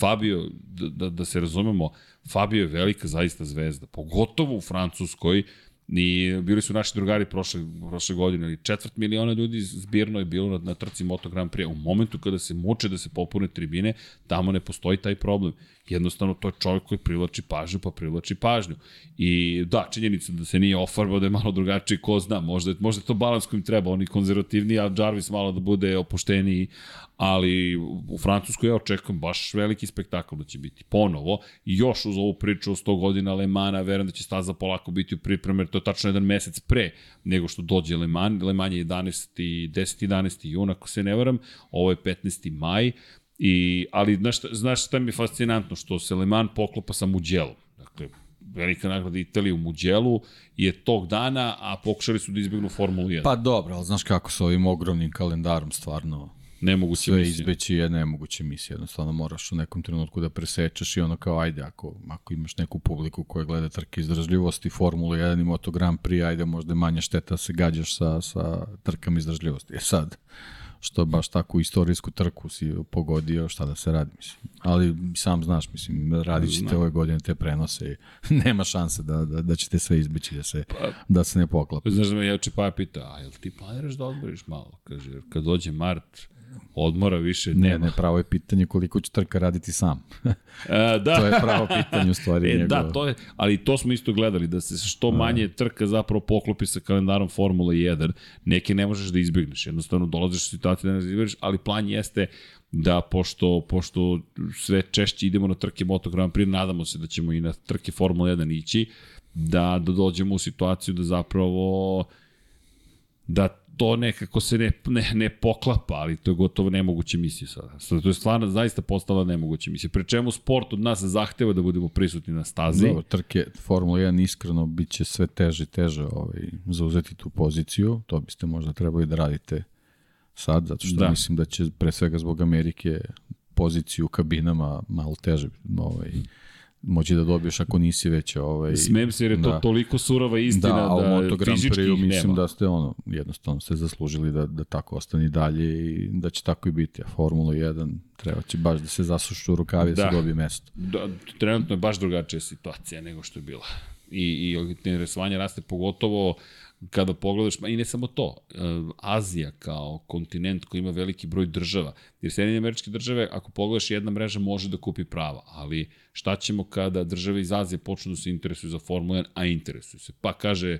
Fabio, da, da, da se razumemo, Fabio je velika zaista zvezda, pogotovo u Francuskoj, I bili su naši drugari prošle, prošle godine, ali četvrt miliona ljudi zbirno je bilo na, na trci Moto Grand Prix. U momentu kada se muče da se popune tribine, tamo ne postoji taj problem. Jednostavno, to je čovjek koji privlači pažnju, pa privlači pažnju. I da, činjenica da se nije ofarbao da je malo drugačiji, ko zna, možda, možda to balans kojim treba, oni konzervativni, a Jarvis malo da bude opušteniji, ali u Francuskoj ja očekujem baš veliki spektakl da će biti ponovo i još uz ovu priču o 100 godina Alemana, verujem da će staza polako biti u pripremi, jer to je tačno jedan mesec pre nego što dođe Le Mans, Le Mans je 11. 10. 11. juna, ako se ne varam, ovo je 15. maj, I, ali znaš, znaš šta mi je fascinantno, što se Le Mans poklopa sa Mugello. Dakle, velika nagrada Italije u Mugello je tog dana, a pokušali su da izbjegnu Formulu 1. Pa dobro, ali znaš kako sa ovim ogromnim kalendarom stvarno nemoguće sve misija. izbeći je nemoguće misija. Jednostavno moraš u nekom trenutku da presečeš i ono kao ajde, ako, ako imaš neku publiku koja gleda trke izdržljivosti, Formula 1 i Moto Grand Prix, ajde možda je manja šteta da se gađaš sa, sa trkama izdržljivosti. E sad, što baš takvu istorijsku trku si pogodio, šta da se radi, mislim. Ali sam znaš, mislim, radit ćete ove godine te prenose i nema šanse da, da, da ćete sve izbeći, da se, pa, da se ne poklapa. Znaš da me Jevče Paja pita, a jel ti planiraš da odmoriš malo? Kaže, kad dođe mart, odmora više ne, nema. Ne, pravo je pitanje koliko će trka raditi sam. A, e, da. to je pravo pitanje u stvari. E, da, to je, ali to smo isto gledali, da se što da. manje trka zapravo poklopi sa kalendarom Formula 1, neke ne možeš da izbjegneš, jednostavno dolaziš u situaciju da ne izbjegneš, ali plan jeste da pošto, pošto sve češće idemo na trke Moto Grand Prix, nadamo se da ćemo i na trke Formula 1 ići, da, da dođemo u situaciju da zapravo da to nekako se ne, ne, ne poklapa, ali to je gotovo nemoguća misija sada. sada. To je stvarno zaista postala nemoguća misija. Pre čemu sport od nas zahteva da budemo prisutni na stazi. Dobro, trke Formula 1 iskreno bit će sve teže i teže ovaj, zauzeti tu poziciju. To biste možda trebali da radite sad, zato što da. mislim da će pre svega zbog Amerike poziciju u kabinama malo teže ovaj, moći da dobiješ ako nisi već ovaj Smem se jer je to da, toliko surova istina da, da Moto Grand Prix mislim nema. da ste ono jednostavno ste zaslužili da da tako ostane dalje i da će tako i biti. A Formula 1 treba će baš da se zasušu rukavi da, da se dobije mesto. Da, trenutno je baš drugačija situacija nego što je bila. I, i interesovanje raste pogotovo kada pogledaš, i ne samo to, Azija kao kontinent koji ima veliki broj država, jer Sjedinje američke države, ako pogledaš, jedna mreža može da kupi prava, ali šta ćemo kada države iz Azije počnu da se interesuju za Formula 1, a interesuju se? Pa kaže,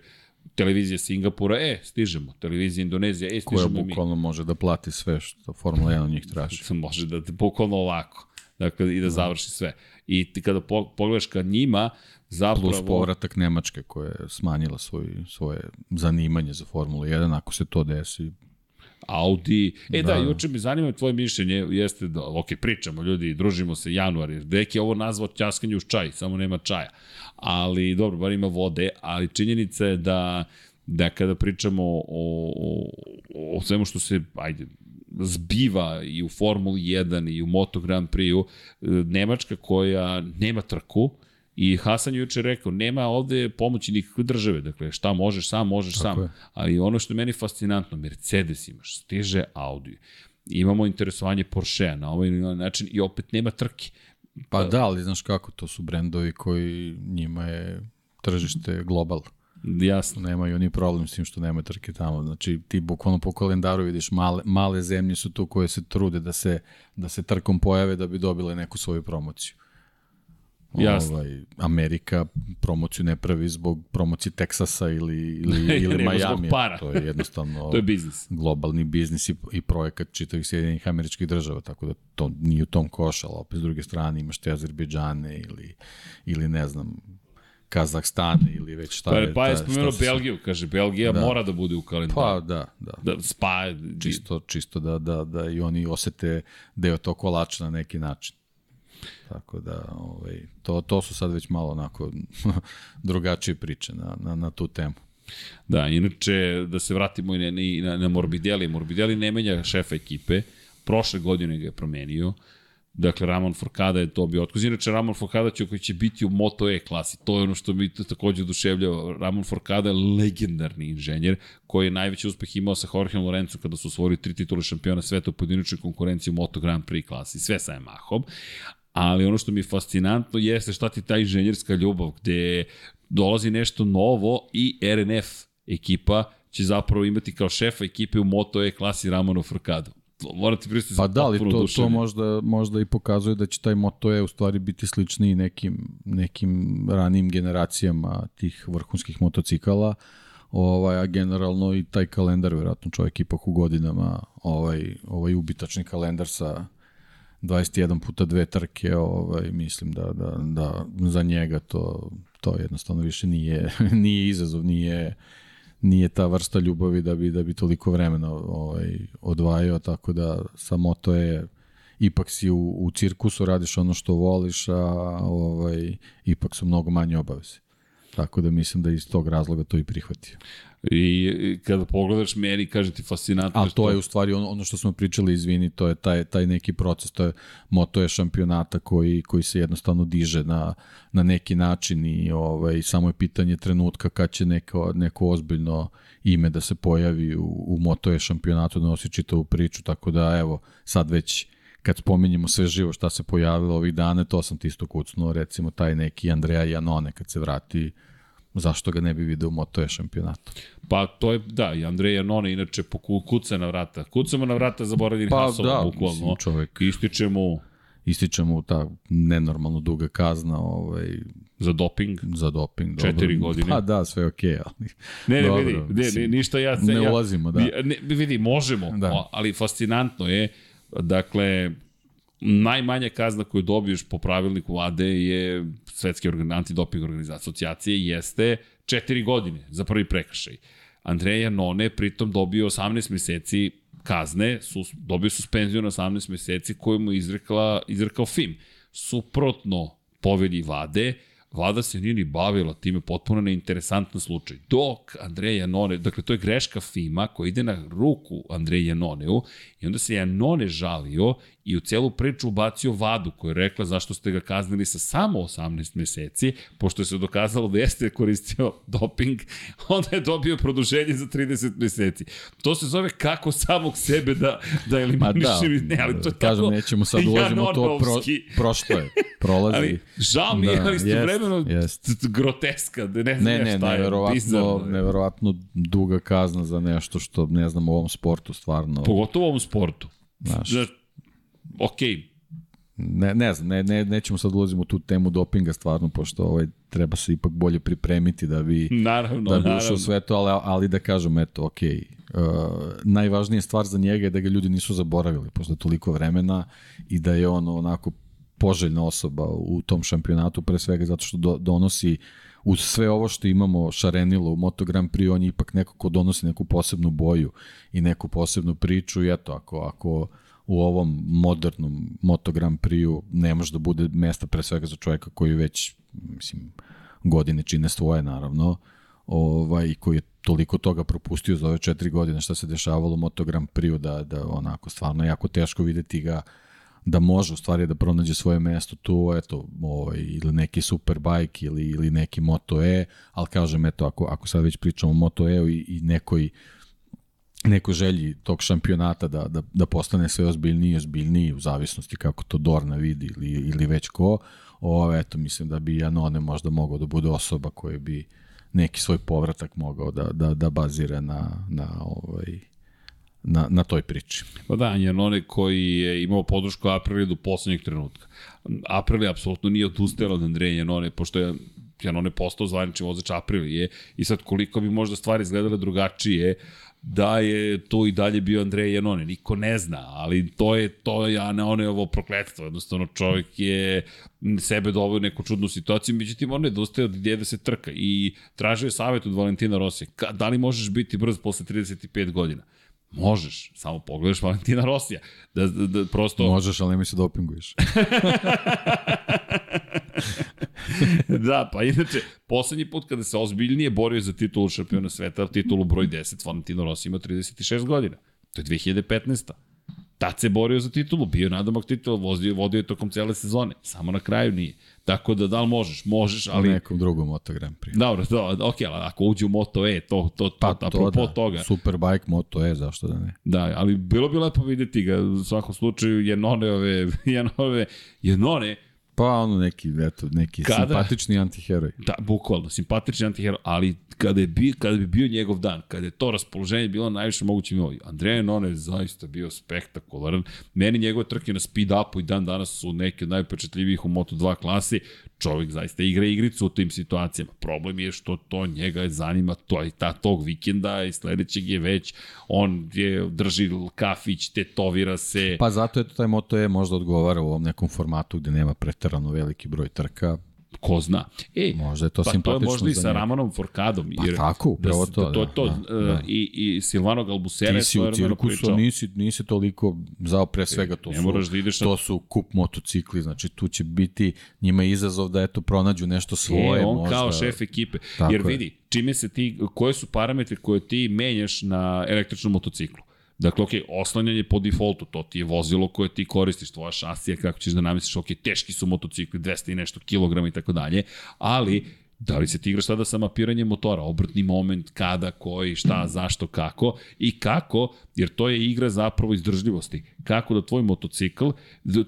televizija Singapura, e, stižemo, televizija Indonezija, e, stižemo Koja bukvalno može da plati sve što Formula 1 od njih traži. može da, bukvalno ovako, dakle, i da, završi sve. I ti kada pogledaš ka njima, zapravo... Plus povratak Nemačke koja je smanjila svoj, svoje zanimanje za Formulu 1, ako se to desi, Audi. E da, da juče mi zanima tvoje mišljenje, jeste da, ok, pričamo ljudi, družimo se januar, jer Dek je ovo nazvao ćaskanje uz čaj, samo nema čaja. Ali, dobro, bar ima vode, ali činjenica je da, da kada pričamo o, o, o svemu što se, ajde, zbiva i u Formuli 1 i u Moto Grand Prix-u, Nemačka koja nema trku, I Hasan juče rekao, nema ovde pomoći nikakve države, dakle šta možeš sam, možeš Tako sam. Je. Ali ono što je meni fascinantno, Mercedes imaš, stiže Audi, imamo interesovanje Porschea na ovaj način i opet nema trke. Pa da, ali znaš kako, to su brendovi koji njima je tržište global. Jasno. Nemaju oni problem s tim što nema trke tamo. Znači ti bukvalno po kalendaru vidiš male, male zemlje su tu koje se trude da se, da se trkom pojave da bi dobile neku svoju promociju. Jasno. Ovaj, Amerika promociju ne pravi zbog promocije Teksasa ili, ili, ili Miami. para. To je jednostavno to je biznis. globalni biznis i, i projekat čitavih Sjedinjenih američkih država, tako da to nije u tom koš, ali opet s druge strane imaš te Azerbejdžane ili, ili ne znam, Kazahstan ili već šta pa, je. Pa je spomenuo Belgiju, kaže Belgija da. mora da bude u kalendaru. Pa da, da. da spa, čisto, čisto da, da, da i oni osete deo to kolača na neki način. Tako da, ovaj, to, to su sad već malo onako drugačije priče na, na, na tu temu. Da, inače, da se vratimo i na, na, na Morbidelli. Morbidelli ne menja šefa ekipe, prošle godine ga je promenio, Dakle, Ramon Forcada je to bio otkaz. Inače, Ramon Forcada će koji će biti u Moto E klasi. To je ono što mi takođe oduševljava. Ramon Forcada je legendarni inženjer koji je najveći uspeh imao sa Jorge Lorenzo kada su osvojili tri titule šampiona sveta u pojedinačnoj konkurenciji u Moto Grand Prix klasi. Sve sa Yamahom ali ono što mi je fascinantno jeste šta ti ta inženjerska ljubav, gde dolazi nešto novo i RNF ekipa će zapravo imati kao šefa ekipe u Moto E klasi Ramona Furcado. Morate pristati Pa da, ali to, to možda, možda i pokazuje da će taj Moto E u stvari biti sličniji nekim, nekim ranim generacijama tih vrhunskih motocikala, ovaj, a generalno i taj kalendar, verovatno čovjek ipak u godinama, ovaj, ovaj ubitačni kalendar sa 21 puta dve trke, ovaj, mislim da, da, da za njega to, to jednostavno više nije, nije izazov, nije, nije ta vrsta ljubavi da bi da bi toliko vremena ovaj odvajao tako da samo to je ipak si u, u cirkusu radiš ono što voliš a ovaj ipak su mnogo manje obaveze tako da mislim da iz tog razloga to i prihvatio I kada pogledaš meni, kaže ti fascinantno. Ali to je u stvari ono, ono što smo pričali, izvini, to je taj, taj neki proces, to je moto je šampionata koji, koji se jednostavno diže na, na neki način i ovaj, samo je pitanje trenutka kad će neko, neko ozbiljno ime da se pojavi u, u moto je šampionatu, da nosi čitavu priču, tako da evo, sad već kad spominjemo sve živo šta se pojavilo ovih dana, to sam ti isto kucnuo, recimo taj neki Andreja Janone kad se vrati zašto ga ne bi video u Moto E šampionatu. Pa to je, da, i Andrej Janone inače kuca na vrata. Kucamo na vrata zaboravljeni pa, Hasova, da, bukvalno. Mislim, čovek. Ističe mu ističe mu ta nenormalno duga kazna ovaj za doping za doping četiri dobro. godine pa da sve okej okay, ali ne ne dobro, vidi ne, ne, ništa ja ne ja, ulazimo da ne, vidi možemo da. ali fascinantno je dakle najmanja kazna koju dobiješ po pravilniku ADE je svetske antidoping organizacije asocijacije jeste 4 godine za prvi prekršaj. Andreja None pritom dobio 18 meseci kazne, su, dobio suspenziju na 18 meseci koju mu izrekla, izrekao FIM. Suprotno povelji vade, Vlada se nije ni bavila time, potpuno neinteresantan slučaj. Dok Andrej Janone, dakle to je greška FIMA koja ide na ruku Andrej Janoneu i onda se Janone žalio i u celu priču ubacio vadu koja je rekla zašto ste ga kaznili sa samo 18 meseci, pošto je se dokazalo da jeste koristio doping, onda je dobio produženje za 30 meseci. To se zove kako samog sebe da, da eliminiši. da, ne, ali to je kažem, tako, nećemo sad ulazimo to, pro, prošlo je, prolazi. Ali, žao mi je, da, ali istovremeno jest. groteska, da ne znam ne, ne, šta je. Neverovatno, neverovatno duga kazna za nešto što, ne znam, u ovom sportu stvarno... Pogotovo u ovom sportu. Znaš, ok, ne, ne znam, ne, ne, nećemo sad ulazimo u tu temu dopinga stvarno, pošto ovaj, treba se ipak bolje pripremiti da bi, naravno, da bi ušao sve to, ali, ali da kažem, eto, ok, uh, najvažnija stvar za njega je da ga ljudi nisu zaboravili posle toliko vremena i da je on onako poželjna osoba u tom šampionatu, pre svega zato što do, donosi uz sve ovo što imamo šarenilo u Moto Grand Prix, on je ipak neko ko donosi neku posebnu boju i neku posebnu priču i eto, ako, ako u ovom modernom Moto Grand Prix-u ne može da bude mesta pre svega za čoveka koji već mislim, godine čine svoje naravno ovaj, koji je toliko toga propustio za ove četiri godine šta se dešavalo u Moto Grand Prix-u da, da onako stvarno jako teško videti ga da može u stvari da pronađe svoje mesto tu, eto, ovaj, ili neki superbike ili, ili neki Moto E, ali kažem, eto, ako, ako sad već pričamo o Moto E i, i nekoj nekoj želji tog šampionata da, da, da postane sve ozbiljniji i ozbiljniji u zavisnosti kako to Dorna vidi ili, ili već ko. O, eto, mislim da bi Janone možda mogao da bude osoba koja bi neki svoj povratak mogao da, da, da bazira na, na, ovaj, na, na toj priči. Pa da, Janone koji je imao podršku Aprilija do poslednjeg trenutka. Aprilija apsolutno nije odustajala od Andreja Janone, pošto je Janone postao zvanični vozač Aprilije i sad koliko bi možda stvari izgledale drugačije, da je to i dalje bio Andrej Janone. Niko ne zna, ali to je to ja ne one ovo prokletstvo. Jednostavno čovjek je sebe doveo u neku čudnu situaciju, međutim on je dostaje od ideje da se trka i tražio je savjet od Valentina Rosija. Da li možeš biti brz posle 35 godina? Možeš, samo pogledaš Valentina Rosija. Da, da, da prosto... Možeš, ali nemoj se dopinguješ. da, pa inače, poslednji put kada se ozbiljnije borio za titulu šampiona sveta, titulu broj 10, Valentino Rossi ima 36 godina. To je 2015. Tad se borio za titulu, bio nadomak titula, vodio, vodio je tokom cele sezone. Samo na kraju nije. Tako da, da li možeš? Možeš, ali... U nekom drugom Moto Grand Prix. Dobro, da, ok, ali ako uđe u Moto E, to, to, to, pa, to apropo da. toga. Superbike Moto E, zašto da ne? Da, ali bilo bi lepo videti ga, u svakom slučaju, Jenone, ove, Jenone, Jenone, Pa ono neki, eto, neki kada, simpatični antiheroj. Da, bukvalno, simpatični antiheroj, ali kada, je bi, kada bi bio njegov dan, kada je to raspoloženje bilo najviše moguće milo, Andreja None je zaista bio spektakularan. Meni njegove trke na speed upu i dan danas su neke od najpečetljivijih u Moto2 klasi. Čovjek zaista igra igricu u tim situacijama. Problem je što to njega zanima to je ta tog vikenda i sledećeg je već on je drži kafić, tetovira se. Pa zato je to taj Moto je možda odgovara u ovom nekom formatu gde nema preterano veliki broj trka ko zna. E, možda je to pa simpatično to je možda i sa Ramonom Forkadom. Pa jer, pa tako, upravo da, to. To je to. Da, da. I, I Silvano Galbusera Ti si u cirkusu, nisi, nisi toliko zao pre svega. To, ne su, da ideš to su kup motocikli, znači tu će biti njima izazov da eto pronađu nešto svoje. E, on možda, kao šef ekipe. Tako jer vidi, čime se ti, koje su parametri koje ti menjaš na električnom motociklu? Dakle, ok, oslanjanje po defaultu, to ti je vozilo koje ti koristiš, tvoja šasija, kako ćeš da namestiš, ok, teški su motocikli, 200 i nešto kilograma i tako dalje, ali da li se ti igraš sada sa mapiranjem motora, obrtni moment, kada, koji, šta, zašto, kako i kako, jer to je igra zapravo izdržljivosti. Kako da tvoj motocikl,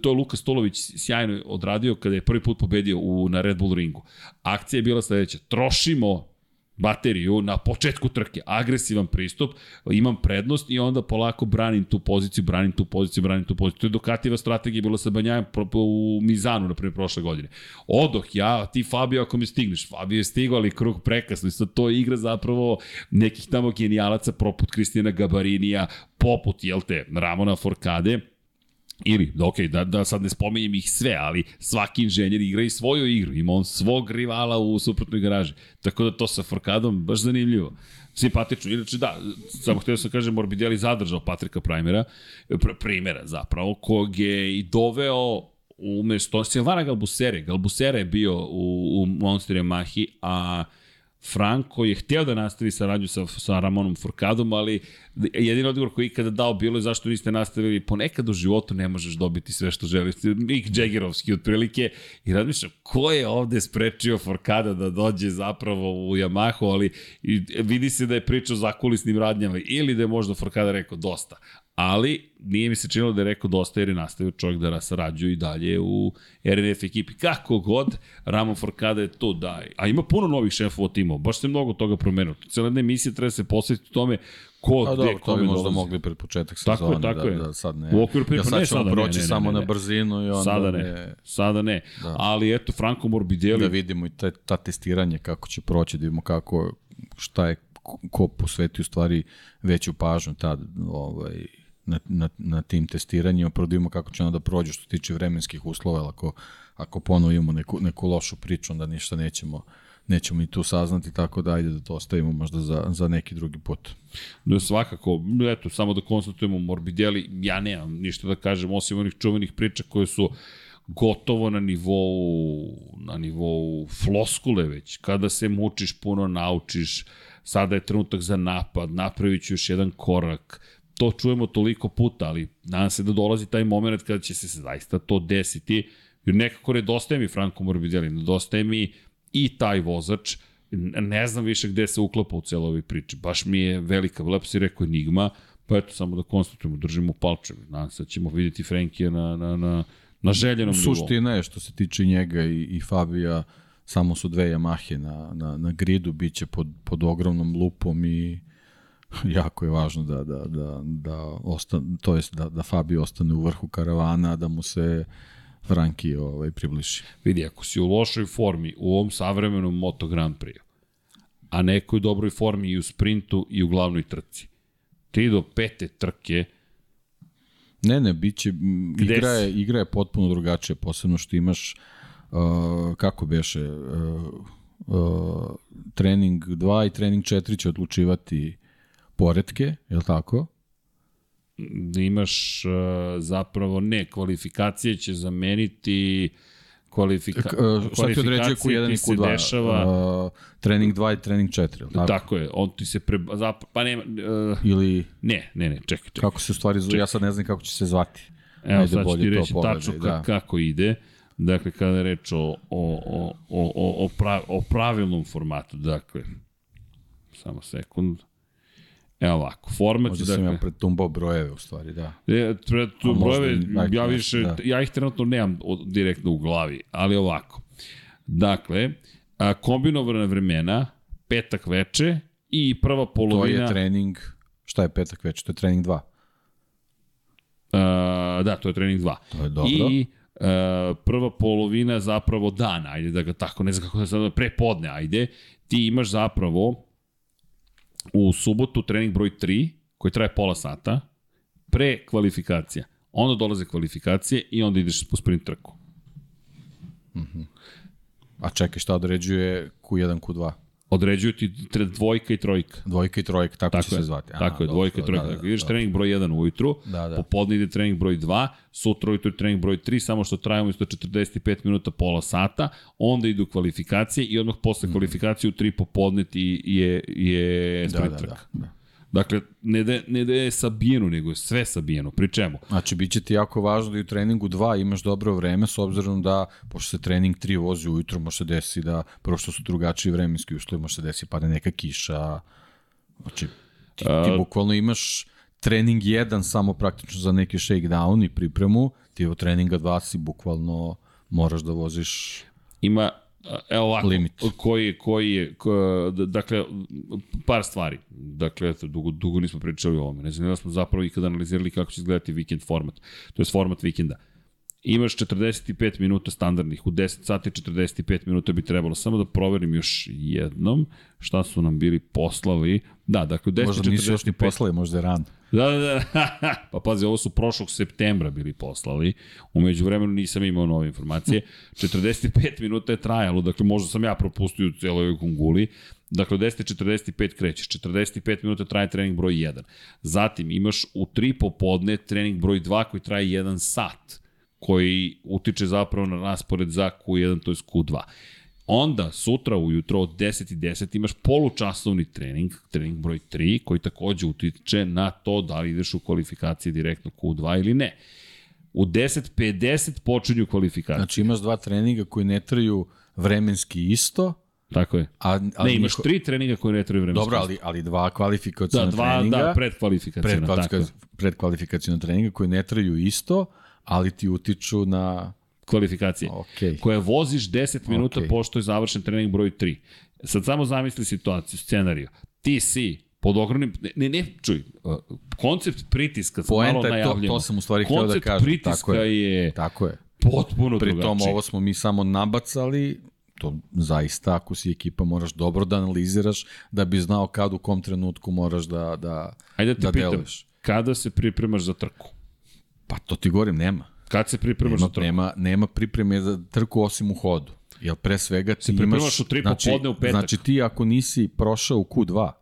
to je Luka Stolović sjajno odradio kada je prvi put pobedio u, na Red Bull ringu. Akcija je bila sledeća, trošimo bateriju na početku trke, agresivan pristup, imam prednost i onda polako branim tu poziciju, branim tu poziciju, branim tu poziciju. To je Dukativa strategija bila sa Banjajem u Mizanu, na primjer, prošle godine. Odoh ja, ti Fabio ako mi stigneš, Fabio je stigao, ali krug prekasno i sad to igra zapravo nekih tamo genijalaca, poput Kristijana Gabarinija, poput, jel te, Ramona Forkade, Ili, da, ok, da, da sad ne spominjem ih sve, ali svaki inženjer igra i svoju igru. Ima on svog rivala u suprotnoj garaži. Tako da to sa Forkadom baš zanimljivo. Simpatično. Inače, da, samo htio sam kažem, Morbidelli zadržao Patrika Primera, pr primera zapravo, kog je i doveo umesto Silvana Galbusere. Galbusere je bio u, u Monster Yamahi, a Franko je hteo da nastavi saradnju sa, sa Ramonom Forkadom, ali jedini odgovor koji je ikada dao bilo je zašto niste nastavili. Ponekad u životu ne možeš dobiti sve što želiš. Mick Jaggerovski otprilike. I razmišljam, ko je ovde sprečio Forkada da dođe zapravo u Yamahu, ali vidi se da je pričao za kulisnim radnjama ili da je možda Forkada rekao dosta ali nije mi se činilo da je rekao dosta jer je nastavio čovjek da sarađuje i dalje u RNF ekipi. Kako god, Ramon Forkada je to da. A ima puno novih šefova timova, baš se mnogo toga promenilo. Cijela jedna emisija treba se posvetiti tome ko, A, gde, bi možda dolazi. mogli pred početak sezone. Tako je, tako da, je. Da, sad ne. U okviru pripa, ja, sad ne, sada proći ne, ne, samo ne, ne, na brzinu i onda sada ne. ne. Sada ne. Da. Ali eto, Franco Morbidelli... Da vidimo i te, ta testiranje kako će proći, da vidimo kako, šta je ko posveti u stvari veću pažnju tad ovaj, na, na, na tim testiranjima, prvo da kako će ono da prođe što tiče vremenskih uslova, ako, ako ponovimo neku, neku lošu priču, onda ništa nećemo nećemo i tu saznati, tako da ajde da to ostavimo možda za, za neki drugi put. Da, svakako, eto, samo da konstatujemo Morbidelli, ja nemam ništa da kažem, osim onih čuvenih priča koje su gotovo na nivou, na nivou floskule već. Kada se mučiš, puno naučiš, sada je trenutak za napad, napravit ću još jedan korak, to čujemo toliko puta, ali nadam se da dolazi taj moment kada će se zaista to desiti, jer nekako nedostaje mi Franko Morbidelli, nedostaje mi i taj vozač, ne znam više gde se uklapa u celo ovoj priči, baš mi je velika, lepo si rekao Enigma, pa eto, samo da konstatujemo, držimo palčevi, nadam se da ćemo vidjeti Frenkija na, na, na, na željenom nivou. Suština je što se tiče njega i, i Fabija, samo su dve Yamahe na, na, na gridu, bit će pod, pod ogromnom lupom i jako je važno da, da, da, da ostan, to jest da, da Fabio ostane u vrhu karavana, da mu se Franki ovaj, približi. Vidi, ako si u lošoj formi u ovom savremenom Moto Grand Prix, a neko je u dobroj formi i u sprintu i u glavnoj trci, ti do pete trke Ne, ne, biće, igra je, igra je potpuno drugačija, posebno što imaš, uh, kako beše, uh, uh, trening 2 i trening 4 će odlučivati poredke, je li tako? Da imaš uh, zapravo ne, kvalifikacije će zameniti kvalifika, uh, šta ti određuje Q1 i Q2? Dešava, uh, trening 2 i trening 4, ili tako? Tako je, on ti se pre... Zap, pa nema... Uh, ili... Ne, ne, ne, čekaj, čekaj. Kako se u stvari zove, ja sad ne znam kako će se zvati. Evo, Ajde, sad ću ti reći tačno da. kako ide. Dakle, kada je reč o, o, o, o, o, prav, o pravilnom formatu, dakle, samo sekund. Evo ovako, format... Možda dakle, sam ja pretumbao brojeve u stvari, da. Je, pred, brojeve, ja više, da. ja ih trenutno nemam direktno u glavi, ali ovako. Dakle, a, kombinovana vremena, petak veče i prva polovina... To je trening, šta je petak veče? To je trening 2. A, da, to je trening 2. To je dobro. I Uh, prva polovina zapravo dana, ajde da ga tako, ne znam kako da sad, prepodne, ajde, ti imaš zapravo u subotu trening broj 3, koji traje pola sata, pre kvalifikacija. Onda dolaze kvalifikacije i onda ideš po sprint trku. Mm -hmm. A čekaj, šta određuje Q1, Q2? Određuju ti dvojka i trojka. Dvojka i trojka, tako, tako će je, se zvati. Aha, tako je, dvojka i trojka. Da, da, ideš da, trening broj 1 ujutru, da, da. popodne ide trening broj 2, sutra ujutru trening broj 3, samo što trajamo isto 45 minuta, pola sata, onda idu kvalifikacije i odmah posle mm. kvalifikacije u 3 popodne ti je, je sprint da, da, da, da. Dakle, ne da, ne da je sabijeno, nego je sve sabijeno. Pri čemu? Znači, bit će ti jako važno da i u treningu 2 imaš dobro vreme, s obzirom da, pošto se trening 3 vozi ujutro, može se desi da, prvo što su drugačiji vremenski uslovi, može se desi pada neka kiša. Znači, ti, ti bukvalno imaš trening 1 samo praktično za neki shakedown i pripremu, ti u treninga 2 si bukvalno moraš da voziš ima Evo ovako, limit. koji, koji je, ko, dakle, par stvari. Dakle, eto, dugo, dugo nismo pričali o ovome. Ne znam da smo zapravo ikada analizirali kako će izgledati vikend format. To je format vikenda. Imaš 45 minuta standardnih, u 10 sati 45 minuta bi trebalo. Samo da proverim još jednom šta su nam bili poslali. Da, dakle, u 10 Možda nisu još ni poslali, možda je rano. Da, da, da. pa pazi, ovo su prošlog septembra bili poslali. Umeđu vremenu nisam imao nove informacije. 45 minuta je trajalo, dakle možda sam ja propustio u celoj ovoj kunguli. Dakle, 10.45 krećeš, 45 minuta traje trening broj 1. Zatim imaš u 3 popodne trening broj 2 koji traje 1 sat, koji utiče zapravo na raspored za Q1, to je Q2. Onda, sutra ujutro od 10.10 10 imaš polučasovni trening, trening broj 3, koji takođe utiče na to da li ideš u kvalifikacije direktno Q2 ili ne. U 10.50 počinju kvalifikacije. Znači imaš dva treninga koji ne traju vremenski isto, Tako je. a, ali ne, imaš njiho- tri treninga koje ne trebaju vremenski. Dobro, ali, ali dva kvalifikacijona Da, dva, treninga, da, predkvalifikacijona, tako je. predkvalifika, predkvalifikacijona treninga koji ne traju isto, ali ti utiču na... Kvalifikacije. Ok. Koje voziš 10 minuta Ok. pošto je završen trening broj 3. Sad samo zamisli situaciju, scenariju. Ti si pod ogromnim, ne, ne, čuj, uh, koncept pritiska, sad malo Poenta je to, to sam u stvari htio da Koncept kažem. pritiska Tako je. je Tako je. potpuno Pri tom drugačiji. ovo smo mi samo nabacali, to zaista ako si ekipa moraš dobro da analiziraš da bi znao kad u kom trenutku moraš da, da, Ajde da da pitam, deluješ. kada se pripremaš za trku? Pa to ti govorim, nema. Kad se pripremaš Nema, za trku? nema, nema pripreme za trku osim u hodu. Jer pre svega ti imaš... pripremaš u tri znači, popodne u petak. Znači ti ako nisi prošao u Q2,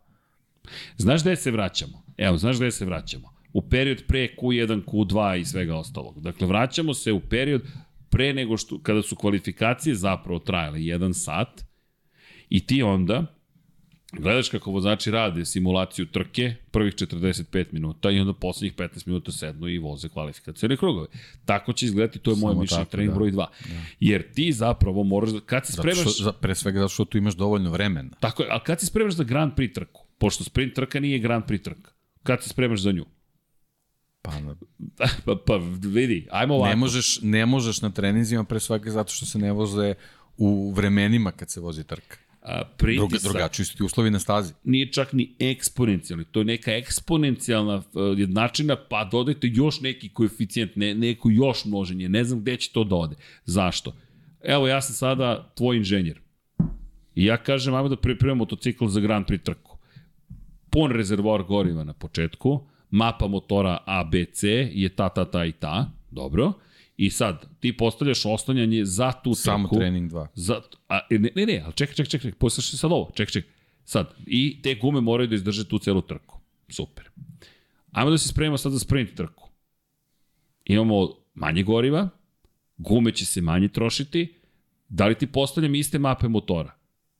Znaš gde se vraćamo? Evo, znaš gde se vraćamo? U period pre Q1, Q2 i svega ostalog. Dakle, vraćamo se u period pre nego što, kada su kvalifikacije zapravo trajale jedan sat i ti onda gledaš kako vozači rade simulaciju trke prvih 45 minuta i onda poslednjih 15 minuta sednu i voze kvalifikacijone krugove. Tako će izgledati, to je moje mišljenje, trening da. broj 2. Jer ti zapravo moraš, da, kad se zato spremaš... što, za, pre svega zato što tu imaš dovoljno vremena. Tako je, ali kad se spremaš za Grand Prix trku? Pošto sprint trka nije Grand Prix trka. Kad se spremaš za nju? Pa, na- pa, pa vidi, ajmo ovako. ne, možeš, ne možeš na treninzima pre svega zato što se ne voze u vremenima kad se vozi trka. A, Druga, pritisak drugačiji su ti uslovi na stazi. nije čak ni eksponencijalni. To je neka eksponencijalna uh, jednačina, pa dodajte još neki koeficijent, ne, neko još množenje. Ne znam gde će to da ode. Zašto? Evo, ja sam sada tvoj inženjer. I ja kažem, ajmo da pripremamo motocikl za Grand Prix trku. Pun rezervoar goriva na početku, mapa motora A, B, C je ta, ta, ta i ta, dobro. I sad, ti postavljaš oslanjanje za tu trku. Samo trening 2. Za, a, e, ne, ne, ne, ali čekaj, čekaj, čekaj, poslušaj sad ovo, čekaj, čekaj. Sad, i te gume moraju da izdrže tu celu trku. Super. Ajmo da se spremimo sad za sprint trku. Imamo manje goriva, gume će se manje trošiti, da li ti postavljam iste mape motora?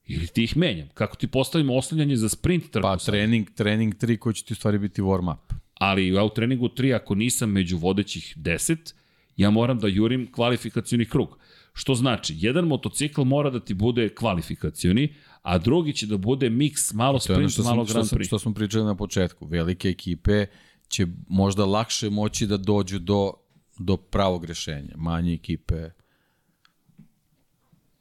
Ili ti ih menjam? Kako ti postavim oslanjanje za sprint trku? Pa sad? trening, trening 3 koji će ti u stvari biti warm up. ali ja u treningu 3 ako nisam među vodećih 10, ja moram da jurim kvalifikacioni krug. Što znači, jedan motocikl mora da ti bude kvalifikacioni, a drugi će da bude miks malo sprint, što, malo sam, što, Grand sam, Prix. što smo pričali na početku. Velike ekipe će možda lakše moći da dođu do, do pravog rešenja. Manje ekipe...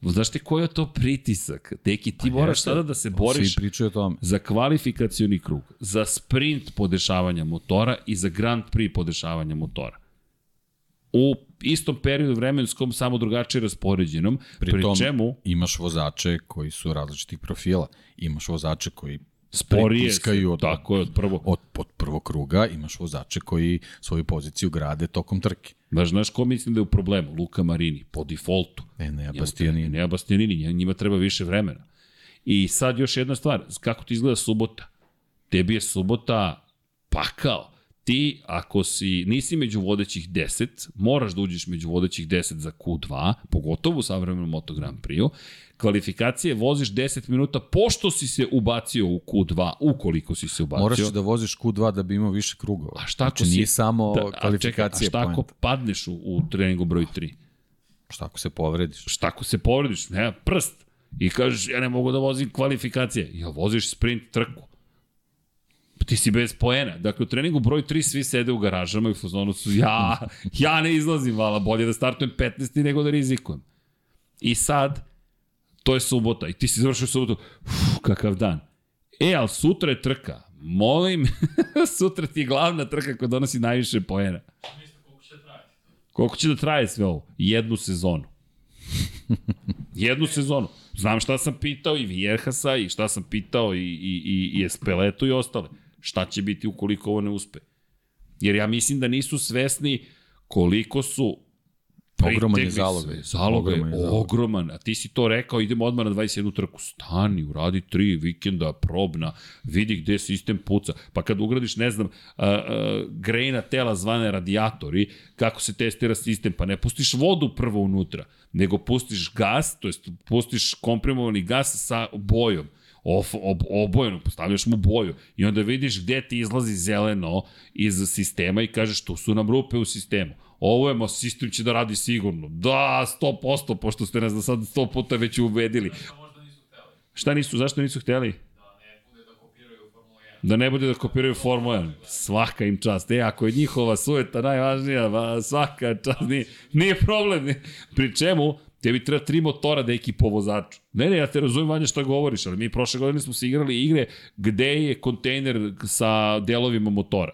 Znaš ti koji je to pritisak? Deki, ti moraš Pa jeste. sada da se boriš o tome. za kvalifikacioni krug, za sprint podešavanja motora i za Grand Prix podešavanja motora. U istom periodu vremenskom, samo drugačije raspoređenom, pri, pri tom, čemu imaš vozače koji su različitih profila. Imaš vozače koji sporije se, od, tako je, od prvog. od, od prvog kruga, imaš vozače koji svoju poziciju grade tokom trke. Znaš, znaš ko mislim da je u problemu? Luka Marini, po defaultu. E, ne, Bastianini. treba- Ne, Bastianini, njima treba više vremena. I sad još jedna stvar, kako ti izgleda subota? Tebi je subota pakao. Ti, ako si, nisi među vodećih 10, moraš da uđeš među vodećih 10 za Q2, pogotovo u savremenom Moto Grand Prix-u. Kvalifikacije voziš 10 minuta pošto si se ubacio u Q2, ukoliko si se ubacio. Moraš da voziš Q2 da bi imao više krugova. A šta ako znači, si... nije samo da, a kvalifikacija čekaj, a šta ako padneš u, u treningu broj 3? Šta ako se povrediš? Šta ako se povrediš? Nema prst. I kažeš, ja ne mogu da vozim kvalifikacije. Ja voziš sprint trku. Ti si bez poena. Dakle, u treningu broj 3 svi sede u garažama i u fazonu su, ja, ja ne izlazim, vala, bolje da startujem 15. nego da rizikujem. I sad, to je subota i ti si završio subotu, uf, kakav dan. E, ali sutra je trka. Molim, sutra ti je glavna trka koja donosi najviše poena. Koliko će da traje sve ovo? Jednu sezonu. Jednu sezonu. Znam šta sam pitao i Vjerhasa i šta sam pitao i, i, i, i Espeletu i ostale. Šta će biti ukoliko ovo ne uspe? Jer ja mislim da nisu svesni koliko su Ogroman je zalog. Zalog je Ogroman. A ti si to rekao, idemo odmah na 21 trku. Stani, uradi tri vikenda, probna, vidi gde sistem puca. Pa kad ugradiš, ne znam, a, a, grejna tela zvane radijatori, kako se testira sistem, pa ne pustiš vodu prvo unutra, nego pustiš gas, to jest pustiš komprimovani gas sa bojom of, ob, obojeno, postavljaš mu boju i onda vidiš gde ti izlazi zeleno iz sistema i kažeš tu su nam rupe u sistemu. Ovo je, ma sistem će da radi sigurno. Da, 100%, pošto ste nas da sad 100 puta već ubedili. Šta nisu, zašto nisu hteli? Da ne bude da kopiraju Formula 1. Svaka im čast. E, ako je njihova sujeta najvažnija, ba, svaka čast. Nije, nije problem. Pri čemu, tebi treba tri motora da eki po vozaču. Ne, ne, ja te razumijem vanja šta govoriš, ali mi prošle godine smo se igrali igre gde je kontejner sa delovima motora.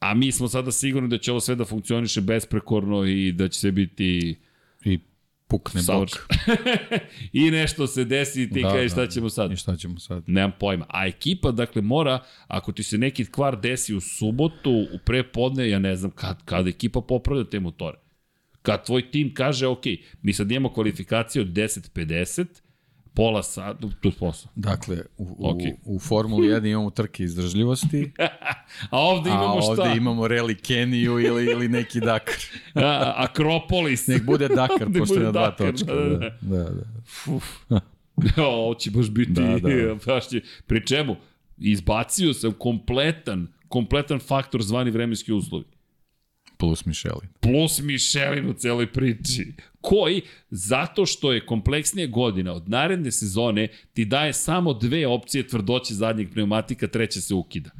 A mi smo sada sigurni da će ovo sve da funkcioniše besprekorno i da će sve biti I pukne savršeno. blok. I nešto se desi i ti da, kažeš šta ćemo sad. I šta ćemo sad? Nemam pojma. A ekipa, dakle, mora, ako ti se neki kvar desi u subotu, u prepodne, ja ne znam kad, kad ekipa popravlja te motore. Kad tvoj tim kaže, ok, mi sad imamo kvalifikacije od 10.50, pola sata, je posao. Dakle, u, u, Okej. u Formuli 1 imamo trke izdržljivosti, A ovde a imamo ovde šta? imamo Rally Keniju ili, ili neki Dakar. A, Akropolis. Nek bude Dakar, Nek pošto je na dva točka. da, da, Da, da. Uf. Ovo će baš biti, da. da. baš će, pri čemu, izbacio sam kompletan, kompletan faktor zvani vremenski uslovi. Plus Mišeli. Plus Michelin u celoj priči. Koji, zato što je kompleksnija godina od naredne sezone, ti daje samo dve opcije tvrdoće zadnjeg pneumatika, treća se ukida.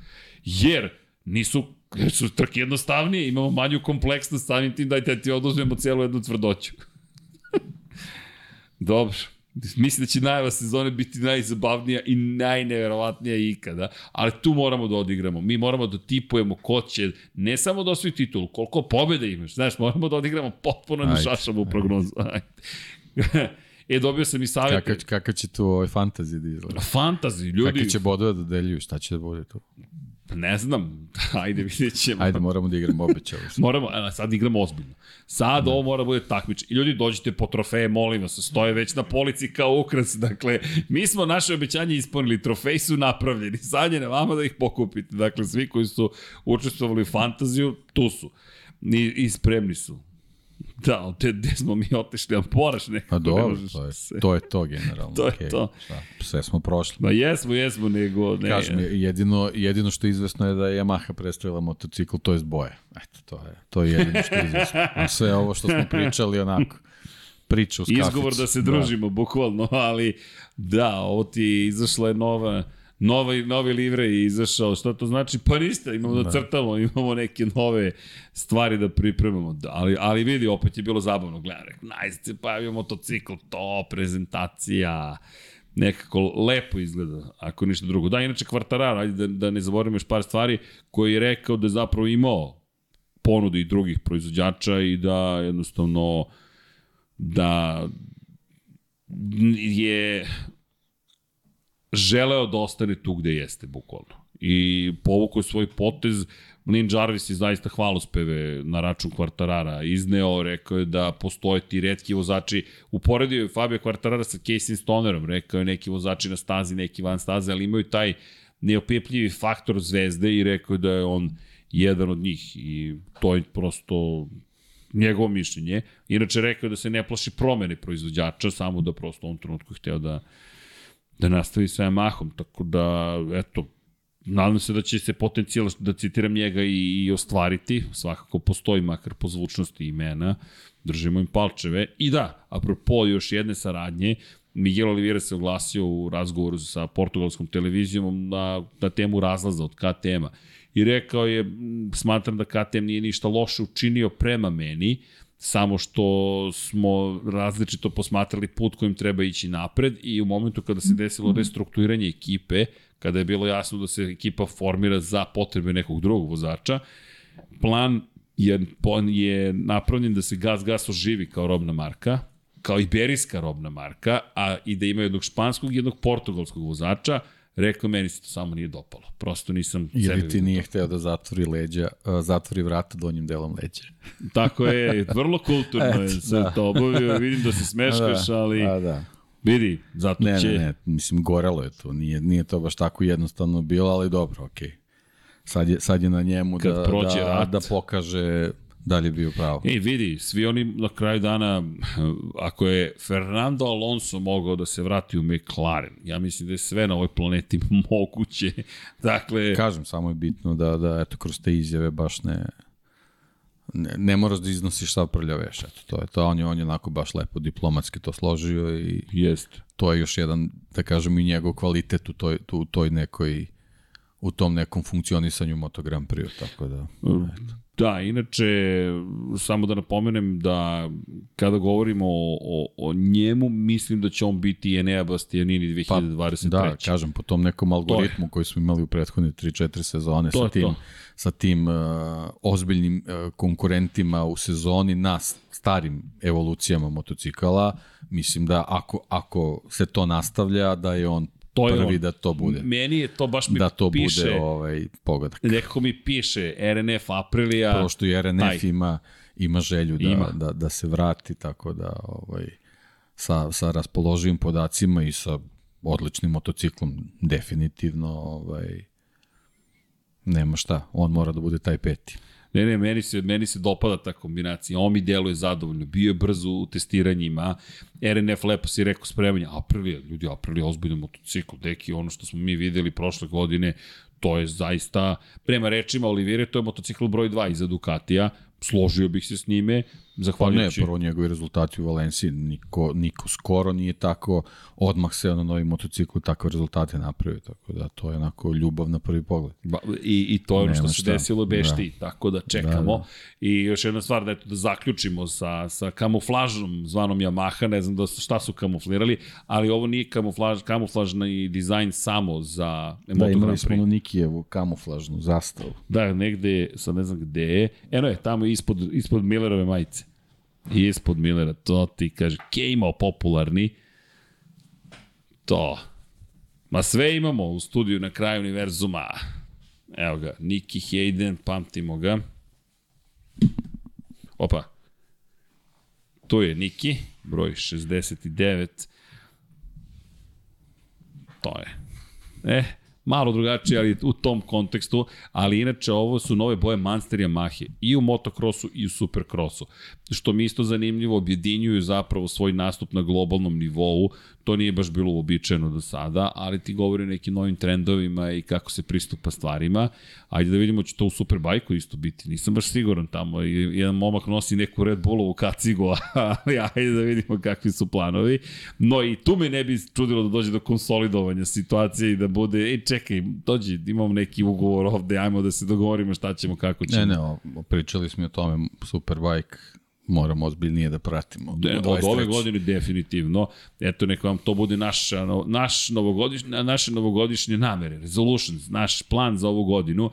Jer nisu su trke jednostavnije, imamo manju kompleksnost, samim tim dajte da ti oduzmemo celu jednu tvrdoću. Dobro. Mislim da će najava sezone biti najzabavnija i najneverovatnija ikada, ali tu moramo da odigramo. Mi moramo da tipujemo ko će ne samo da osvoji titul, koliko pobjede imaš. Znaš, moramo da odigramo potpuno na šašavu prognozu. Ajde. e, dobio sam i savjet. Kakav, kakav će tu ovaj fantasy da izgleda? Fantazi, ljudi. Kakve će bodove da deljuju? Šta će da bude tu? Ne znam. Ajde, vidjet ćemo. Ajde, moramo da igramo obećali. Moramo, a sad igramo ozbiljno. Sad ovo mora da bude takmič. I ljudi dođite po trofeje, molim vas, stoje već na polici kao ukras. Dakle, mi smo naše obećanje ispunili, trofeji su napravljeni. Sad je na vama da ih pokupite. Dakle, svi koji su učestvovali u fantaziju, tu su. I, i spremni su. Da, ali te, gde smo mi otišli, a moraš nekako. Pa ne dobro, možeš to je, se- to je to generalno. To je okej. to. Šta, sve smo prošli. Ma jesmo, jesmo, nego... Ne, Kažem, jedino, jedino što je izvesno je da je Yamaha predstavila motocikl, to je boje. Eto, to je, to je jedino što je izvesno. A sve ovo što smo pričali, onako, priča uz kaficu. izgovor da se družimo, da. bukvalno, ali da, ovo ti je izašla je nova, nova, novi livre je izašao, šta to znači? Pa ništa, imamo da, da crtamo, imamo neke nove stvari da pripremamo, da, ali, ali vidi, opet je bilo zabavno, gledam, rekao, najzad se pojavio motocikl, to, prezentacija, nekako lepo izgleda, ako ništa drugo. Da, inače Kvartarar, ajde da, da ne zaboravimo još par stvari, koji je rekao da je zapravo imao ponudu i drugih proizvođača i da jednostavno da je želeo da ostane tu gde jeste, bukvalno. I povukao svoj potez, Lin Jarvis je zaista hvalospeve na račun Kvartarara izneo, rekao je da postoje ti redki vozači, uporedio je Fabio Kvartarara sa Casey Stonerom, rekao je neki vozači na stazi, neki van staze, ali imaju taj neopipljivi faktor zvezde i rekao je da je on jedan od njih i to je prosto njegovo mišljenje. Inače rekao je da se ne plaši promene proizvođača, samo da prosto ovom trenutku hteo da da nastavi sa Yamahom, tako da, eto, nadam se da će se potencijal, da citiram njega, i, i ostvariti, svakako postoji makar po zvučnosti imena, držimo im palčeve. I da, apropo još jedne saradnje, Miguel Oliveira se oglasio u razgovoru sa portugalskom televizijom na, na temu razlaza od KTM-a i rekao je, "M, smatram da KTM nije ništa loše učinio prema meni, samo što smo različito posmatrali put kojim treba ići napred i u momentu kada se desilo restrukturiranje ekipe, kada je bilo jasno da se ekipa formira za potrebe nekog drugog vozača, plan je, je napravljen da se Gas Gas oživi kao robna marka, kao iberijska robna marka, a i da ima jednog španskog i jednog portugalskog vozača, Rekao, meni se to samo nije dopalo. Prosto nisam Ili ti nije hteo da zatvori leđa, zatvori vrata donjim delom leđa. Tako je, vrlo kulturno je Eto, sve da. to obavio. Vidim da se smeškaš, ali A, da. vidi, zato Ne, će... ne, ne, mislim, gorelo je to, nije, nije to baš tako jednostavno bilo, ali dobro, okej. Sad, je, sad je na njemu Kad da, da, rat. da pokaže da li je bio pravo. Ej, vidi, svi oni na kraju dana, ako je Fernando Alonso mogao da se vrati u McLaren, ja mislim da je sve na ovoj planeti moguće. Dakle, Kažem, samo je bitno da, da eto, kroz te izjave baš ne, ne, ne moraš da iznosiš sav prljaveš, eto, to je to, on je, on je onako baš lepo diplomatski to složio i jest. to je još jedan, da kažem, i njegov kvalitet u toj, tu, toj nekoj, u tom nekom funkcionisanju Moto Grand Prix, tako da... Da, inače, samo da napomenem da kada govorimo o, o, o njemu, mislim da će on biti Enea Bastianini 2023. Da, kažem, po tom nekom algoritmu koji smo imali u prethodne 3-4 sezone To sa tim, to. sa tim uh, ozbiljnim uh, konkurentima u sezoni na starim evolucijama motocikala, mislim da ako, ako se to nastavlja, da je on To je prvi on. da to bude. Meni je to baš mi Da to piše, bude ovaj pogodak. nekako mi piše RNF Aprilija, Prvo što i RNF taj. ima, ima želju da, Ima. da, da se vrati, tako da ovaj, sa, sa raspoloživim podacima i sa odličnim motociklom definitivno ovaj, nema šta, on mora da bude taj peti. Ne, ne, meni se, meni se dopada ta kombinacija. On mi deluje zadovoljno. Bio je brzo u testiranjima. RNF lepo si rekao spremanje. Aprilia, ljudi, Aprilia ozbiljno motocikl. Deki, ono što smo mi videli prošle godine, to je zaista, prema rečima Olivire, to je motocikl broj 2 iza Ducatija. Složio bih se s njime. Pa ne, Zahvaljujući... prvo njegovi rezultati u Valenciji, niko, niko skoro nije tako odmah se na novi motociklu takve rezultate napravio, tako da to je onako ljubav na prvi pogled. Ba, i, I to je ono što se šta. desilo Bešti, da. tako da čekamo. Da, Da, da. I još jedna stvar, da, eto, da zaključimo sa, sa kamuflažom zvanom Yamaha, ne znam da, šta su kamuflirali, ali ovo nije kamuflaž, kamuflažni dizajn samo za Da, Moto imali Grand smo na Nikijevu kamuflažnu zastavu. Da, negde, sad ne znam gde je, eno je, tamo ispod, ispod Millerove majice. Ispod Millera, to ti kaže, Kejmo popularni, to. Ma sve imamo u studiju na kraju univerzuma. Evo ga, Nicky Hayden, pamtimo ga. Opa. Tu je Niki, broj 69. To je. E, malo drugačije, ali u tom kontekstu, ali inače ovo su nove boje Monster Yamahe i u motocrossu i u supercrossu, što mi isto zanimljivo objedinjuju zapravo svoj nastup na globalnom nivou, to nije baš bilo uobičajeno do sada, ali ti govori o nekim novim trendovima i kako se pristupa stvarima. Ajde da vidimo će to u Superbajku isto biti. Nisam baš siguran tamo. Jedan momak nosi neku Red Bullovu kacigu, ali ajde da vidimo kakvi su planovi. No i tu me ne bi čudilo da dođe do konsolidovanja situacije i da bude, ej čekaj, dođi, imamo neki ugovor ovde, ajmo da se dogovorimo šta ćemo, kako ćemo. Ne, ne, pričali smo o tome, Superbike moramo ozbiljnije da pratimo. De, od ove 23.. godine definitivno. Eto, neka vam to bude naš, naš novogodišnje, naše novogodišnje namere, resolutions, naš plan za ovu godinu.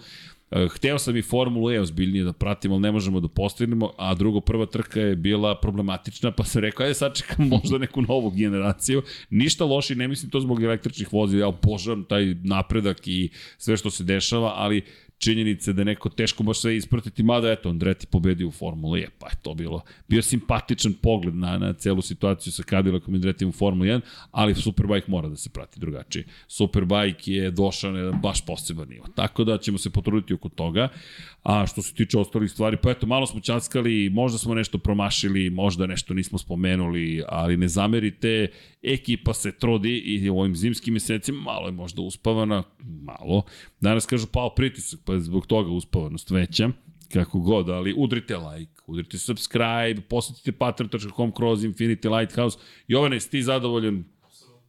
E, Hteo sam i Formulu E ozbiljnije da pratim, ali ne možemo da postignemo, a drugo, prva trka je bila problematična, pa sam rekao, ajde sad čekam možda neku novu generaciju. Ništa loši, ne mislim to zbog električnih vozila, ja obožavam taj napredak i sve što se dešava, ali činjenice da neko teško može sve ispratiti, mada eto, Andreti pobedio u Formuli E, pa je to bilo, bio simpatičan pogled na, na celu situaciju sa Cadillacom i Andretijem u Formuli 1, ali Superbike mora da se prati drugačije. Superbike je došao na jedan baš poseban nivo, tako da ćemo se potruditi oko toga, a što se tiče ostalih stvari, pa eto, malo smo časkali, možda smo nešto promašili, možda nešto nismo spomenuli, ali ne zamerite, ekipa se trudi i u ovim zimskim mesecima malo je možda uspavana, malo. Danas kažu pao pritisak, pa je zbog toga uspavanost veća kako god, ali udrite like, udrite subscribe, posetite patreon.com kroz Infinity Lighthouse. Jovane, jesi ti zadovoljan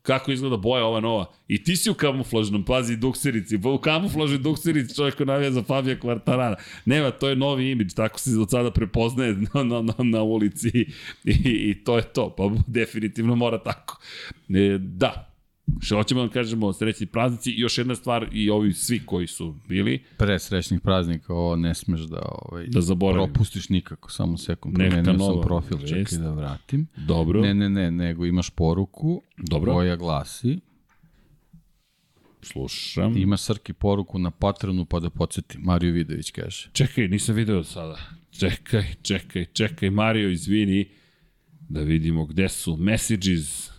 kako izgleda boja ova nova. I ti si u kamuflažnom, pazi, dukserici. Pa u kamuflažnoj dukserici čovjek ko navija za Fabija Kvartarana. Nema, to je novi imidž, tako se od sada prepoznaje na, na, na, na ulici i, i to je to. Pa definitivno mora tako. E, da, Što hoćemo da kažemo, srećni praznici. I još jedna stvar, i ovi svi koji su bili, Pre srećnih praznika ovo ne smeš da, ovaj, da zaboravimo. propustiš nikako, samo sekund. Promenio sam nova, profil, čekaj jest. da vratim. Dobro, Ne, ne, ne, nego imaš poruku dobro. koja glasi Slušam. Ima Srki poruku na patronu pa da podsjeti. Mario Vidović kaže. Čekaj, nisam video sada. Čekaj, čekaj, čekaj. Mario, izvini. Da vidimo gde su messages.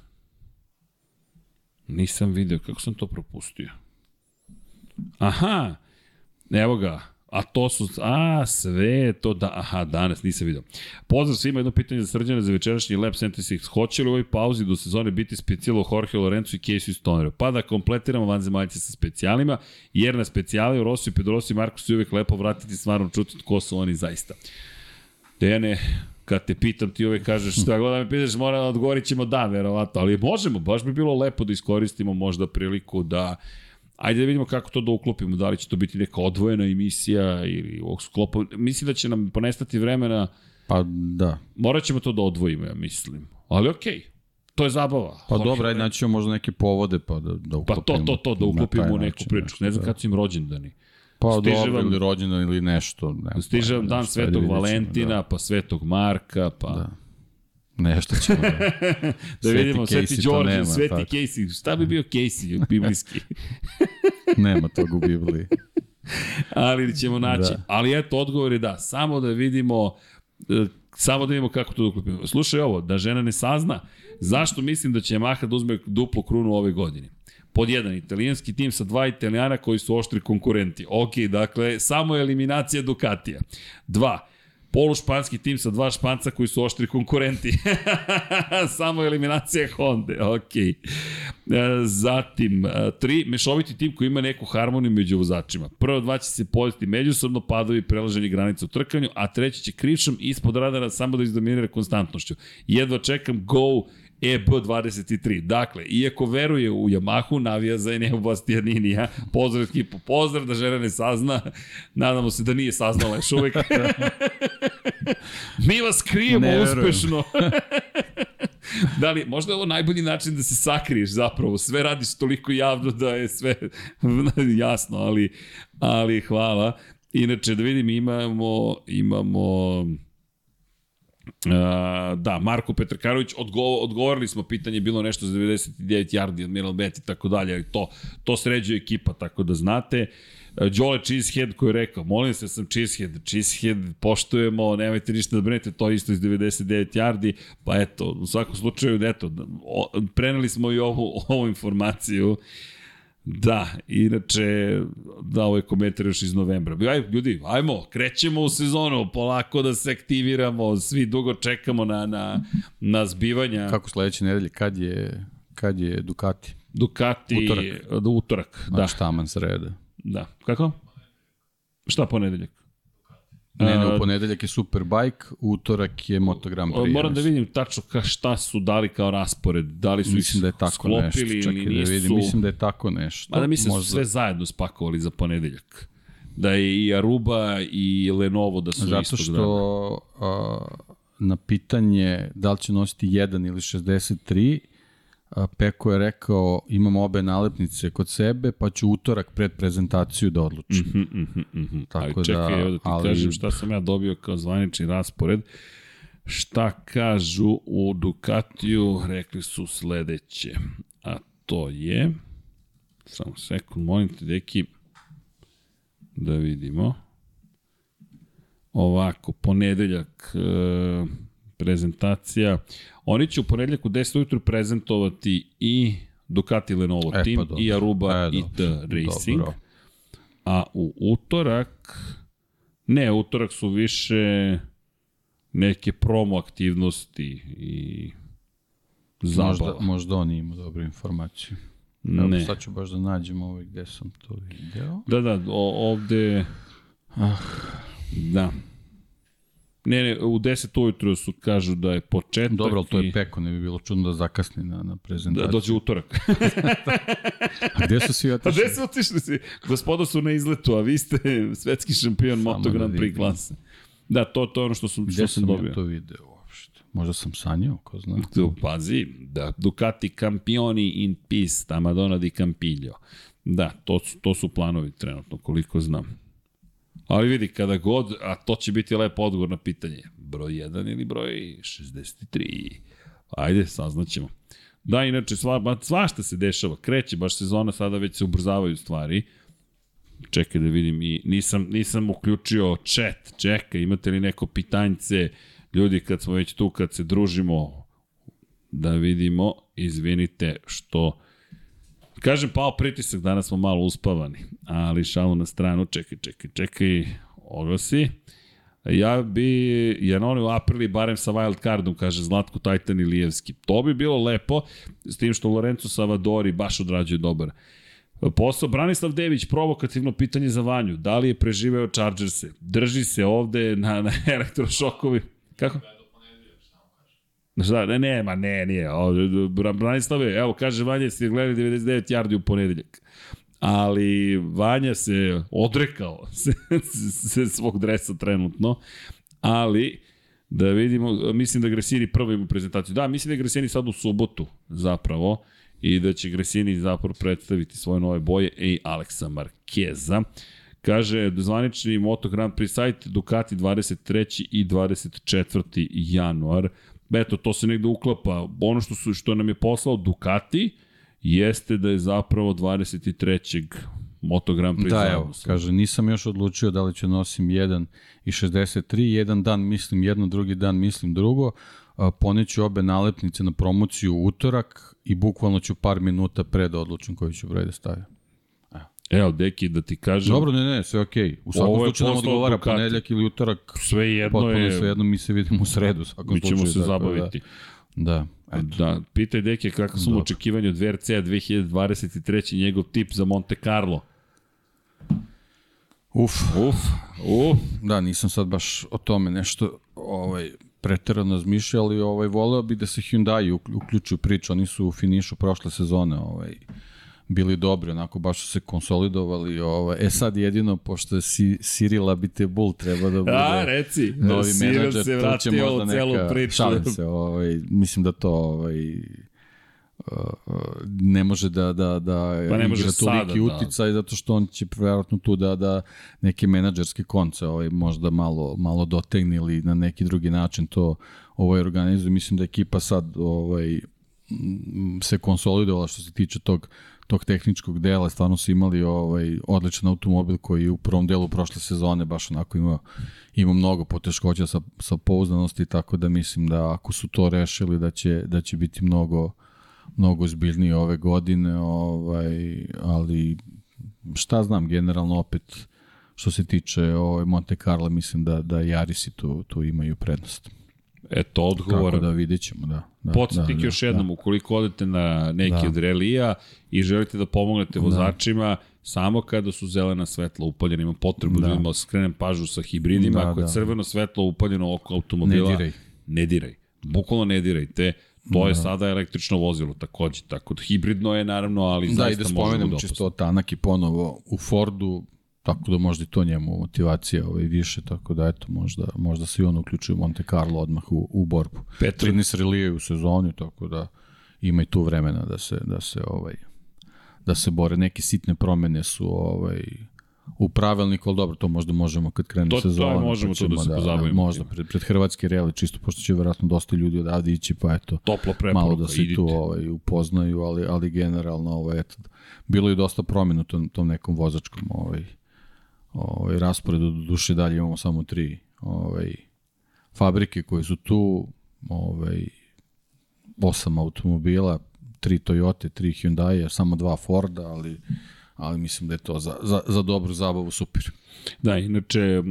Nisam video, kako sam to propustio? Aha, evo ga. A to su, a, sve to da, aha, danas nisam video. Pozdrav svima, jedno pitanje za srđane za večerašnji Lab 76. Hoće li u ovoj pauzi do sezone biti specijalo Jorge Lorenzo i Casey Stoneru? Pa da kompletiramo vanzemaljce sa specijalima, jer na specijali u Rosiju, Pedrosi i Marko su uvek lepo vratiti stvarno čuti ko su oni zaista. Dejane, kad te pitam ti uvek kažeš šta god da me pitaš, mora odgovorit ćemo da, verovatno, ali možemo, baš bi bilo lepo da iskoristimo možda priliku da Ajde da vidimo kako to da uklopimo, da li će to biti neka odvojena emisija ili u sklopu. Mislim da će nam ponestati vremena. Pa da. Morat ćemo to da odvojimo, ja mislim. Ali okej. Okay. To je zabava. Pa Jorge dobro, ajde naći možda neke povode pa da, da uklopimo. Pa to, to, to, da uklopimo neku priču. Ne znam da. kad su im rođendani. Pa Stiže dobro, vam, ili rođendan ili nešto. Ne, stiže vam dan Svetog Valentina, da. pa Svetog Marka, pa... Da. Nešto ćemo da... da vidimo, Sveti Đorđe, Sveti tako. Casey. Šta bi bio Casey biblijski? nema tog u Bibliji. Ali ćemo naći. Da. Ali eto, odgovor je da. Samo da vidimo e, samo da vidimo kako to da uklopimo. Slušaj ovo, da žena ne sazna, zašto mislim da će Yamaha da uzme duplu krunu ove godine? Pod jedan, italijanski tim sa dva italijana koji su oštri konkurenti. Ok, dakle, samo eliminacija Ducatija. Dva, polušpanski tim sa dva španca koji su oštri konkurenti. Samo eliminacija Honda, ok. E, zatim, e, tri, mešoviti tim koji ima neku harmoniju među vozačima. Prvo dva će se podesti međusobno, padovi prelaženje granica u trkanju, a treći će krišom ispod radara samo da izdominira konstantnošću. Jedva čekam go EB23. Dakle, iako veruje u Yamahu, navija za Eneo Bastianinija. Pozdrav ekipu, pozdrav da žena ne sazna. Nadamo se da nije saznala još uvek. Mi vas krijemo ne uspešno. da li, možda je ovo najbolji način da se sakriješ zapravo. Sve radiš toliko javno da je sve jasno, ali, ali hvala. Inače, da vidim, imamo, imamo Uh, da, Marko Petrkarović, odgo odgovorili smo, pitanje bilo nešto za 99 yardi, Admiral Bet i tako dalje, to, to sređuje ekipa, tako da znate. Uh, Đole Cheesehead koji je rekao, molim se sam Cheesehead, Cheesehead poštujemo, nemojte ništa da brinete, to isto iz 99 yardi, pa eto, u svakom slučaju, eto, preneli smo i ovu, ovu informaciju. Uh, Da, inače, da, ovo je komentar još iz novembra. Aj, ljudi, ajmo, krećemo u sezonu, polako da se aktiviramo, svi dugo čekamo na, na, na zbivanja. Kako sledeće nedelje, kad je, kad je Ducati? Ducati, utorak, da, utorak da. Znači, taman sreda. Da, kako? Šta ponedeljak? Ne, ne, u ponedeljak je Superbike, utorak je Moto Grand Prix. Moram da vidim tačno ka šta su dali kao raspored, da li su mislim da je tako sklopili nešto, čekaj ili nisu. Da vidim, mislim da je tako nešto. Ma da mislim da su sve zajedno spakovali za ponedeljak. Da je i Aruba i Lenovo da su Zato istog dana. Zato što na pitanje da li će nositi 1 ili 63, Peko je rekao imam obe nalepnice kod sebe, pa ću utorak pred prezentaciju da odlučim. Mm -hmm, mm -hmm. Tako Aj, čekaj, da, evo da ti ali... kažem šta sam ja dobio kao zvanični raspored. Šta kažu u Ducatiju, rekli su sledeće. A to je, samo sekund, molim te, deki, da vidimo. Ovako, ponedeljak, e, prezentacija. Oni će u ponedljak u 10 ujutru prezentovati i Ducati Lenovo e, Team, pa i Aruba e, i Racing. Dobro. A u utorak, ne, utorak su više neke promo aktivnosti i zabava. Možda, možda oni ima dobru informaciju. Evo, ne. Sad ću baš da nađem ovaj gde sam to video. Da, da, o, ovde... Ah. Da. Ne, ne, u 10 ujutru su kažu da je početak. Dobro, ali to je peko, ne bi bilo čudno da zakasni na, na prezentaciju. Da dođe utorak. a gde su svi otišli? A gde su otišli svi? Gospodo su na izletu, a vi ste svetski šampion Samo Moto da Grand Prix klase. Da, to, to je ono što sam, gde što sam, dobio. Gde sam ja to video uopšte? Možda sam sanjao, ko zna. Tu, pazi, da, Ducati campioni in pista, Madonna di Campiglio. Da, to, to su planovi trenutno, koliko znam. Ali vidi, kada god, a to će biti lep odgovor na pitanje, broj 1 ili broj 63. Ajde, saznaćemo. Da, inače, sva, svašta se dešava, kreće, baš sezona sada već se ubrzavaju stvari. Čekaj da vidim, i nisam, nisam uključio chat, čekaj, imate li neko pitanjce, ljudi kad smo već tu, kad se družimo, da vidimo, izvinite što... Kažem, pao pritisak, danas smo malo uspavani, ali šalu na stranu, čekaj, čekaj, čekaj, oglasi. Ja bi Janoni u aprili barem sa wild cardom, kaže Zlatko Tajtan Ilijevski. To bi bilo lepo, s tim što Lorenzo Savadori baš odrađuje dobar. Posao Branislav Dević, provokativno pitanje za Vanju. Da li je preživeo Chargerse? Drži se ovde na, na elektrošokovi. Kako? Šta, ne, ne, ma ne, nije. Branislave, evo, kaže Vanja, ste gledali 99 yardi u ponedeljak. Ali Vanja se odrekao se, se svog dresa trenutno, ali da vidimo, mislim da Gresini prvo ima prezentaciju. Da, mislim da je Gresini sad u subotu zapravo i da će Gresini zapravo predstaviti svoje nove boje i Aleksa Markeza. Kaže, zvanični Moto Grand Prix sajt Ducati 23. i 24. januar. Eto, to se negde uklapa. Ono što, su, što nam je poslao Ducati jeste da je zapravo 23. Moto Grand Prix. Da, evo, kaže, nisam još odlučio da li ću nosim 1 i 63, jedan dan mislim jedno, drugi dan mislim drugo, poneću obe nalepnice na promociju utorak i bukvalno ću par minuta pre da odlučim koji ću broj da stavim. Evo, deki, da ti kažem... Dobro, ne, ne, sve okej. Okay. U svakom slučaju nam odgovara Ducati. ponedeljak ili utorak. Sve jedno je... Sve jedno, mi se vidimo u sredu. Svakom mi ćemo slučaju, se zabaviti. Da. Da, eto. da. Pitaj deke kako su mu očekivanje od VRC-a 2023. njegov tip za Monte Carlo. Uf. Uf. Uf. Da, nisam sad baš o tome nešto ovaj, preterano razmišljao, ali ovaj, voleo bi da se Hyundai uključuju priču. Oni su u finišu prošle sezone ovaj, bili dobri, onako baš su se konsolidovali. Ovaj. E sad jedino, pošto si, Cyril Abitebul treba da bude A, reci, novi Cyril menadžer, se vratio u celu priču. Šalim se, ovaj, mislim da to ovaj, ne može da da da pa ne može igra toliki da. uticaj zato što on će verovatno tu da da neke menadžerske konce ovaj možda malo malo dotegne ili na neki drugi način to ovaj organizuje mislim da ekipa sad ovaj se konsolidovala što se tiče tog tog tehničkog dela, stvarno su imali ovaj odličan automobil koji u prvom delu prošle sezone baš onako ima, ima mnogo poteškoća sa, sa pouzdanosti, tako da mislim da ako su to rešili da će, da će biti mnogo, mnogo zbiljniji ove godine, ovaj, ali šta znam, generalno opet što se tiče ovaj Monte Carlo, mislim da, da Jarisi tu, tu imaju prednost. Eto, odgovor. Tako da vidit ćemo, da. Da Podsjetnik da, da, još jednom, da. ukoliko odete na neki da. od relija i želite da pomognete da. vozačima, da. samo kada su zelena svetla upaljena, imam potrebu da, da imamo skrenem pažu sa hibridima, da, ako je da. crveno svetlo upaljeno oko automobila, ne diraj. Ne diraj. Bukvalno ne dirajte. To da. je sada električno vozilo takođe, tako da hibridno je naravno, ali da, zaista možemo da spomenem čisto Tanak i ponovo u Fordu Tako da možda i to njemu motivacija ovaj, više, tako da eto, možda, možda se i on uključuje u Monte Carlo odmah u, u borbu. Petri. 13 relije u sezoni, tako da ima i tu vremena da se, da se ovaj da se bore. Neke sitne promene su ovaj u pravilniku, ali dobro, to možda možemo kad krene to, sezona. To možemo to da se da, pozabavimo. možda pred, pred hrvatski reali, čisto pošto će verovatno dosta ljudi odavde ići, pa eto, Toplo malo da se idite. tu ovaj, upoznaju, ali, ali generalno ovaj, eto, bilo je dosta promjena u tom, tom nekom vozačkom ovaj, ovaj, rasporedu, do duše dalje imamo samo tri ovaj, fabrike koje su tu, ovaj, osam automobila, tri Toyota, tri Hyundai, samo dva Forda, ali ali mislim da je to za, za, za dobru zabavu super. Da, inače,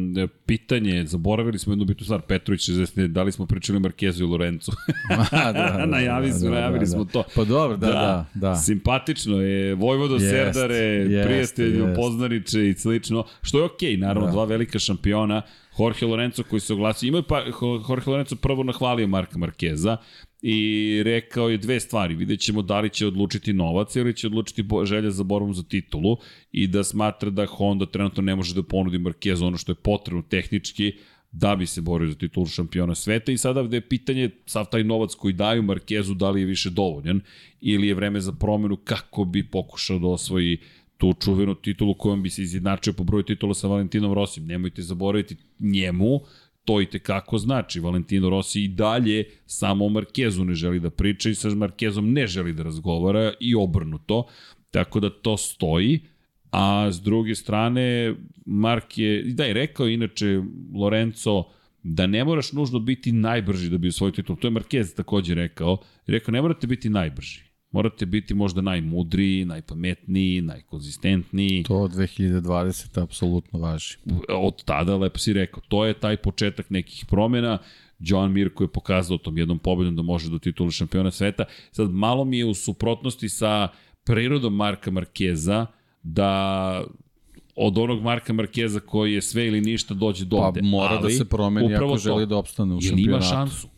pitanje, zaboravili smo jednu bitnu stvar, Petrović, da li smo pričali Markezu i Lorencu? da, da, najavi smo, da, najavili da, smo da. to. Pa dobro, da, da, da. da. Simpatično je, Vojvodo jest, Serdare, jest, prijatelj, jest. poznaniče i slično, što je okej, okay, naravno, da. dva velika šampiona, Jorge Lorenzo koji se oglasio, ima pa Jorge Lorenzo prvo nahvalio Marka Markeza, i rekao je dve stvari. Vidjet ćemo da li će odlučiti novac ili će odlučiti želja za borbom za titulu i da smatra da Honda trenutno ne može da ponudi Marquez ono što je potrebno tehnički da bi se borio za titulu šampiona sveta i sada je pitanje sav taj novac koji daju Markezu da li je više dovoljan ili je vreme za promenu kako bi pokušao da osvoji tu čuvenu titulu kojom bi se izjednačio po broju titula sa Valentinom Rosim. Nemojte zaboraviti njemu, to i tekako znači. Valentino Rossi i dalje samo o Markezu ne želi da priča i sa Markezom ne želi da razgovara i obrnuto. Tako da to stoji. A s druge strane, Mark je, da je rekao inače Lorenzo, da ne moraš nužno biti najbrži da bi osvojio titul. To je Marquez takođe rekao. Rekao, ne morate biti najbrži. Morate biti možda najmudriji, najpametniji, najkonzistentniji. To od 2020. apsolutno važi. Od tada, lepo si rekao, to je taj početak nekih promjena. John Mirko je pokazao tom jednom pobedom da može do titula šampiona sveta. Sad, malo mi je u suprotnosti sa prirodom Marka Markeza da od onog Marka Markeza koji je sve ili ništa dođe do ovde. Pa mora da ali, da se promeni ako to, želi da opstane u šampionatu. ima šansu.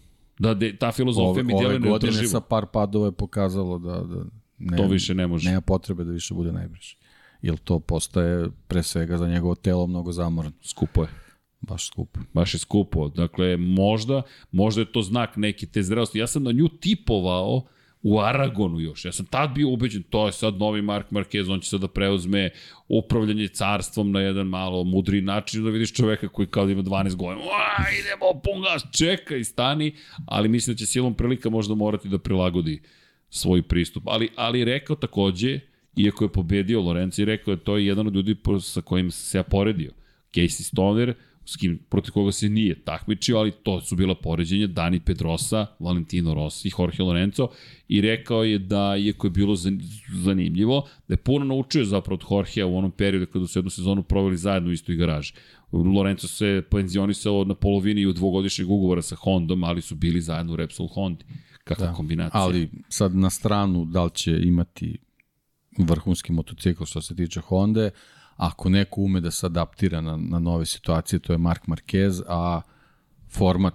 Da de, ta filozofija mi djeluje neodrživo. Ove godine sa par padova je pokazalo da, da ne, to više ne može. Nema potrebe da više bude najbrži. Jer to postaje pre svega za njegovo telo mnogo zamorno. Skupo je. Baš skupo. Baš je skupo. Dakle, možda, možda je to znak neke te zrelosti. Ja sam na nju tipovao uh, u Aragonu još. Ja sam tad bio ubeđen, to je sad novi Mark Marquez, on će sad da preuzme upravljanje carstvom na jedan malo mudri način, da vidiš čoveka koji kao da ima 12 godina, Uaa, idemo, pun gas, čekaj, stani, ali mislim da će silom prilika možda morati da prilagodi svoj pristup. Ali, ali rekao takođe, iako je pobedio Lorenzo i rekao da to je jedan od ljudi sa kojim se ja poredio. Casey Stoner, s kim, protiv koga se nije takmičio, ali to su bila poređenja Dani Pedrosa, Valentino Rossi, Jorge Lorenzo i rekao je da, iako je bilo zanimljivo, da je puno naučio zapravo od Jorgea u onom periodu kada su jednu sezonu proveli zajedno u istoj garaži. Lorenzo se penzionisao na polovini u dvogodišnjeg ugovora sa Hondom, ali su bili zajedno u Repsol Hondi. Kakva da, kombinacija. Ali sad na stranu da li će imati vrhunski motocikl što se tiče Honda, Ako neko ume da se adaptira na, na nove situacije, to je Mark Marquez, a format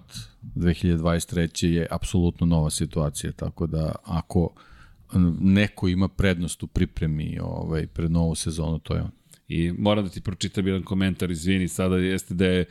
2023. je apsolutno nova situacija, tako da ako neko ima prednost u pripremi ovaj, pred novu sezonu, to je on. I moram da ti pročitam jedan komentar, izvini, sada jeste da je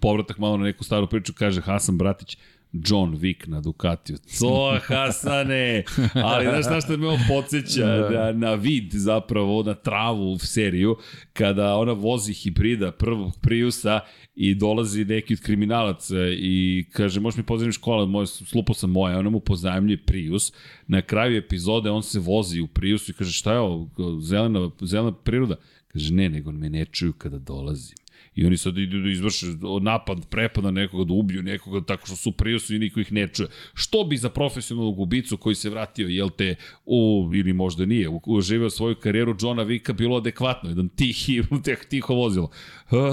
povratak malo na neku staru priču, kaže Hasan Bratić, John Wick na Ducatiju. To, Hasane! Ali znaš šta što me on podsjeća da. na, na vid zapravo, na travu u seriju, kada ona vozi hibrida prvog Priusa i dolazi neki od kriminalaca i kaže, možeš mi pozajemiti škola, moj, slupo sam moja, ona mu pozajemljuje Prius. Na kraju epizode on se vozi u Priusu i kaže, šta je ovo, zelena, zelena priroda? Kaže, ne, nego me ne čuju kada dolazim. I oni sad idu da izvrše napad, prepad na nekoga, da ubiju nekoga tako što su prijusu i niko ih ne čuje. Što bi za profesionalnog ubicu koji se vratio, jel te, u, ili možda nije, uživao svoju karijeru Johna Vika bilo adekvatno, jedan tihi, teh, tiho vozilo.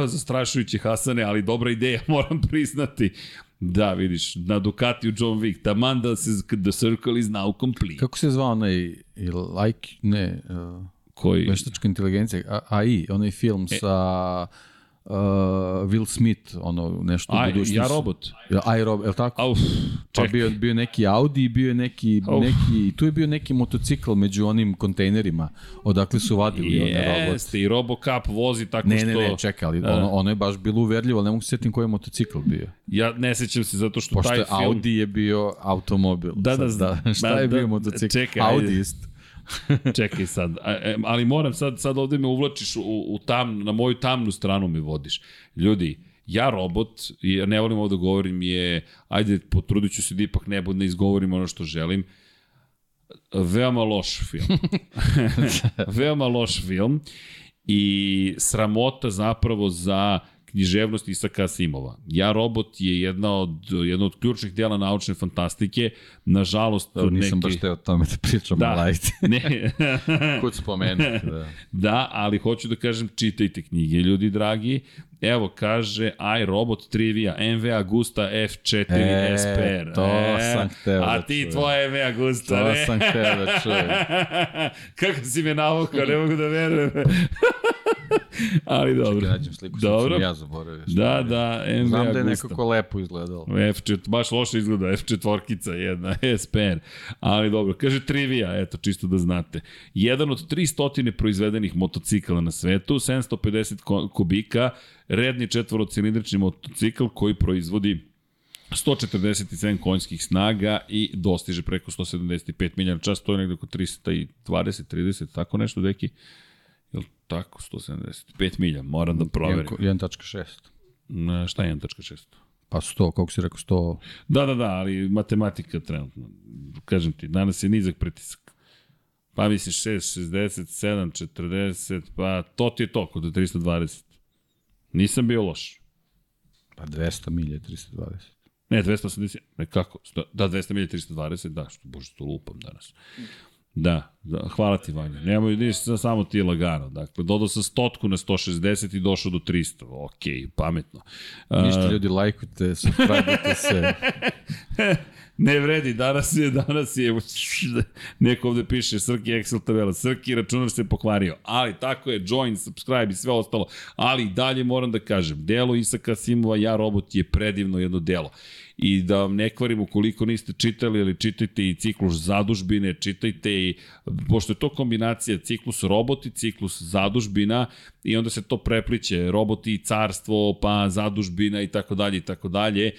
Zastrašujući Hasane, ali dobra ideja, moram priznati. Da, vidiš, na Ducatiju John Wick, taman da se, the circle is now complete. Kako se zvao onaj, like, ne, uh, koji? Veštačka inteligencija, AI, onaj film e, sa uh, Will Smith, ono, nešto u budućnosti. Ja robot. I robot, je li tako? Auf, pa bio, bio neki Audi, bio je neki, Uf. neki, tu je bio neki motocikl među onim kontejnerima, odakle su vadili Jeste, one robot. Jeste, i Robocop vozi tako ne, što... Ne, ne, ne, čekaj, ali da. ono, ono je baš bilo uverljivo, ali ne mogu se sjetim koji je motocikl bio. Ja ne sećam se zato što Pošto taj film... Pošto Audi je bio automobil. Da, da, da, da šta da, je bio da, motocikl? Čekaj, Audi isto. Čekaj sad, ali moram sad, sad ovde me uvlačiš u, u tam, na moju tamnu stranu me vodiš. Ljudi, ja robot, ja ne volim ovde da govorim, je, ajde, potrudit ću se da ipak ne, ne izgovorim ono što želim, veoma loš film. veoma loš film i sramota zapravo za književnost Isaka Asimova. Ja robot je jedna od, jedna od ključnih dela naučne fantastike. Nažalost, da, nisam neki... baš teo o tome da pričam da, lajte. ne. Kud spomenuti, da. da, ali hoću da kažem, čitajte knjige, ljudi dragi. Evo, kaže iRobot Trivia, MV Agusta F4 e, SPR. To e, sam hteo da A ti čujem. tvoje MV Agusta, to ne? To sam hteo da čujem. Kako si me navukao, ne mogu da verujem. Ali dobro. Čekaj, nađem sliku, dobro. ja zaboravio. Da, da, MV Znam da je nekako lepo izgledalo. F4, baš loše izgleda, F4-kica jedna, SPR. Ali dobro, kaže trivia, eto, čisto da znate. Jedan od 300 proizvedenih motocikala na svetu, 750 kubika, redni četvorocilindrični motocikl koji proizvodi 147 konjskih snaga i dostiže preko 175 milija na čas, to je negde oko 320, 30, tako nešto, deki? Jel tako, 175 milja, moram da proverim. 1.6. Šta je 1.6? Pa 100, koliko si rekao, 100? Da, da, da, ali matematika trenutno. Kažem ti, danas je nizak pritisak. Pa misliš 6, 60, 7, 40, pa to ti je to, kod 320. Nisam bio loš. Pa 200 milje 320. Ne, 280, ne kako, da, 200 milje 320, da, što, bože, to lupam danas. Da, da, hvala ti Vanja. Nemoj ništa, samo ti lagano. Dakle, dodao sam stotku na 160 i došao do 300. Ok, pametno. Ništa ljudi, lajkujte, subscribe se. ne vredi, danas je, danas je, neko ovde piše Srki Excel tabela, Srki računar se pokvario, ali tako je, join, subscribe i sve ostalo, ali dalje moram da kažem, delo Isaka Simova, Ja robot je predivno jedno delo i da vam ne kvarim ukoliko niste čitali ili čitajte i ciklus zadužbine, čitajte i, pošto je to kombinacija ciklus roboti, ciklus zadužbina i onda se to prepliče, roboti carstvo, pa zadužbina i tako dalje i tako dalje.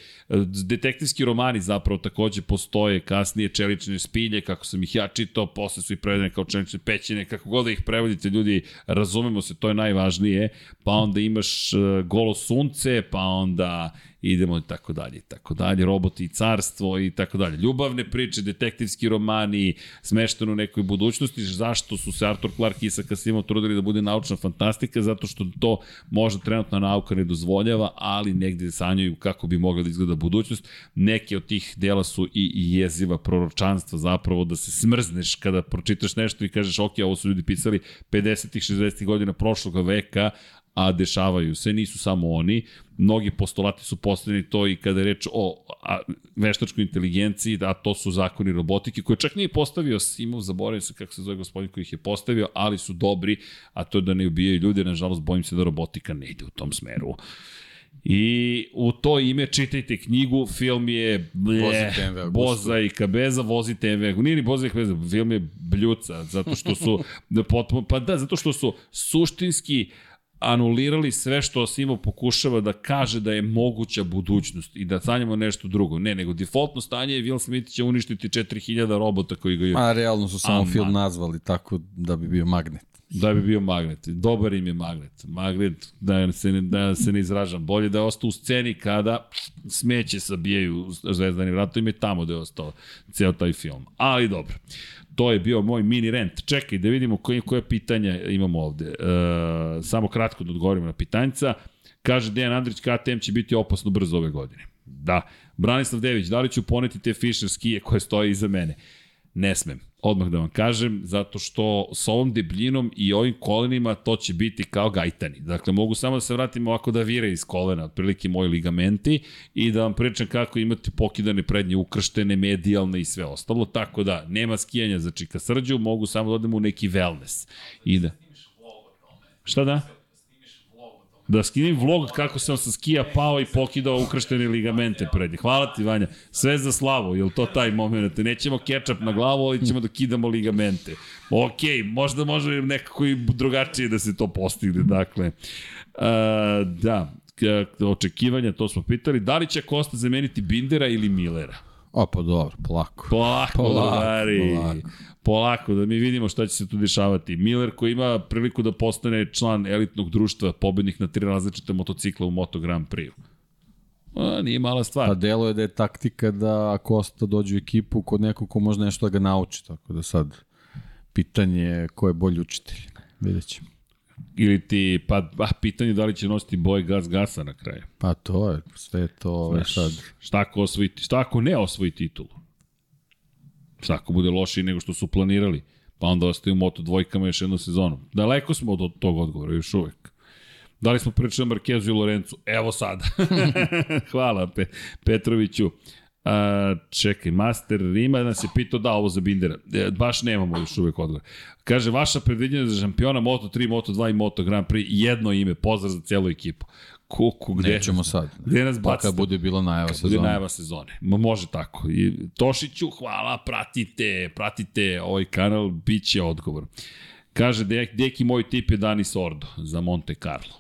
Detektivski romani zapravo takođe postoje, kasnije čelične spilje, kako sam ih ja čitao, posle su i prevedene kao čelične pećine, kako god da ih prevodite, ljudi, razumemo se, to je najvažnije, pa onda imaš e, golo sunce, pa onda idemo i tako dalje i tako dalje, roboti i carstvo i tako dalje. Ljubavne priče, detektivski romani, smešteno u nekoj budućnosti, zašto su se Arthur Clarke i Isaac Asimov trudili da bude naučna fantastika, zato što to možda trenutno nauka ne dozvoljava, ali negde sanjaju kako bi mogla da izgleda budućnost. Neke od tih dela su i, i jeziva proročanstva zapravo da se smrzneš kada pročitaš nešto i kažeš ok, ovo su ljudi pisali 50-ih, 60-ih godina prošlog veka, a dešavaju se, nisu samo oni. Mnogi postulati su postavljeni to i kada je reč o a, veštačkoj inteligenciji, da to su zakoni robotike, koje čak nije postavio Simov, zaboravim se kako se zove gospodin koji ih je postavio, ali su dobri, a to je da ne ubijaju ljude, nažalost bojim se da robotika ne ide u tom smeru. I u to ime čitajte knjigu, film je blje, Boza i Kabeza, vozite MV. Nije ni Boza i Kabeza, film je bljuca, zato što su, potpuno, pa da, zato što su suštinski uh, anulirali sve što Asimo pokušava da kaže da je moguća budućnost i da sanjamo nešto drugo. Ne, nego defaultno stanje je Will Smith će uništiti 4000 robota koji ga je... A realno su samo film nazvali tako da bi bio magnet. Da bi bio magnet. Dobar im je magnet. Magnet, da se ne, da se ne izražam. Bolje da je ostao u sceni kada smeće sabijaju zvezdani vratovima i tamo da je ostao ceo taj film. Ali dobro. To je bio moj mini rent. Čekaj da vidimo koje, koje pitanja imamo ovde. E, samo kratko da odgovorimo na pitanjca. Kaže Dejan Andrić, KTM će biti opasno brzo ove godine. Da. Branislav Dević, da li ću poneti te Fischer skije koje stoje iza mene? Ne smem odmah da vam kažem, zato što s ovom debljinom i ovim kolenima to će biti kao gajtani. Dakle, mogu samo da se vratim ovako da vire iz kolena, otprilike moji ligamenti, i da vam pričam kako imate pokidane prednje ukrštene, medijalne i sve ostalo, tako da nema skijanja za čika srđu, mogu samo da odem u neki wellness. I da... Šta da? Da skinim vlog kako sam sa skija pao i pokidao ukrštene ligamente prednje. Hvala ti, Vanja. Sve za slavu, je to taj moment? Nećemo kečap na glavu, ali ćemo da kidamo ligamente. Ok, možda može nekako i drugačije da se to postigne, dakle. Uh, da, očekivanja, to smo pitali. Da li će Kosta zameniti Bindera ili Millera? O, pa dobro, polako. Polako, polako, polako polako, da mi vidimo šta će se tu dešavati. Miller koji ima priliku da postane član elitnog društva, pobednik na tri različite motocikla u Moto Grand Prix. A, nije mala stvar. Pa delo je da je taktika da ako Osta dođe u ekipu kod nekog ko može nešto da ga nauči, tako da sad pitanje je ko je bolji učitelj. Vidjet ćemo. Ili ti, pa a, pitanje da li će nositi boje gas gasa na kraju. Pa to je, sve to Znaš, sad. Šta ako, osvoji, šta ako ne osvoji titulu? Svako bude lošiji nego što su planirali. Pa onda ostaju u Moto dvojkama još jednu sezonu. Daleko smo od tog odgovora, još uvek. Da li smo pričali o Markezu i Lorencu? Evo sada. Hvala Pe Petroviću. A, čekaj, Master Rima nas je pitao da ovo za Bindera. E, baš nemamo još uvek odgovor. Kaže, vaša predviđenja za šampiona Moto3, Moto2 i Moto Grand Prix, jedno ime, pozdrav za celu ekipu. Kuku, gde? Nećemo sad. Gde nas bacite? Pa kad bude bila najava sezone. Bude najava sezone. Ma može tako. I Tošiću, hvala, pratite, pratite ovaj kanal, bit će odgovor. Kaže, dek, deki moj tip je Danis Ordo za Monte Carlo.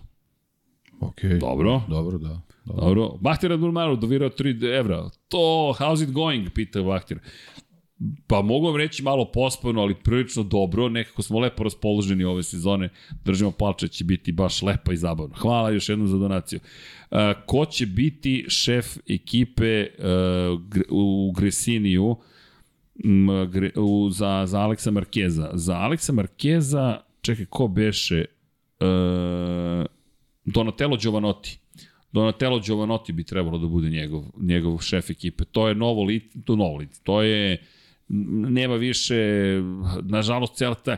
Ok. Dobro. Dobro, da. Dobro. Bahtir Abdulmaru dovirao 3 evra. To, how's it going, pita Bahtir. pa mogu vam reći malo pospojno, ali prilično dobro, nekako smo lepo raspoloženi ove sezone, držimo palče, će biti baš lepa i zabavno. Hvala još jednom za donaciju. Uh, ko će biti šef ekipe uh, u Gresiniju u, za, za Aleksa Markeza? Za Aleksa Markeza, čekaj, ko beše? Uh, Donatello Giovanotti. Donatello Giovanotti bi trebalo da bude njegov, njegov šef ekipe. To je novo lice, to novo lice. To je nema više, nažalost, cijela ta,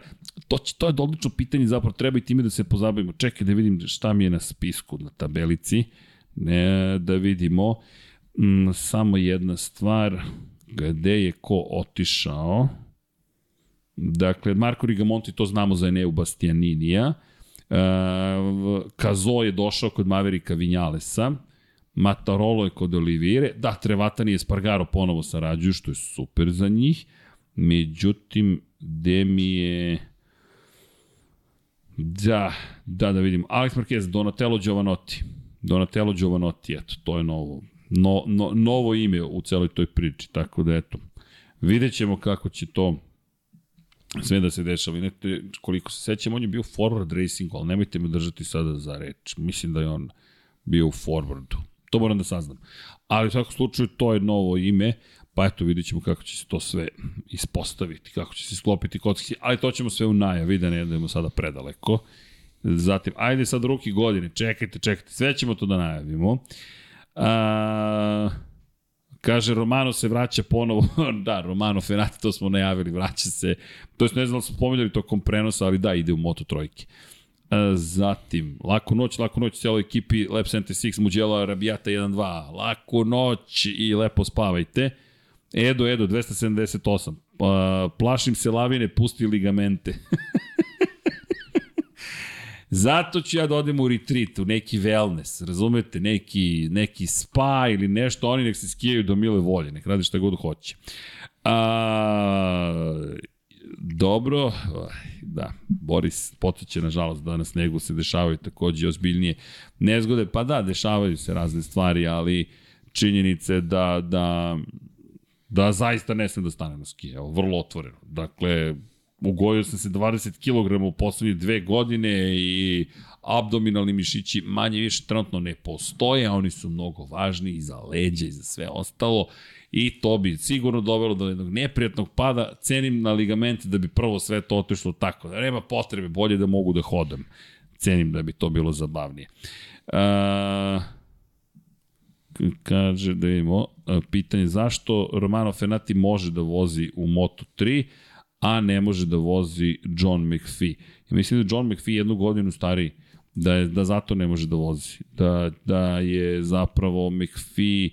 to, će, to je odlično pitanje, zapravo treba i time da se pozabavimo. Čekaj da vidim šta mi je na spisku, na tabelici, ne, da vidimo. Mm, samo jedna stvar, gde je ko otišao. Dakle, Marko Rigamonti, to znamo za Eneu Bastianinija. Uh, Kazo je došao kod Maverika Vinjalesa. Matarolo je kod Olivire. Da, Trevatani i Spargaro ponovo sarađuju, što je super za njih. Međutim, gde mi je... Da, da, da vidim. Alex Marquez, Donatello Giovanotti. Donatello Giovanotti, eto, to je novo, no, no, novo ime u celoj toj priči, tako da eto, vidjet ćemo kako će to sve da se dešava. Inete, koliko se sećam, on je bio forward racing, ali nemojte me držati sada za reč. Mislim da je on bio u forwardu. To moram da saznam. Ali u svakom slučaju to je novo ime, pa eto vidit ćemo kako će se to sve ispostaviti, kako će se sklopiti kockici, ali to ćemo sve u najavi, da ne idemo sada predaleko. Zatim, ajde sad ruki godine, čekajte, čekajte, sve ćemo to da najavimo. A, kaže, Romano se vraća ponovo, da, Romano Fenati, to smo najavili, vraća se, to je ne znam da smo pominjali tokom prenosa, ali da, ide u Moto trojke. Zatim, Laku noć, Laku noć cijeloj ekipi Lab 76, Muđela, Rabijata 1-2, Laku noć i lepo spavajte. Edo, Edo, 278. Pa, plašim se lavine, pusti ligamente. Zato ću ja da odem u retreat, u neki wellness, razumete, neki, neki spa ili nešto, oni nek se skijaju do mile volje, nek radi šta god hoće. A, dobro, da, Boris potiče, nažalost, da na snegu se dešavaju takođe ozbiljnije nezgode, pa da, dešavaju se razne stvari, ali činjenice da, da, da zaista ne sam da stane na ski, evo, vrlo otvoreno. Dakle, ugojio sam se 20 kg u poslednje dve godine i abdominalni mišići manje više trenutno ne postoje, a oni su mnogo važni i za leđa i za sve ostalo i to bi sigurno dovelo do jednog neprijatnog pada. Cenim na ligamente da bi prvo sve to otišlo tako, da nema potrebe, bolje da mogu da hodam. Cenim da bi to bilo zabavnije. Uh, kaže da imamo pitanje zašto Romano Fenati može da vozi u Moto3, a ne može da vozi John McPhee. I mislim da John McPhee jednu godinu stariji, da, je, da zato ne može da vozi. Da, da je zapravo McPhee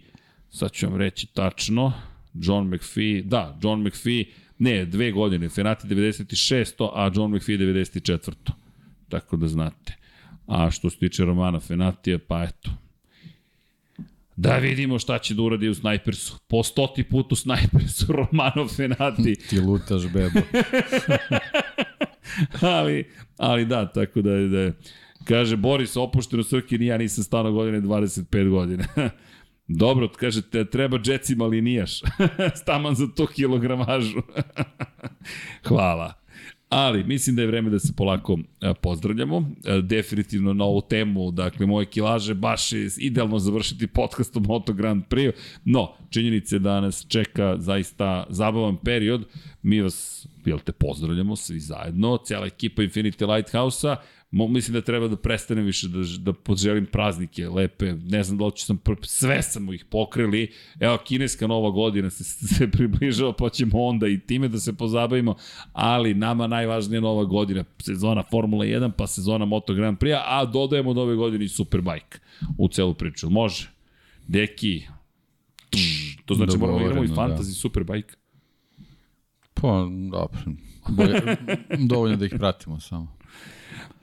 sad ću vam reći tačno, John McPhee, da, John McPhee, ne, dve godine, Fenati 96. a John McPhee 94. Tako da znate. A što se tiče Romana Fenatija, pa eto, Da vidimo šta će da uradi u Snajpersu. Po stoti put u Snajpersu Romano Fenati. Ti lutaš bebo. ali, ali da, tako da, da kaže Boris opušteno Srkin i ja nisam stano godine 25 godina. Dobro, kaže, te, treba džecima linijaš. Staman za tu kilogramažu. Hvala. Ali, mislim da je vreme da se polako pozdravljamo. Definitivno na ovu temu, dakle, moje kilaže baš je idealno završiti podcast o Moto Grand Prix. No, činjenice da nas čeka zaista zabavan period. Mi vas, jel te, pozdravljamo svi zajedno, cijela ekipa Infinity Lighthouse-a Mo, mislim da treba da prestane više da, da poželim praznike lepe, ne znam da li ću sam, sve smo ih pokrili, evo kineska nova godina se, se približava, pa ćemo onda i time da se pozabavimo, ali nama najvažnija nova godina, sezona Formula 1, pa sezona Moto Grand Prix, a dodajemo nove godine i Superbike u celu priču. Može. Deki, to znači moramo da igramo i Fantasy da. Superbike. Pa, dobro. Bolje, dovoljno da ih pratimo samo.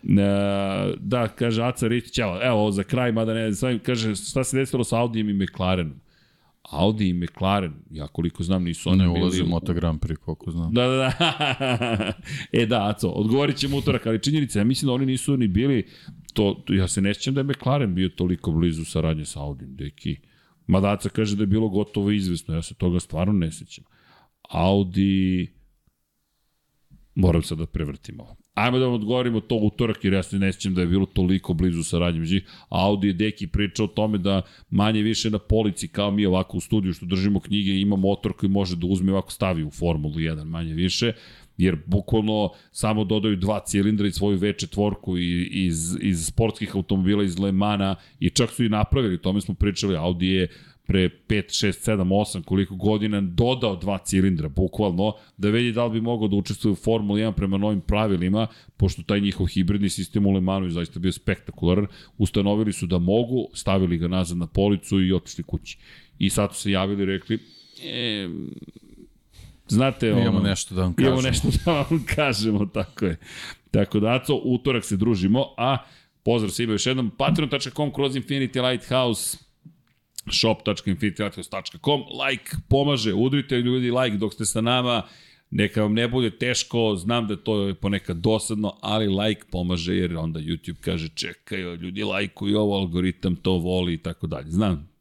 E, da, kaže Aca Rić, ćao, evo, za kraj, mada ne znam, kaže, šta se desilo sa Audijem i McLarenom? Audi i McLaren, ja koliko znam, nisu oni ne bili... Ne ulazi u Moto Grand Prix, koliko znam. Da, da, da. e da, Aco, odgovorit ćemo utorak, ali činjenica, ja mislim da oni nisu ni bili, to, to ja se ne sjećam da je McLaren bio toliko blizu saradnje sa Audijem, deki. Mada Aca kaže da je bilo gotovo izvesno, ja se toga stvarno ne sjećam. Audi... Moram sad da prevrtim ovo. Ajmo da vam odgovorimo to utorak, jer ja se ne sjećam da je bilo toliko blizu saradnje među Audi je Deki pričao o tome da manje više na polici, kao mi ovako u studiju što držimo knjige, ima motor koji može da uzme ovako stavi u Formulu 1, manje više, jer bukvalno samo dodaju dva cilindra i svoju V4 iz, iz sportskih automobila iz Le Mana i čak su i napravili, tome smo pričali, Audi je pre 5, 6, 7, 8, koliko godina dodao dva cilindra, bukvalno, da vidi da li bi mogao da učestvuje u Formula 1 prema novim pravilima, pošto taj njihov hibridni sistem u Le Manu je zaista bio spektakularan, ustanovili su da mogu, stavili ga nazad na policu i otišli kući. I sad su se javili i rekli, e, znate, imamo ono, nešto da vam kažemo. Imamo nešto da vam kažemo, tako je. Tako da, Aco, utorak se družimo, a pozdrav svima još jednom, patreon.com kroz Infinity Lighthouse, shop.infinitylighthouse.com like pomaže, udrite ljudi like dok ste sa nama, neka vam ne bude teško, znam da to je ponekad dosadno, ali like pomaže jer onda YouTube kaže čekaj, ljudi lajkuju ovo, algoritam to voli i tako dalje. Znam,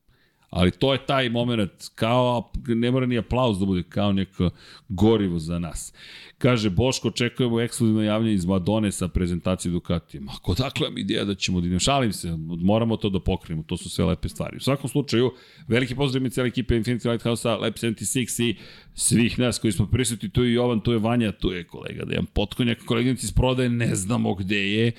Ali to je taj moment, kao, ne mora ni aplauz da bude, kao neko gorivo za nas. Kaže, Boško, očekujemo ekskluzivno javljanje iz Madone sa prezentacije Ducatija. Ako dakle vam ideja da ćemo da idem, šalim se, moramo to da pokrijemo, to su sve lepe stvari. U svakom slučaju, veliki pozdrav mi cijela ekipa Infinity Lighthouse-a, Lab 76 i svih nas koji smo prisutni, tu je Jovan, tu je Vanja, tu je kolega Dejan Potkonjak, koleginici iz prodaje, ne znamo gde je,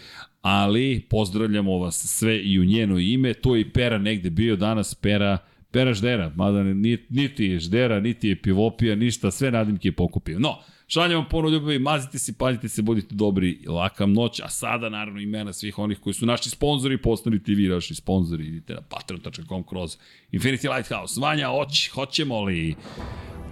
ali pozdravljamo vas sve i u njeno ime. Tu je i Pera negde bio danas, Pera, Pera Ždera, mada niti je Ždera, niti je Pivopija, ništa, sve nadimke je pokupio. No, Šaljem vam puno ljubavi, mazite se, pazite se, budite dobri i lakam noć, a sada naravno imena svih onih koji su naši sponzori, postanite vi naši sponzori, idite na patreon.com kroz Infinity Lighthouse. Vanja, hoć, hoćemo li?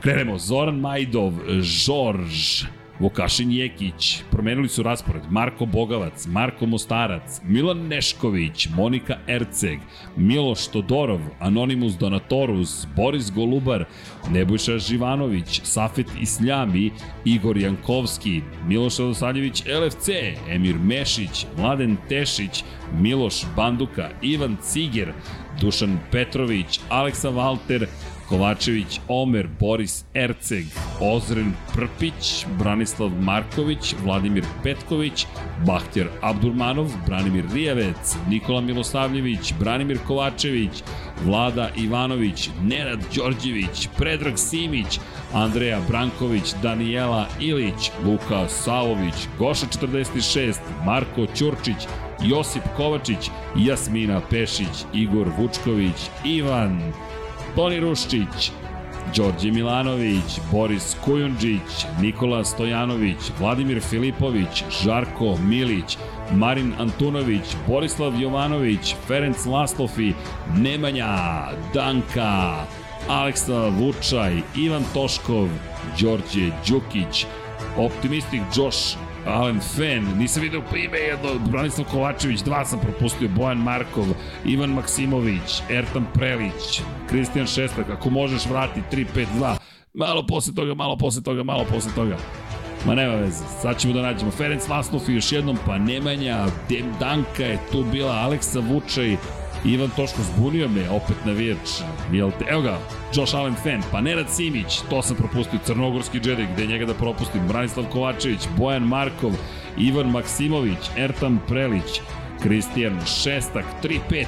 Krenemo, Zoran Majdov, Žorž, Vukašin Jekić, promenili su raspored, Marko Bogavac, Marko Mostarac, Milan Nešković, Monika Erceg, Miloš Todorov, Anonimus Donatorus, Boris Golubar, Nebojša Živanović, Safet Isljami, Igor Jankovski, Miloš Adosaljević LFC, Emir Mešić, Mladen Tešić, Miloš Banduka, Ivan Ciger, Dušan Petrović, Aleksa Valter, Kovačević, Omer, Boris Erceg, Ozren Prpić, Branislav Marković, Vladimir Petković, Bahtjer Abdurmanov, Branimir Rijavec, Nikola Milosavljević, Branimir Kovačević, Vlada Ivanović, Nenad Đorđević, Predrag Simić, Andreja Branković, Danijela Ilić, Luka Savović, Goša 46, Marko Ćurčić, Josip Kovačić, Jasmina Pešić, Igor Vučković, Ivan Toni Ruščić, Đorđe Milanović, Boris Kujundžić, Nikola Stojanović, Vladimir Filipović, Žarko Milić, Marin Antunović, Borislav Jovanović, Ferenc Laslofi, Nemanja, Danka, Aleksa Vučaj, Ivan Toškov, Đorđe Đukić, Optimistik Josh Alen Fen, nisam vidio po ime jedno, Branislav Kovačević, dva sam propustio, Bojan Markov, Ivan Maksimović, Ertan Prelić, Kristijan Šestak, ako možeš vrati 3-5-2, malo posle toga, malo posle toga, malo posle toga. Ma nema veze, sad ćemo da nađemo Ferenc Lasnov i još jednom, pa Nemanja, Danka je tu bila, Aleksa Vučaj, Ivan Toško zbunio me, opet navijač. Jel te, evo ga, Josh Allen fan, pa Nenad Simić, to sam propustio, Crnogorski džedek, gde njega da propustim, Branislav Kovačević, Bojan Markov, Ivan Maksimović, Ertan Prelić, Kristijan Šestak, 3-5-2,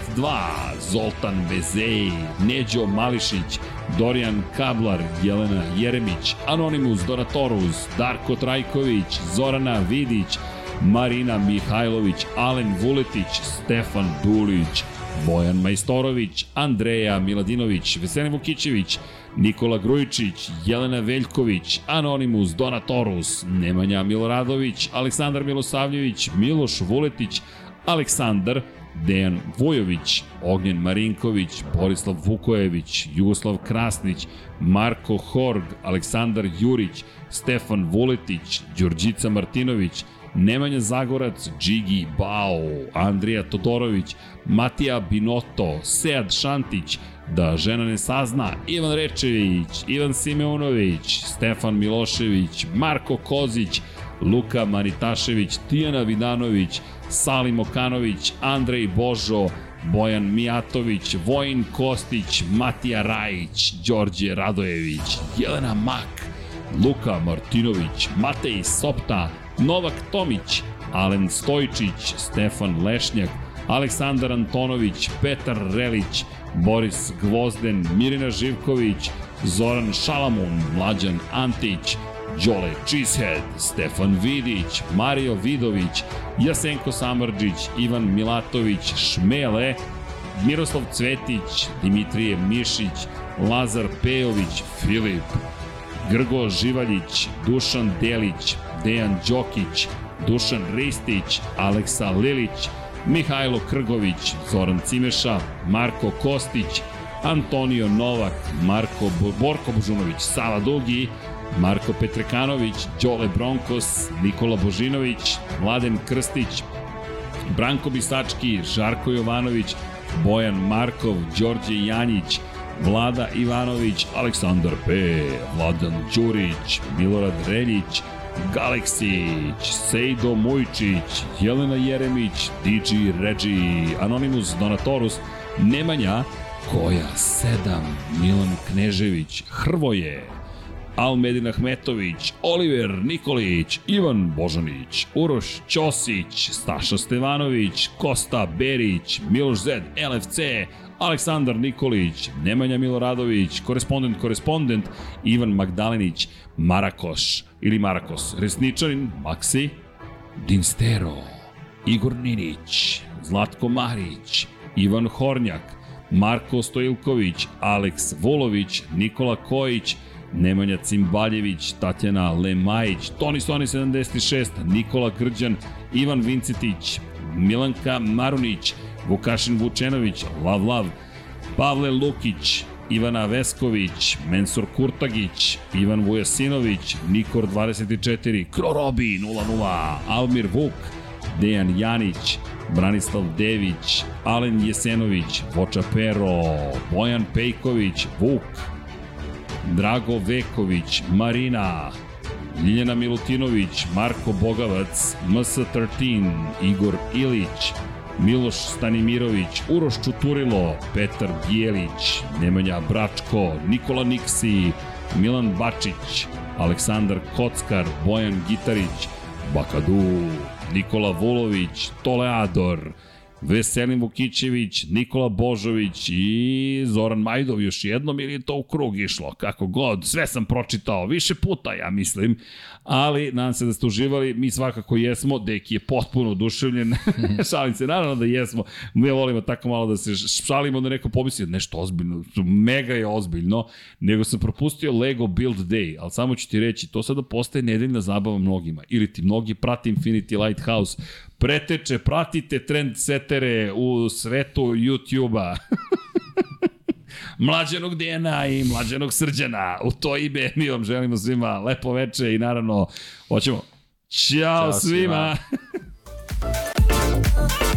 Zoltan Bezej, Neđo Mališić, Dorijan Kablar, Jelena Jeremić, Anonimus Donatorus, Darko Trajković, Zorana Vidić, Marina Mihajlović, Alen Vuletić, Stefan Dulić, Bojan Majstorović, Andreja Miladinović, Veselin Vukićević, Nikola Grujičić, Jelena Veljković, Anonimus, Donatorus, Nemanja Miloradović, Aleksandar Milosavljević, Miloš Vuletić, Aleksandar, Dejan Vujović, Ognjen Marinković, Borislav Vukojević, Jugoslav Krasnić, Marko Horg, Aleksandar Jurić, Stefan Vuletić, Đurđica Martinović, Nemanja Zagorac, Džigi Bao, Andrija Todorović, Matija Binoto, Sead Šantić, da žena ne sazna, Ivan Rečević, Ivan Simeunović, Stefan Milošević, Marko Kozić, Luka Manitašević, Tijana Vidanović, Salim Okanović, Andrej Božo, Bojan Mijatović, Vojin Kostić, Matija Rajić, Đorđe Radojević, Jelena Mak, Luka Martinović, Matej Sopta, Novak Tomić, Alen Stojčić, Stefan Lešnjak, Aleksandar Antonović, Petar Relić, Boris Gvozden, Mirina Živković, Zoran Šalamun, Mlađan Antić, Đole Cheesehead, Stefan Vidić, Mario Vidović, Jasenko Samrđić, Ivan Milatović, Šmele, Miroslav Cvetić, Dimitrije Mišić, Lazar Pejović, Filip, Grgo Živaljić, Dušan Delić, Dejan Đokić, Dušan Ristić, Aleksa Lilić, Mihajlo Krgović, Zoran Cimeša, Marko Kostić, Antonio Novak, Marko Bo Borko Božunović, Sava Dugi, Marko Petrekanović, Đole Bronkos, Nikola Božinović, Mladen Krstić, Branko Bisački, Žarko Jovanović, Bojan Markov, Đorđe Janjić, Vlada Ivanović, Aleksandar P, Vladan Đurić, Milorad Reljić, Galeksić, Sejdo Mujčić, Jelena Jeremić, DJ Regi, Anonimus Donatorus, Nemanja, Koja 7, Milan Knežević, Hrvoje, Almedin Ahmetović, Oliver Nikolić, Ivan Božanić, Uroš Ćosić, Staša Stevanović, Kosta Berić, Miloš Zed, LFC, Aleksandar Nikolić, Nemanja Miloradović, korespondent, korespondent, Ivan Magdalenić, Marakoš ili Marakos, Resničanin, Maksi, Dinstero, Igor Ninić, Zlatko Marić, Ivan Hornjak, Marko Stojilković, Aleks Volović, Nikola Kojić, Nemanja Cimbaljević, Tatjana Lemajić, Toni Soni 76, Nikola Grđan, Ivan Vincetić, Milanka Marunić, Vukašin Vučenović, Lav Lav, Pavle Lukić, Ivana Vesković, Mensur Kurtagić, Ivan Vujasinović, Nikor 24, Krorobi 00, Almir Vuk, Dejan Janić, Branislav Dević, Alen Jesenović, Voča Pero, Bojan Pejković, Vuk, Drago Veković, Marina, Ljiljana Milutinović, Marko Bogavac, MS13, Igor Ilić, Miloš Stanimirović, Uroš Čuturilo, Petar Bijelić, Nemanja Bračko, Nikola Niksi, Milan Bačić, Aleksandar Kockar, Bojan Gitarić, Bakadu, Nikola Vulović, Toleador, Veselin Vukićević, Nikola Božović i Zoran Majdov još jednom ili je to u krug išlo, kako god, sve sam pročitao. Više puta, ja mislim, ali nadam se da ste uživali, mi svakako jesmo, Deki je potpuno oduševljen, šalim se, naravno da jesmo, mi volimo tako malo da se šalimo da neko pomisli nešto ozbiljno, mega je ozbiljno, nego sam propustio Lego Build Day, ali samo ću ti reći, to sada postaje nedeljna zabava mnogima, ili ti mnogi prati Infinity Lighthouse, preteče, pratite trend setere u svetu YouTube-a. mlađenog Dena i mlađenog srđana. U to ime mi vam želimo svima lepo veče i naravno, hoćemo. Ćao, Ćao svima! svima.